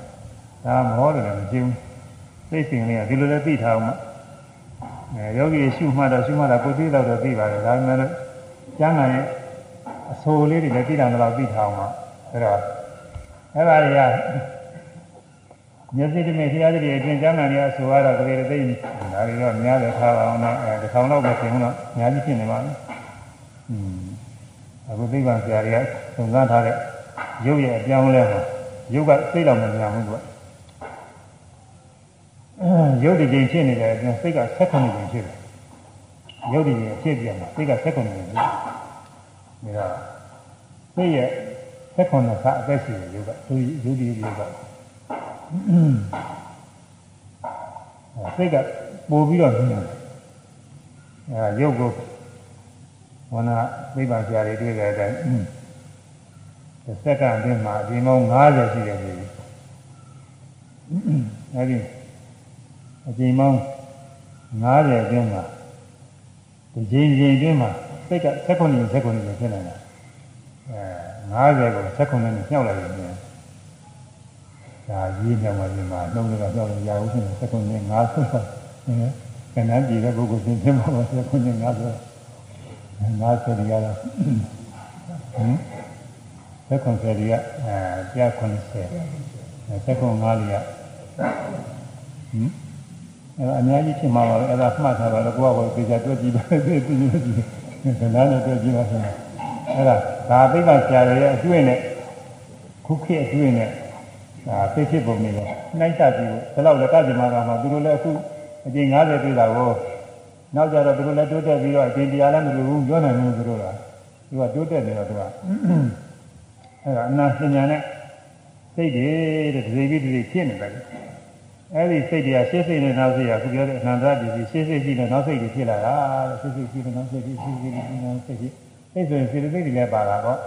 ဒါမဟောတယ်လည်းမကြည့်ဘူးစိတ်ရှင်လေးကဒီလိုလည်းသိထားအောင်မအဲယောဂီရှုမှတ်တော့ရှုမှတ်တာကိုသိတော့တော့သိပါတယ်ဒါပေမဲ့ကျမ်းဂန်ရဲ့ အဆိုလေးတွေလည်းသိတာတော့သိထားအောင်ပါအဲတော့အဲ့ဒါတွေကမျက်စိတမေဆရာကြီးတွေအတွင်ကျမ်းဂန်တွေအဆိုရတော့ကလေးတွေသိဒါတွေတော့များတယ်ထားပါအောင်တော့အဲတစ်ထောင်လောက်ပဲပြင်တော့အများကြီးဖြစ်နေပါမယ်อืมအခုသိပ္ပံဆရာတွေကသုံးသပ်ထားတဲ့ရုပ်ရဲ့အပြောင်းလဲမှာရုပ်ကစိတ်တော်မများဘူးကွာအဲရုပ်ဒီချိန်ဖြစ်နေတယ်အတွင်စိတ်ကဆက်ခွန်နေချိန်ဖြစ်တယ်ရုပ်ဒီချိန်ဖြစ်ပြန်တယ်စိတ်ကဆက်ခွန်နေချိန်ဖြစ်တယ် ဒါစိတ်ရဲ့သက်ခွန်နဲ့ကအသက်ရှိတယ်ရုပ်ကသူရုပ်ဒီရုပ်ကစိတ်ကပို့ပြီးတော့ညှိတယ်အဲရုပ်ကိုဝနာသိပါဆရာတွေတွေ့တဲ့အတိုင်းစက္ကန့်အတွင်းမှာအပြင်ပေါင်း90ရှိတယ်ပြီအဲဒီအပြင်ပေါင်း90အတွင်းမှာဒီချိန်ချိန်အတွင်းမှာ စိတ်ကစက္ကန့်နဲ့စက္ကန့်နဲ့ဖြစ်နေတာအဲ90ကိုစက္ကန့်နဲ့ညှောက်လိုက်ရင်ဒါရေးနေမှာဒီမှာနှုတ်ကကြောက်ရင်ရဘူးဖြစ်နေစက္ကန့်နဲ့90ဆိုဟင်ကနန်းပြည်တဲ့ပုဂ္ဂိုလ်ချင်းချင်းမှာစက္ကန့်နဲ့90 90ဒီကတော့ဟင်စက္ကန့်ဆယ်ဒီကအဲပြ90စက္ကန့်5လီကဟင်အဲအများကြီးဖြစ်မှာပါပဲအဲ့ဒါမှတ်ထားပါတော့ကိုယ့်ဘာကိုသိကြတွက်ကြည့်ပါသိသိကြည့် ကနန်းနဲ့တွက်ကြည့်ပါဆိုရင်အဲ့ဒါဒါသိပ္ပံဆရာတွေရဲ့အတွေ့နဲ့ခုခေတ်အတွေ့နဲ့ဒါသိဖြစ်ပုံနဲ့နှိုက်ချပြီးဒီလောက်လက်ကကြမှာကမှသူတို့လည်းအခုအကျဉ်း90ပြည့်တာကိုနောက်ကြတော့သူတို့လည်းတိုးတက်ပြီးတော့အကျင့်တရားလည်းမလိုဘူးပြောနိုင်ဘူးသူတို့ကသူကတိုးတက်နေတော့သူကအဲ့ဒါအနာပညာနဲ့စိတ်တွေတဲ့ဒီပြီးဒီဖြစ်နေတယ် အဲ့ဒီစိတ်တွေကရှေ့စိတ်နဲ့နောက်စိတ်ကခုပြောတဲ့အနန္တပစ္စည်းရှေ့စိတ်ရှိတဲ့နောက်စိတ်တွေဖြစ်လာတာတဲ့ရှေ့စိတ်ရှိတဲ့နောက်စိတ်တွေရှေ့စိတ်ရှိတဲ့နောက်စိတ်တွေစိတ်ဆိုရင်စေတသိက်တွေလည်းပါတာပေါ့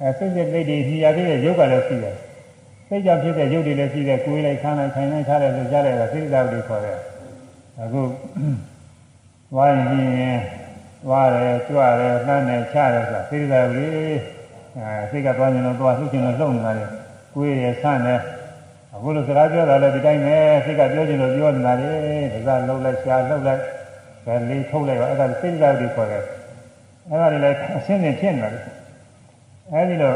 အဲစိတ်စိတ်တွေညီရတဲ့ရုပ်ကလည်းရှိတယ်စိတ်ကြောင့်ဖြစ်တဲ့ရုပ်တွေလည်းရှိတယ်ကိုယ်လိုက်ခန်းလိုက်ထိုင်လိုက်ထားတယ်လို့ကြားလိုက်တာစိတ်ဓာတ်တွေခေါ်တယ်အခုဝိုင်းရင်ဝါတယ်ကြွတယ်နှမ်းတယ်ချတယ်ဆိုတာစိတ်ဓာတ်တွေအဲစိတ်ကသွားနေတော့သွားလှုပ်ချင်လို့လှုပ်နေတာလေကိုယ်ရဆန့်တယ် အခုလိုစကားပြောတာလည်းဒီတိုင်းပဲစိတ်ကပြောချင်လို့ပြောနေတာလေဒါကလှုပ်လိုက်ရှားလှုပ်လိုက်ပဲလေးထုတ်လိုက်ပါအဲ့ဒါစိတ်ဓာတ်တွေခေါ်တယ်အဲ့ဒါတွေလည်းအရှင်းရှင်းဖြစ်နေတယ်အဲဒီလို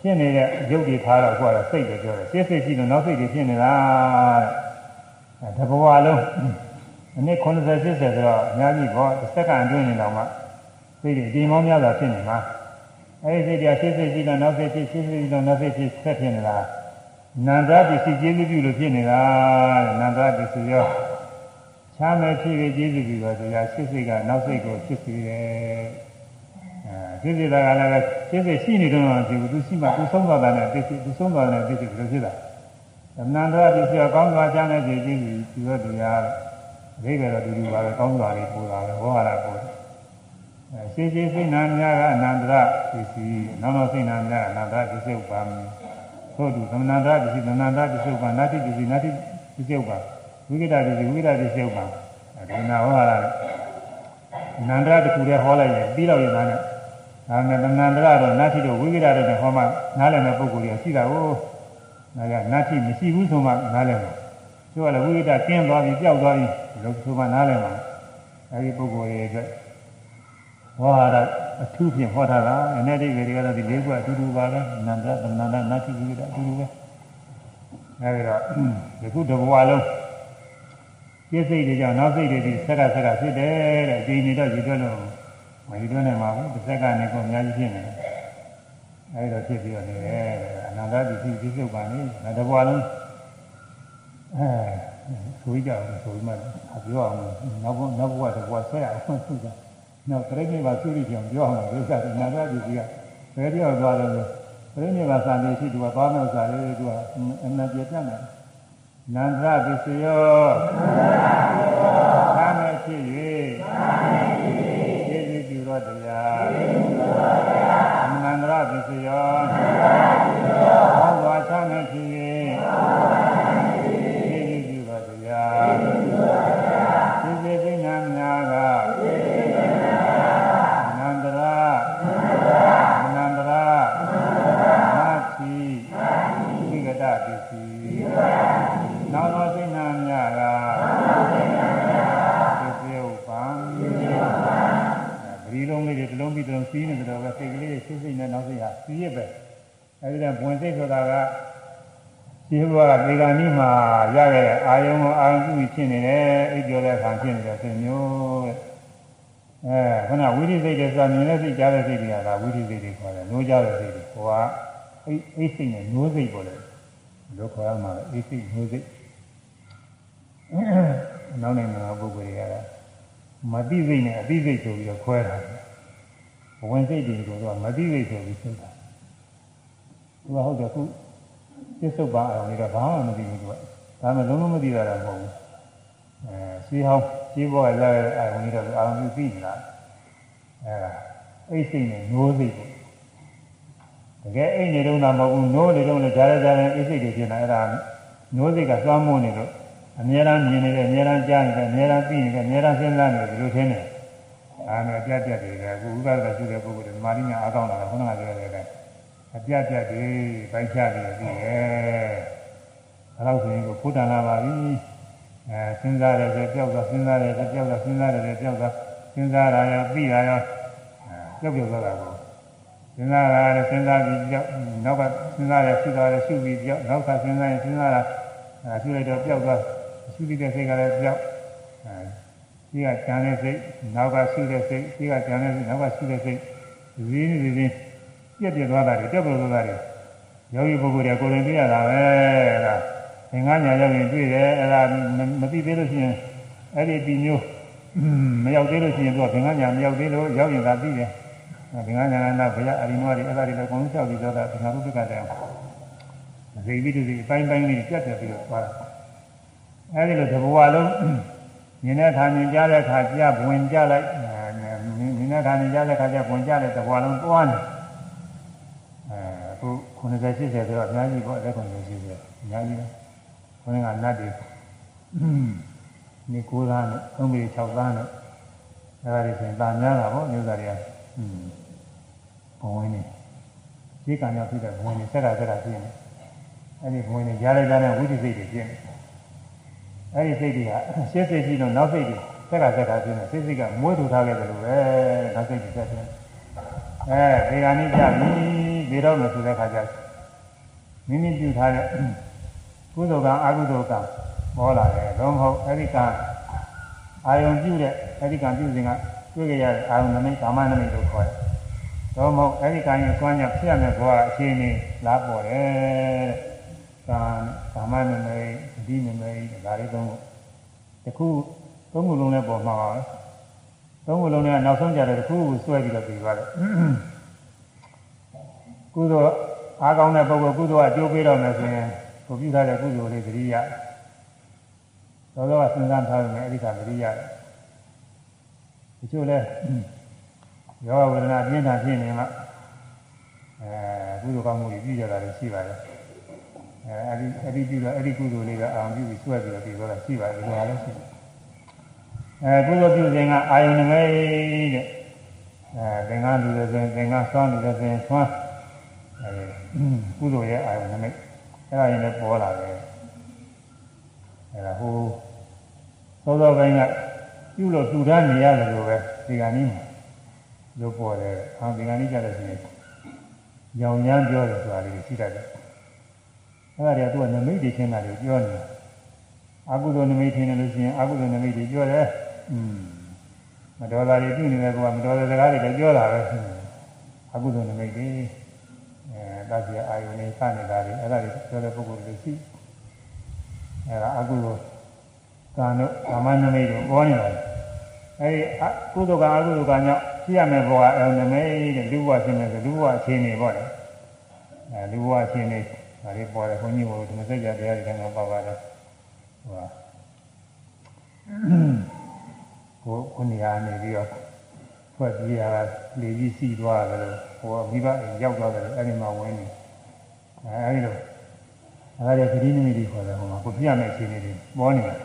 ဖြစ်နေတဲ့ရုပ်တွေထားတော့ကိုယ်ကစိတ်ပဲပြောတယ်စိတ်စိတ်ရှိလို့နောက်စိတ်တွေဖြစ်နေတာတဲ့တဘဝလုံးအနည်း90 80ဆိုတော့အများကြီးပေါ့တစ်စက္ကန့်အတွင်းနေတော့မှစိတ်တွေဒီမောင်းများစွာဖြစ်နေမှာအဲဒီစိတ်တွေစိတ်စိတ်ရှိလို့နောက်စိတ်ဖြစ်စိတ်စိတ်ရှိလို့နောက်စိတ်ဖြစ်ဆက်ဖြစ်နေတာ နန္ဒပစ္စည်းကျေးဇူးပြုလို့ဖြစ်နေတာနန္ဒပစ္စည်းရောချမ်းမဲ့ဖြစ်ပြီးကျေးဇူးပြုတော့တရားစိတ်စိတ်ကနောက်စိတ်ကိုဖြစ်စေတယ်အဲစိတ်စိတ်ကလည်းပဲစိတ်စိတ်ရှိနေတော့ဒီသူရှိမှသူဆုံးသွားတာနဲ့သိစိတ်သူဆုံးသွားတဲ့သိစိတ်ဘယ်လိုဖြစ်တာနန္ဒပစ္စည်းရောကောင်းစွာချမ်းတဲ့ကျေးဇူးပြုပြီးတော့တရားအဓိပ္ပာယ်တော့ဒီလိုပါပဲကောင်းစွာလေးပို့တာပဲဟောရတာပို့တယ်အဲရှိရှိစိတ်နာများကအနန္တရပစ္စည်းနောက်နောက်စိတ်နာများကအနန္တရပစ္စည်းဥပါမယ် ထို့သူသမဏန္တပစ္စည်းသမဏန္တပစ္စည်းဥပါနာတိပစ္စည်းနာတိပစ္စည်းဥပါဝိကိတပစ္စည်းဝိကိတပစ္စည်းဥပါဒါနာဟောရတာနန္ဒရတခုတည်းဟောလိုက်ရင်ပြီးတော့ရတာနဲ့ဒါနဲ့သမဏန္တရတော့နာတိတို့ဝိကိတတို့နဲ့ဟောမှနားလည်တဲ့ပုဂ္ဂိုလ်ကြီးရှိတာကိုဒါကနာတိမရှိဘူးဆိုမှနားလည်မှာသူကလည်းဝိကိတကျင်းသွားပြီပျောက်သွားပြီလို့ဆိုမှနားလည်မှာအဲဒီပုဂ္ဂိုလ်ရဲ့အတွက် ဟောရတာအထူးဖြင့်ဟောထားတာအနေနဲ့ဒီတွေကတော့ဒီလေးခုအတူတူပါပဲနန္ဒသမန္ဒနာတိဝိကအတူတူပဲအဲဒီတော့ဒီခုတဘဝလုံးပြည့်စိတ်တွေကြောင့်နောက်စိတ်တွေဒီဆက်ကဆက်ကဖြစ်တယ်တဲ့အချိန်နေတော့ယူတွက်လို့မယူတွက်နိုင်ပါဘူးတစ်ဆက်ကနေကိုအများကြီးဖြစ်နေတယ်အဲဒီတော့ဖြစ်ပြီးတော့နေတယ်အနန္တပစ္စည်းပြည့်စုံပါနေတဘဝလုံးအဲဆိုကြတယ်ဆိုမှပြောအောင်နောက်ဘနောက်ဘဝတဘဝဆက်ရအောင်သူက နောက်ပြိဋိဘာသုရိကြောင့်ပြောအောင်လို့ဥစ္စာဒီနာဂပစ္စည်းကဘယ်ပြောသွားတယ်လို့ပြိဋိဘာသာနေရှိသူကသွားမဲ့ဥစ္စာလေးသူကအနန္တပြတ်တယ်နန္ဒပစ္စယောသာမေဖြစ်၍ကျေးဇူးပြုတော်တရားနန္ဒပစ္စယောဟောသွားသာမေဖြစ်၍ကျေးဇူးပြုတော်တရားကျေးဇူးပညာများကနန္ဒရာနန္ဒရာနာတိဝိကတပစ္စည်းနောက်သောစိတ်နာများကသစ္စေဥပံပရိလုံးလေးတွေတစ်လုံးပြီးတစ်လုံးစီးနေကြတော့ပဲစိတ်ကလေးတွေစိတ်စိတ်နဲ့နောက်စိတ်ဟာစီးရပဲ အဲဒီတော့ဘဝင်စိတ်ဆိုတာကဒီဘဝကဒီကနေ့မှရခဲ့တဲ့အာယုံကိုအာရုံပြုဖြစ်နေတယ်အိပ်ပြောတဲ့အခါဖြစ်နေတဲ့စိတ်မျိုးတဲ့အဲခဏဝိသိစိတ်တွေဆိုတာမြင်တဲ့စိတ်ကြားတဲ့စိတ်တွေကဒါဝိသိစိတ်တွေခေါ်တယ်နိုးကြတဲ့စိတ်တွေဟိုကအိပ်အိပ်စိတ်နဲ့နိုးစိတ်ပေါ်တယ်လို့ခေါ်ရမှာလေအိပ်စိတ်နိုးစိတ်နောက်နိုင်ငံပုဂ္ဂိုလ်တွေကမတိစိတ်နဲ့အတိစိတ်ဆိုပြီးတော့ခွဲတာဘဝင်စိတ်တွေကိုတော့မတိစိတ်ဆိုပြီးသိတာ သူကဟုတ်တယ်ခုပြစ္ဆုတ်ပါအောင်လည်းဘာမှမသိဘူးသူကဒါမှလုံးလုံးမသိတာတော့မဟုတ်ဘူးအဲရှိဟောင်းရှိဘောကလာတဲ့အာရုံကြီးတော့အာရုံကြီးသိနေတာအဲအိတ်စိတ်နဲ့နိုးစိတ်ပေါ့တကယ်အိတ်နေတော့မဟုတ်ဘူးနိုးနေတော့လည်းဂျားဂျားနဲ့အိတ်စိတ်တွေဖြစ်နေအဲ့ဒါနိုးစိတ်ကသွမ်းမွနေလို့အများအားမြင်နေတယ်အများအားကြားနေတယ်အများအားသိနေတယ်အများအားစဉ်းစားနေတယ်ဒီလိုထင်တယ်အာနဲ့ပြတ်ပြတ်တွေကအခုဥပဒကရှိတဲ့ပုဂ္ဂိုလ်တွေမာရိညာအားကောင်းလာတာခုနကပြောတဲ့အတိုင်း အပြတ်ပြတ်တွေပိုက်ချပြီးပြီးရဲ့အဲလောက်ဆိုရင်ကိုဖုဒ္ဒနာပါပြီအဲစဉ်းစားတယ်ဆိုကြောက်တော့စဉ်းစားတယ်ဆိုကြောက်တော့စဉ်းစားတယ်ဆိုကြောက်တော့စဉ်းစားတာရောပြီးတာရောကြောက်ကြောက်သွားတာကိုစဉ်းစားတာလည်းစဉ်းစားပြီးကြောက်နောက်ကစဉ်းစားတယ်ရှုတာလည်းရှုပြီးကြောက်နောက်ကစဉ်းစားရင်စဉ်းစားတာအဲရှုလိုက်တော့ကြောက်သွားရှုပြီးတဲ့စိတ်ကလည်းကြောက်အဲဒီကကြံတဲ့စိတ်နောက်ကရှုတဲ့စိတ်ဒီကကြံတဲ့စိတ်နောက်ကရှုတဲ့စိတ်ရင်းနေရင်း ပြက်ပြက်သွားတာတွေတက်ပေါ်သွားတာတွေယောဂီပုဂ္ဂိုလ်တွေကိုယ်တိုင်တွေ့ရတာပဲအဲဒါသင်္ကညာရောက်ရင်တွေ့တယ်အဲဒါမသိသေးလို့ရှိရင်အဲ့ဒီဒီမျိုးမရောက်သေးလို့ရှိရင်သူကဘင်္ဂညာမရောက်သေးလို့ရောက်ရင်သာပြီးတယ်ဘင်္ဂညာနာဘုရားအရိနောတွေအဲ့ဒါတွေလည်းအကုန်လုံးလျှောက်ပြီးတော့တာသင်္ဃာရုပ္ပကတဲ့ဇေပြီးတူစီအပိုင်းပိုင်းလေးပြတ်တယ်ပြီးတော့သွားတာအဲ့ဒီလိုတဘဝလုံးမြင်တဲ့ခါမြင်ကြတဲ့ခါကြဝင်ကြလိုက်မြင်တဲ့ခါမြင်ကြတဲ့ခါကြဝင်ကြတဲ့တဘဝလုံးသွားနေအဲ အခု90 80ဆိုတော့အများကြီးပေါ့လက်ခွန်လို့ရှိတယ်အများကြီးပဲခေါင်းကနတ်တွေနေ9သားနဲ့3ပေ6သားနဲ့အဲဒါတွေဆိုရင်တာများတာပေါ့မျိုးသားတွေကอืมဘဝင်နေဒီကံကြောင့်ဖြစ်တဲ့ဘဝင်နေဆက်တာဆက်တာဖြစ်နေအဲ့ဒီဘဝင်နေကြားလိုက်ကြားတဲ့ဝိသိစိတ်တွေဖြစ်နေအဲ့ဒီစိတ်တွေကရှင်းစိတ်ကြီးတော့နောက်စိတ်တွေဆက်ကဆက်ကဖြစ်နေစိတ်စိတ်ကမွေးထူထားခဲ့တယ်လို့ပဲနောက်စိတ်တွေဆက်ဖြစ် အဲဒီကနေ့ကြပြီဒီတော့မဆိုတဲ့ခါကျမိမိပြုထားတဲ့ကုသိုလ်ကံအကုသိုလ်ကံပေါ်လာတယ်တော့မဟုတ်အဲ့ဒီကံအာယုံပြုတဲ့အဲ့ဒီကံပြုစဉ်ကတွေ့ကြရတဲ့အာယုံနမိတ်ကာမနမိတ်လို့ခေါ်တယ်တော့မဟုတ်အဲ့ဒီကံရဲ့စွမ်းကြောင့်ဖြစ်ရမယ့်ဘဝအခြေအနေလားပေါ်တယ်ကာကာမနမိတ်ဒီနမိတ်ဒါလေးသုံးခုတခုသုံးခုလုံးနဲ့ပေါ်မှာပါပဲ သုံးခုလုံးနဲ့နောက်ဆုံးကြတဲ့တခုကိုစွဲပြီးတော့ပြီးသွားတယ်ကုသိုလ်အားကောင်းတဲ့ပုဂ္ဂိုလ်ကုသိုလ်အကျိုးပေးတော့မယ်ဆိုရင်ကိုပြုထားတဲ့ကုသိုလ်လေးသတိရသောသောကစဉ်းစားထားမယ်အဲ့ဒီကသတိရတယ်တချို့လဲယောဂဝေဒနာပြင်းထန်ဖြစ်နေမှအဲကုသိုလ်ကောင်းမှုတွေပြုကြတာလည်းရှိပါတယ်အဲအဲ့ဒီအဲ့ဒီပြုတော့အဲ့ဒီကုသိုလ်လေးကအာရုံပြုပြီးဆွဲပြီးတော့ပြီးတော့ရှိပါတယ်ဒီလိုလည်းရှိတယ် အဲကုသိုလ်ပြုခြင်းကအာယုန်နမိတ်တဲ့အဲသင်္ကန်းလူတွေဆိုရင်သင်္ကန်းဆွမ်းလူတွေဆိုရင်ဆွမ်းအဲကုသိုလ်ရဲ့အာယုန်နမိတ်အဲ့ဒါရင်လည်းပေါ်လာတယ်အဲ့ဒါဟိုသောသောပိုင်းကပြုလို့တူထားနေရတယ်လို့ပဲဒီကနေ့မှာလို့ပေါ်တယ်အာဒီကနေ့ကြတဲ့ရှင်ရောင်ရမ်းပြောတယ်ဆိုတာလေးရှိတတ်တယ်အဲ့ဒါတွေကသူကနမိတ်တွေချင်းတာတွေပြောနေတာအကုသိုလ်နမိတ်ထင်တယ်လို့ရှိရင်အကုသိုလ်နမိတ်တွေပြောတယ်อืม မတော်တာတွေပြုနေတယ်ကွာမတော်တဲ့စကားတွေလည်းပြောတာပဲအကုသိုလ်နမိတ်တွေအဲတတိယအာယုန်နဲ့စနေတာတွေအဲ့ဒါတွေပြောတဲ့ပုဂ္ဂိုလ်တွေရှိအဲ့ဒါအကုသိုလ်ကံတို့ကာမနမိတ်တို့ပေါ်နေတာအဲ့ဒီကုသိုလ်ကံအကုသိုလ်ကံကြောင့်ရှိရမယ်ဘောကအဲနမိတ်တဲ့လူဘဝရှင်းမယ်ဆိုလူဘဝအခြေအနေပေါ့လေအဲလူဘဝအခြေအနေဒါလေးပေါ်တယ်ခွန်ကြီးဘုရားဒီမစက်ကြတရားတွေကတော့ပါပါတယ်ဟို ဟာကိုခုနေရာနေပြီးတော့ဖွဲ့ပြီးရတာလေကြီးစီးသွားတယ်လို့ဟိုမိဘအိမ်ရောက်သွားတယ်လို့အဲ့ဒီမှာဝင်နေအဲဒီလိုအဲ့ဒါတွေသတိနမိတ်တွေခေါ်တယ်ဟိုမှာကိုပြရမယ့်အခြေအနေတွေပေါ်နေတယ်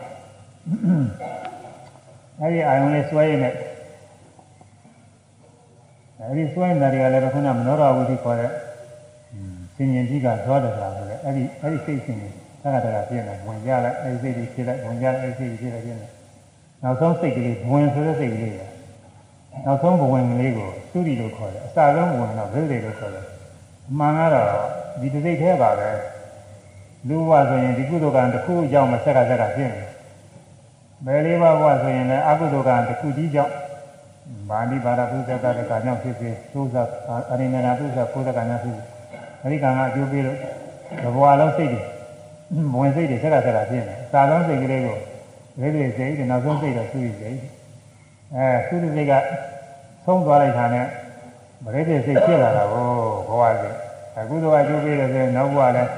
အဲ့ဒီအာယုံလေးစွဲရတဲ့အဲ့ဒီစွဲနေတာတွေကလည်းခုနမနောရဝိသိခေါ်တဲ့စင်ញင်ကြီးကသောတတာဆိုတဲ့အဲ့ဒီအဲ့ဒီစိတ်ရှင်တွေသက္ကတကပြည့်နေဝင်ကြလိုက်အဲ့ဒီစိတ်တွေဖြစ်လိုက်ဝင်ကြလိုက်အဲ့ဒီစိတ်တွေဖြစ်လိုက်ပြည့်နေ နောက်ဆုံးစိတ်ကလေးဝင်ဆိုတဲ့စိတ်ကလေးနောက်ဆုံးဘဝင်ကလေးကိုသုတိလို့ခေါ်တယ်အစဆုံးဘဝင်တော့ဗိဓိလို့ခေါ်တယ်အမှန်ကတော့ဒီတစ်စိတ်သေးပါပဲလူဘဝဆိုရင်ဒီကုသိုလ်ကံတစ်ခုကြောင့်မဆက်ကဆက်ကဖြစ်နေဘယ်လေးပါးဘဝဆိုရင်လည်းအကုသိုလ်ကံတစ်ခုကြီးကြောင့်ဗာဏိဘာရပုဇ္ဇကတကကြောင့်ဖြစ်ဖြစ်သုဇအရိဏနာပုဇ္ဇကိုဇကညာဖြစ်အဲဒီကံကအကျိုးပေးလို့ဘဝလုံးစိတ်တွေဝင်စိတ်တွေဆက်ကဆက်ကဖြစ်နေစာလုံးစိတ်ကလေးကို ဒိဋ္ဌိစိတ်တွေနောက်ဆုံးစိတ်တော့သုရိစိတ်အဲသုရိစိတ်ကဆုံးသွားလိုက်တာနဲ့ဗရိဒိစိတ်ဖြစ်လာတာကိုဘဝစိတ်အခုတော့အကျိုးပေးတယ်ဆိုရင်နောက်ဘဝလည်း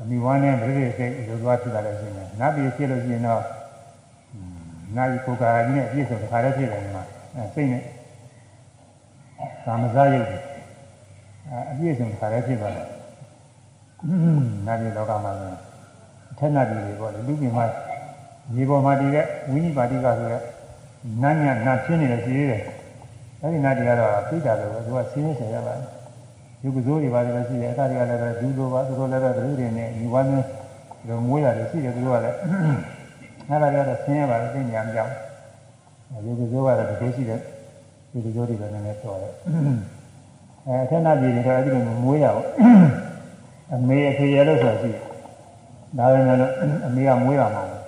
အမိဝမ်းနဲ့ဗရိဒိစိတ်လိုသွားဖြစ်လာလို့ရှိရင်နတ်ပြည်ဖြစ်လို့ရှိရင်တော့နာယီကိုယ်ကာယကြီးနဲ့ပြည့်စုံတစ်ခါတည်းဖြစ်တယ်မှာအဲစိတ်နဲ့ကာမဇာယုတ်အပြည့်စုံတစ်ခါတည်းဖြစ်သွားတယ်နာပြည်လောကမှာဆိုအထက်နာပြည်တွေပေါ့လေလူပြည်မှာ မြေပေါ်မှာတည်တဲ့ဝိနိပါတိကဆိုတဲ့နတ်ညနာဖြစ်နေတယ်ရှိသေးတယ်အဲဒီနတ်တွေကတော့သိတာလို့သူကဆင်းရဲဆရာရပါတယ်ဒီကုသိုလ်တွေပါတယ်ပဲရှိတယ်အဲ့ဒါတွေကလည်းပဲဒူလိုပါသူတို့လည်းပဲဒုတွေနဲ့ယူဝမ်းနဲ့ဒီမွေးရတယ်ရှိတယ်သူတို့ကလည်းအဲ့ဒါတွေကတော့ဆင်းရဲပါတယ်သိညာမကြောက်ဒီကုသိုလ်ကတော့ဒီလိုရှိတယ်ဒီကုသိုလ်တွေလည်းနည်းနည်းတော်တယ်အဲအထက်နာပြည်တွေတော့အဲ့ဒီလိုမွေးရဘူးအမေအဖေရလို့ဆိုတာရှိတယ်ဒါပေမဲ့အမေကမွေးတာမဟု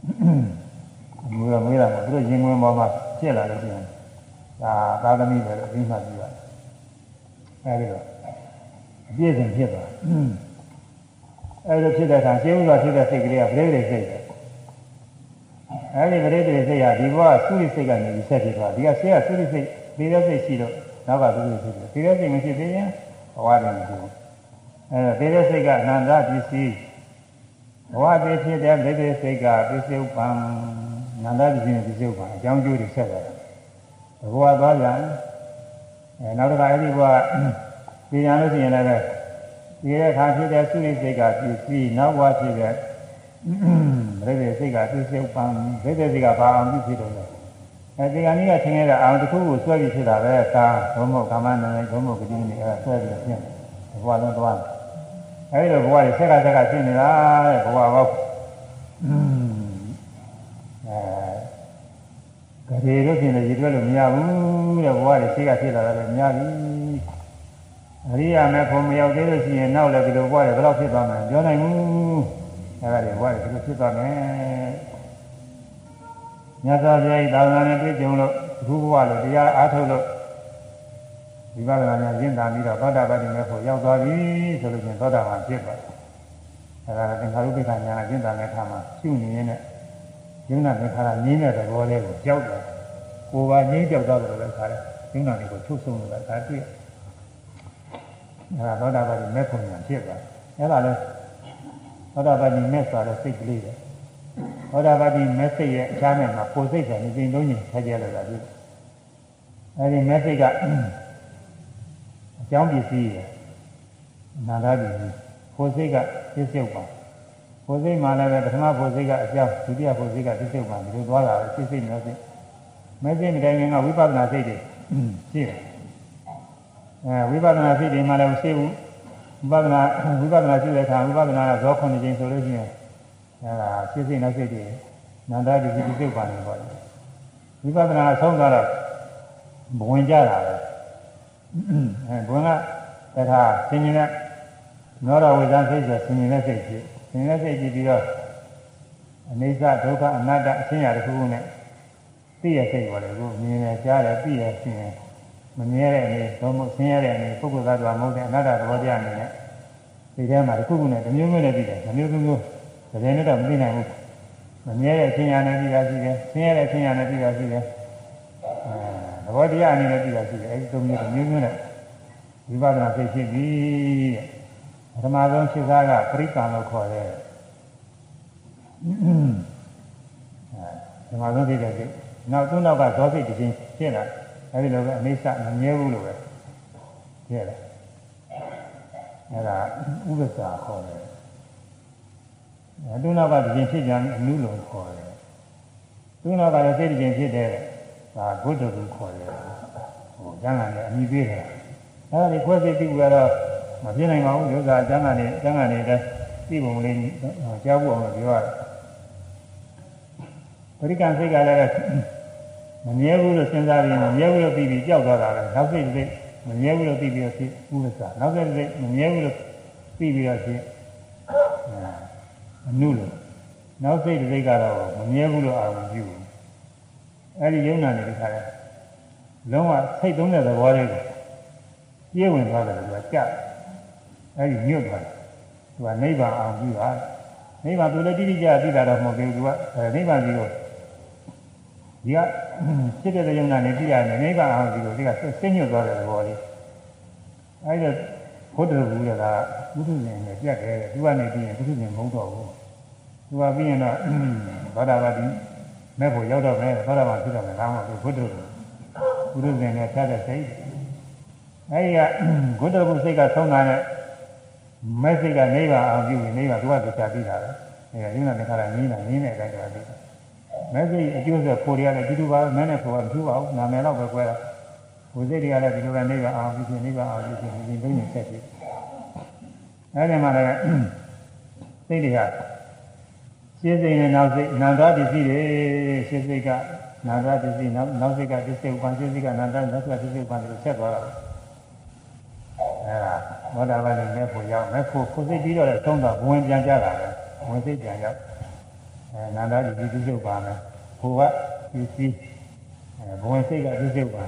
တ်ဘူးမွေးတာမွေးတာမဟုတ်သူတို့ရင်ဝင်ပေါ်မှာဖြစ်လာလို့ရှိရင်ဒါသာသမီပဲလို့ပြီးမှပြီးပါတယ်အဲဒီတော့အပြည့်စုံဖြစ်သွားအဲဒီလိုဖြစ်တဲ့အခါရှင်းဥစွာဖြစ်တဲ့စိတ်ကလေးကပြိဋိစိတ်ပဲအဲဒီပရိသေစိတ်ဟာဒီဘဝသုရိစိတ်ကနေပြီးဆက်ဖြစ်သွားဒီကဆရာသုရိစိတ်သေးတဲ့စိတ်ရှိလို့နောက်ကသုရိစိတ်သေးတဲ့စိတ်မရှိသေးရင်ဘဝတည်းမရှိဘူးအဲသေးတဲ့စိတ်ကအနန္တပစ္စည်း ဘဝတည်းဖြစ်တဲ့ပရိသေစိတ်ကပစ္စုပန်နန္တပစ္စည်းနဲ့ပစ္စုပန်အကြောင်းကျိုးတွေဆက်သွားတယ်ဘဝသွားပြန်အဲနောက်တစ်ခါအဲဒီဘဝပြင်ရလို့ရှိရင်လည်းဒီတဲ့ခါဖြစ်တဲ့သုရိစိတ်ကပစ္စည်းနောက်ဘဝဖြစ်တဲ့ဗိဓေစိတ်ကသူစိတ်ပန်းဗိဓေစိတ်ကဘာအောင်ပြုဖြစ်တော့လဲအဲဒီကနေ့ကသင်ခဲ့တဲ့အောင်တစ်ခုကိုဆွဲပြီးဖြစ်တာပဲကာဘုံမောကာမနာနဲ့ဘုံမောကတိနေအဲဆွဲပြီးဖြစ်တယ်ဘဝလုံးသွား အဲဒီလိုဘဝတွေဆက်ကဆက်ကဖြစ်နေတာတဲ့ဘဝဘောက်အဲကြရေတို့ဖြစ်နေရည်တွဲလို့မရဘူးတဲ့ဘဝတွေရှိကဖြစ်လာတယ်မရဘူးအရိယာမေဖို့မရောက်သေးလို့ရှိရင်နောက်လည်းဒီလိုဘဝတွေဘယ်တော့ဖြစ်သွားမလဲပြောနိုင်ဘူးအဲ့ဒါတွေဘဝတွေဒီလိုဖြစ်သွားမယ်မြတ်စွာဘုရားဤသာသနာနဲ့တွေ့ကြုံလို့ဘုဘဝလို့တရားအားထုတ်လို့ ဒီပါဒနာညာရင့်တာပြီးတော့သောတာပတိမေဖို့ရောက်သွားပြီဆိုလို့ချင်းသောတာပန်ဖြစ်သွားတယ်အဲ့ဒါသင်္ခါရုပ္ပခညာရင့်တာနဲ့ထားမှာရှုနေရင်လည်းယုံနာသင်္ခါရငြင်းတဲ့သဘောလေးကိုကြောက်တယ်ကိုယ်ပါငြင်းကြောက်တော့တယ်လည်းခါတယ်ယုံနာတွေကိုထုတ်ဆုံးလို့လည်းဒါတွေ့အဲ့ဒါသောတာပတိမေဖို့ညာဖြစ်သွားအဲ့ဒါလည်းသောတာပတိမဲ့ဆိုတဲ့စိတ်ကလေးပဲသောတာပတိမဲ့စိတ်ရဲ့အခြားနဲ့မှာကိုယ်စိတ်ဆိုနေပြင်လုံးကြီးဆက်ကြလို့တာဒီအဲဒီမဲ့စိတ်ကအ ကြောင်းပစ္စည်းရနာဂပစ္စည်းကိုယ်စိတ်ကပြည့်စုံပါကိုယ်စိတ်မှလည်းပဲပထမကိုယ်စိတ်ကအကြောင်းဒုတိယကိုယ်စိတ်ကပြည့်စုံပါဒီလိုသွားတာပဲစိတ်စိတ်နဲ့စိတ်မဲ့စိတ်မတိုင်ခင်ကဝိပဿနာစိတ်တွေရှိတယ်အဲဝိပဿနာစိတ်တွေမှလည်းမရှိဘူးဝိပဿနာဝိပဿနာရှိတဲ့အခါဝိပဿနာကဇော9ချိန်ဆိုလို့ရှိရင်အဲဒါစိတ်စိတ်နဲ့စိတ်တွေနန္ဒတိတိစိတ်ပါနေပေါ့ဝိပဿနာဆုံးသွားတော့ဘဝင်ကြတာပဲ အဲဘဝင်ကတခါဆင်ញင်တဲ့နောရဝိဇ္ဇစိတ်ဆိုဆင်ញင်တဲ့စိတ်ဖြစ်ဆင်ញင်တဲ့စိတ်ကြည့်ပြီးတော့အနိစ္စဒုက္ခအနတ္တအရှင်းရတစ်ခုခုနဲ့သိရစိတ်ပေါ်တယ်ကိုမြင်ရကြားတယ်သိရရှင်းတယ်မမြဲတဲ့အနေတော့မဆင်းရဲတဲ့အနေပုဂ္ဂိုလ်သားတော်မဟုတ်တဲ့အနတ္တသဘောတရားအနေနဲ့ဒီထဲမှာတစ်ခုခုနဲ့တစ်မျိုးမျိုးနဲ့ပြီးတယ်တစ်မျိုးမျိုးတစ်ပြိုင်နဲ့တော့မသိနိုင်ဘူးမမြဲတဲ့အချင်းညာနဲ့ပြီးတာရှိတယ်ဆင်းရဲတဲ့အချင်းညာနဲ့ပြီးတာရှိတယ်အဲသ ဘောတရားအနေနဲ့ပြီးတာရှိတယ်အဲဒီသုံးမျိုးတစ်မျိုးမျိုးနဲ့ဝိပဿနာသိဖြစ်ပြီတဲ့ပထမဆုံးဖြစ်သားကပရိက္ခာလို့ခေါ်တယ်အဲပထမဆုံးဖြစ်တဲ့စိတ်နောက်သူ့နောက်ကဇောစိတ်တစ်ချင်းဖြစ်လာတယ်အဲဒီလိုပဲအိဋ္ဌမမြဲဘူးလို့ပဲကြည့်ရအဲ့ဒါဥပ္ပစာခေါ်တယ်အဲသူနောက်ကဒီရင်ဖြစ်ကြအနုလုံခေါ်တယ်သူနောက်ကလည်းစိတ်တင်ဖြစ်တဲ့ ဒါဘုဒ္ဓကူခေါ်တယ်ဟိုကျမ်းဂန်နဲ့အမိပေးတယ်အဲ့ဒါဒီခွဲစိတ်တိကတော့မပြနိုင်ပါဘူးဥစ္စာကျမ်းဂန်နဲ့ကျမ်းဂန်နဲ့တည်းသိပုံလေးကြားဖို့အောင်ပြောရတယ်ပရိက္ခစိတ်ကလည်းမမြဲဘူးလို့စဉ်းစားပြီးမမြဲဘူးလို့ပြီးပြီးကြောက်သွားတာပဲနောက်စိတ်စိတ်မမြဲဘူးလို့ပြီးပြီးတော့ဖြစ်ဥစ္စာနောက်စိတ်စိတ်မမြဲဘူးလို့ပြီးပြီးတော့ဖြစ်အနုလို့နောက်စိတ်စိတ်ကတော့မမြဲဘူးလို့အာရုံပြုဘူး အဲဒီယုံနာနေဒီခါလဲလုံးဝစိတ်သုံးတဲ့သဘောလေးကိုပြည့်ဝင်သွားတယ်လို့ကကြအဲဒီညွတ်သွားတယ်သူကနိဗ္ဗာန်အောင်ပြုတာနိဗ္ဗာန်သူလည်းတိတိကျကျသိတာတော့မဟုတ်ဘူးသူကနိဗ္ဗာန်ကြီးကိုဒီကဖြစ်တဲ့ယုံနာနဲ့ပြရတယ်နိဗ္ဗာန်အောင်ဒီလိုဒီကစိတ်ညွတ်သွားတဲ့သဘောလေးအဲဒီတော့ဘုဒ္ဓဘူးကဘုဒ္ဓဉာဏ်နဲ့ပြတ်တယ်သူကနေပြီးရင်ဘုဒ္ဓဉာဏ်မဟုတ်တော့ဘူးသူကပြီးရင်တော့ဘာသာပါတိ မဲ့ဖို့ရောက်တော့မယ်ဘာသာပါဖြစ်တော့မယ်ဒါမှမဟုတ်ဘုဒ္ဓဘုဒ္ဓဉာဏ်နဲ့ဖြတ်တဲ့စိတ်အဲဒီကဘုဒ္ဓဘုစိတ်ကသုံးတာနဲ့မဲ့စိတ်ကနိဗ္ဗာန်အောင်ပြုရင်နိဗ္ဗာန်သူကသူချပြီးတာပဲအဲယုံနာနဲ့ခါတာနင်းတာနင်းတဲ့အတိုင်းတော့ပြီးမဲ့စိတ်အကျိုးဆက်ဖို့ရတယ်ဒီလိုပါမဲနဲ့ဖို့ကမထူပါဘူးနာမည်တော့ပဲကွဲတာဘုစိတ်တွေကလည်းဒီလိုပဲနိဗ္ဗာန်အောင်ပြုခြင်းနိဗ္ဗာန်အောင်ပြုခြင်းဒီလိုမျိုးဆက်ပြီးအဲဒီမှာလည်းစိတ်တွေက ရှင်းစိတ်နဲ့နောက်စိတ်နာဂပစ္စည်းတွေရှင်းစိတ်ကနာဂပစ္စည်းနောက်နောက်စိတ်ကပစ္စည်းဥပ္ပန်ရှင်းစိတ်ကနာဂနောက်စိတ်ကပစ္စည်းဥပ္ပန်လို့ဆက်သွားတာအဲဒါမောဒဘာလည်းမဲ့ဖို့ရောက်မဲ့ဖို့ကိုစိတ်ပြီးတော့လည်းသုံးတော့ဝင်ပြန်ကြတာပဲဝင်စိတ်ပြန်ရောက်အဲနန္ဒဒီဒီစုပ်ပါမယ်ဘုကပစ္စည်းအဲဘဝင်စိတ်ကပစ္စည်းပါ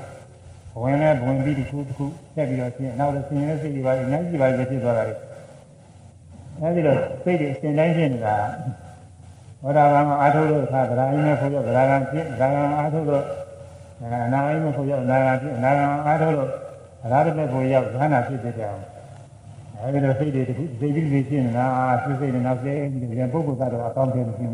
ဘဝင်နဲ့ဘဝင်ပြီးတစ်ခုတစ်ခုဆက်ပြီးတော့ရှင်းနောက်လည်းရှင်းရစိတ်တွေပါအများကြီးပါပဲဖြစ်သွားတာလေအဲဒီတော့စိတ်တွေအစဉ်တိုင်းရှင်းနေတာ ဝရဂံအာထုလို့ခါဗရာယိမဲ့ဖို့ရဗရာဂံဖြစ်ဗရာဂံအာထုလို့အနာဂိမဲ့ဖို့ရအနာဂံဖြစ်အနာဂံအာထုလို့အရာတဲ့ဖို့ရောက်ဉာဏ်ဖြစ်တဲ့ကြောင်အဲဒီလိုစိတ်တွေတခုစိတ်ပြီးနေရှင်းနေတာစိတ်စိတ်နဲ့နောက်စိတ်ဒီပုဂ္ဂိုလ်ကတော့အကောင်းဆုံးဖြစ်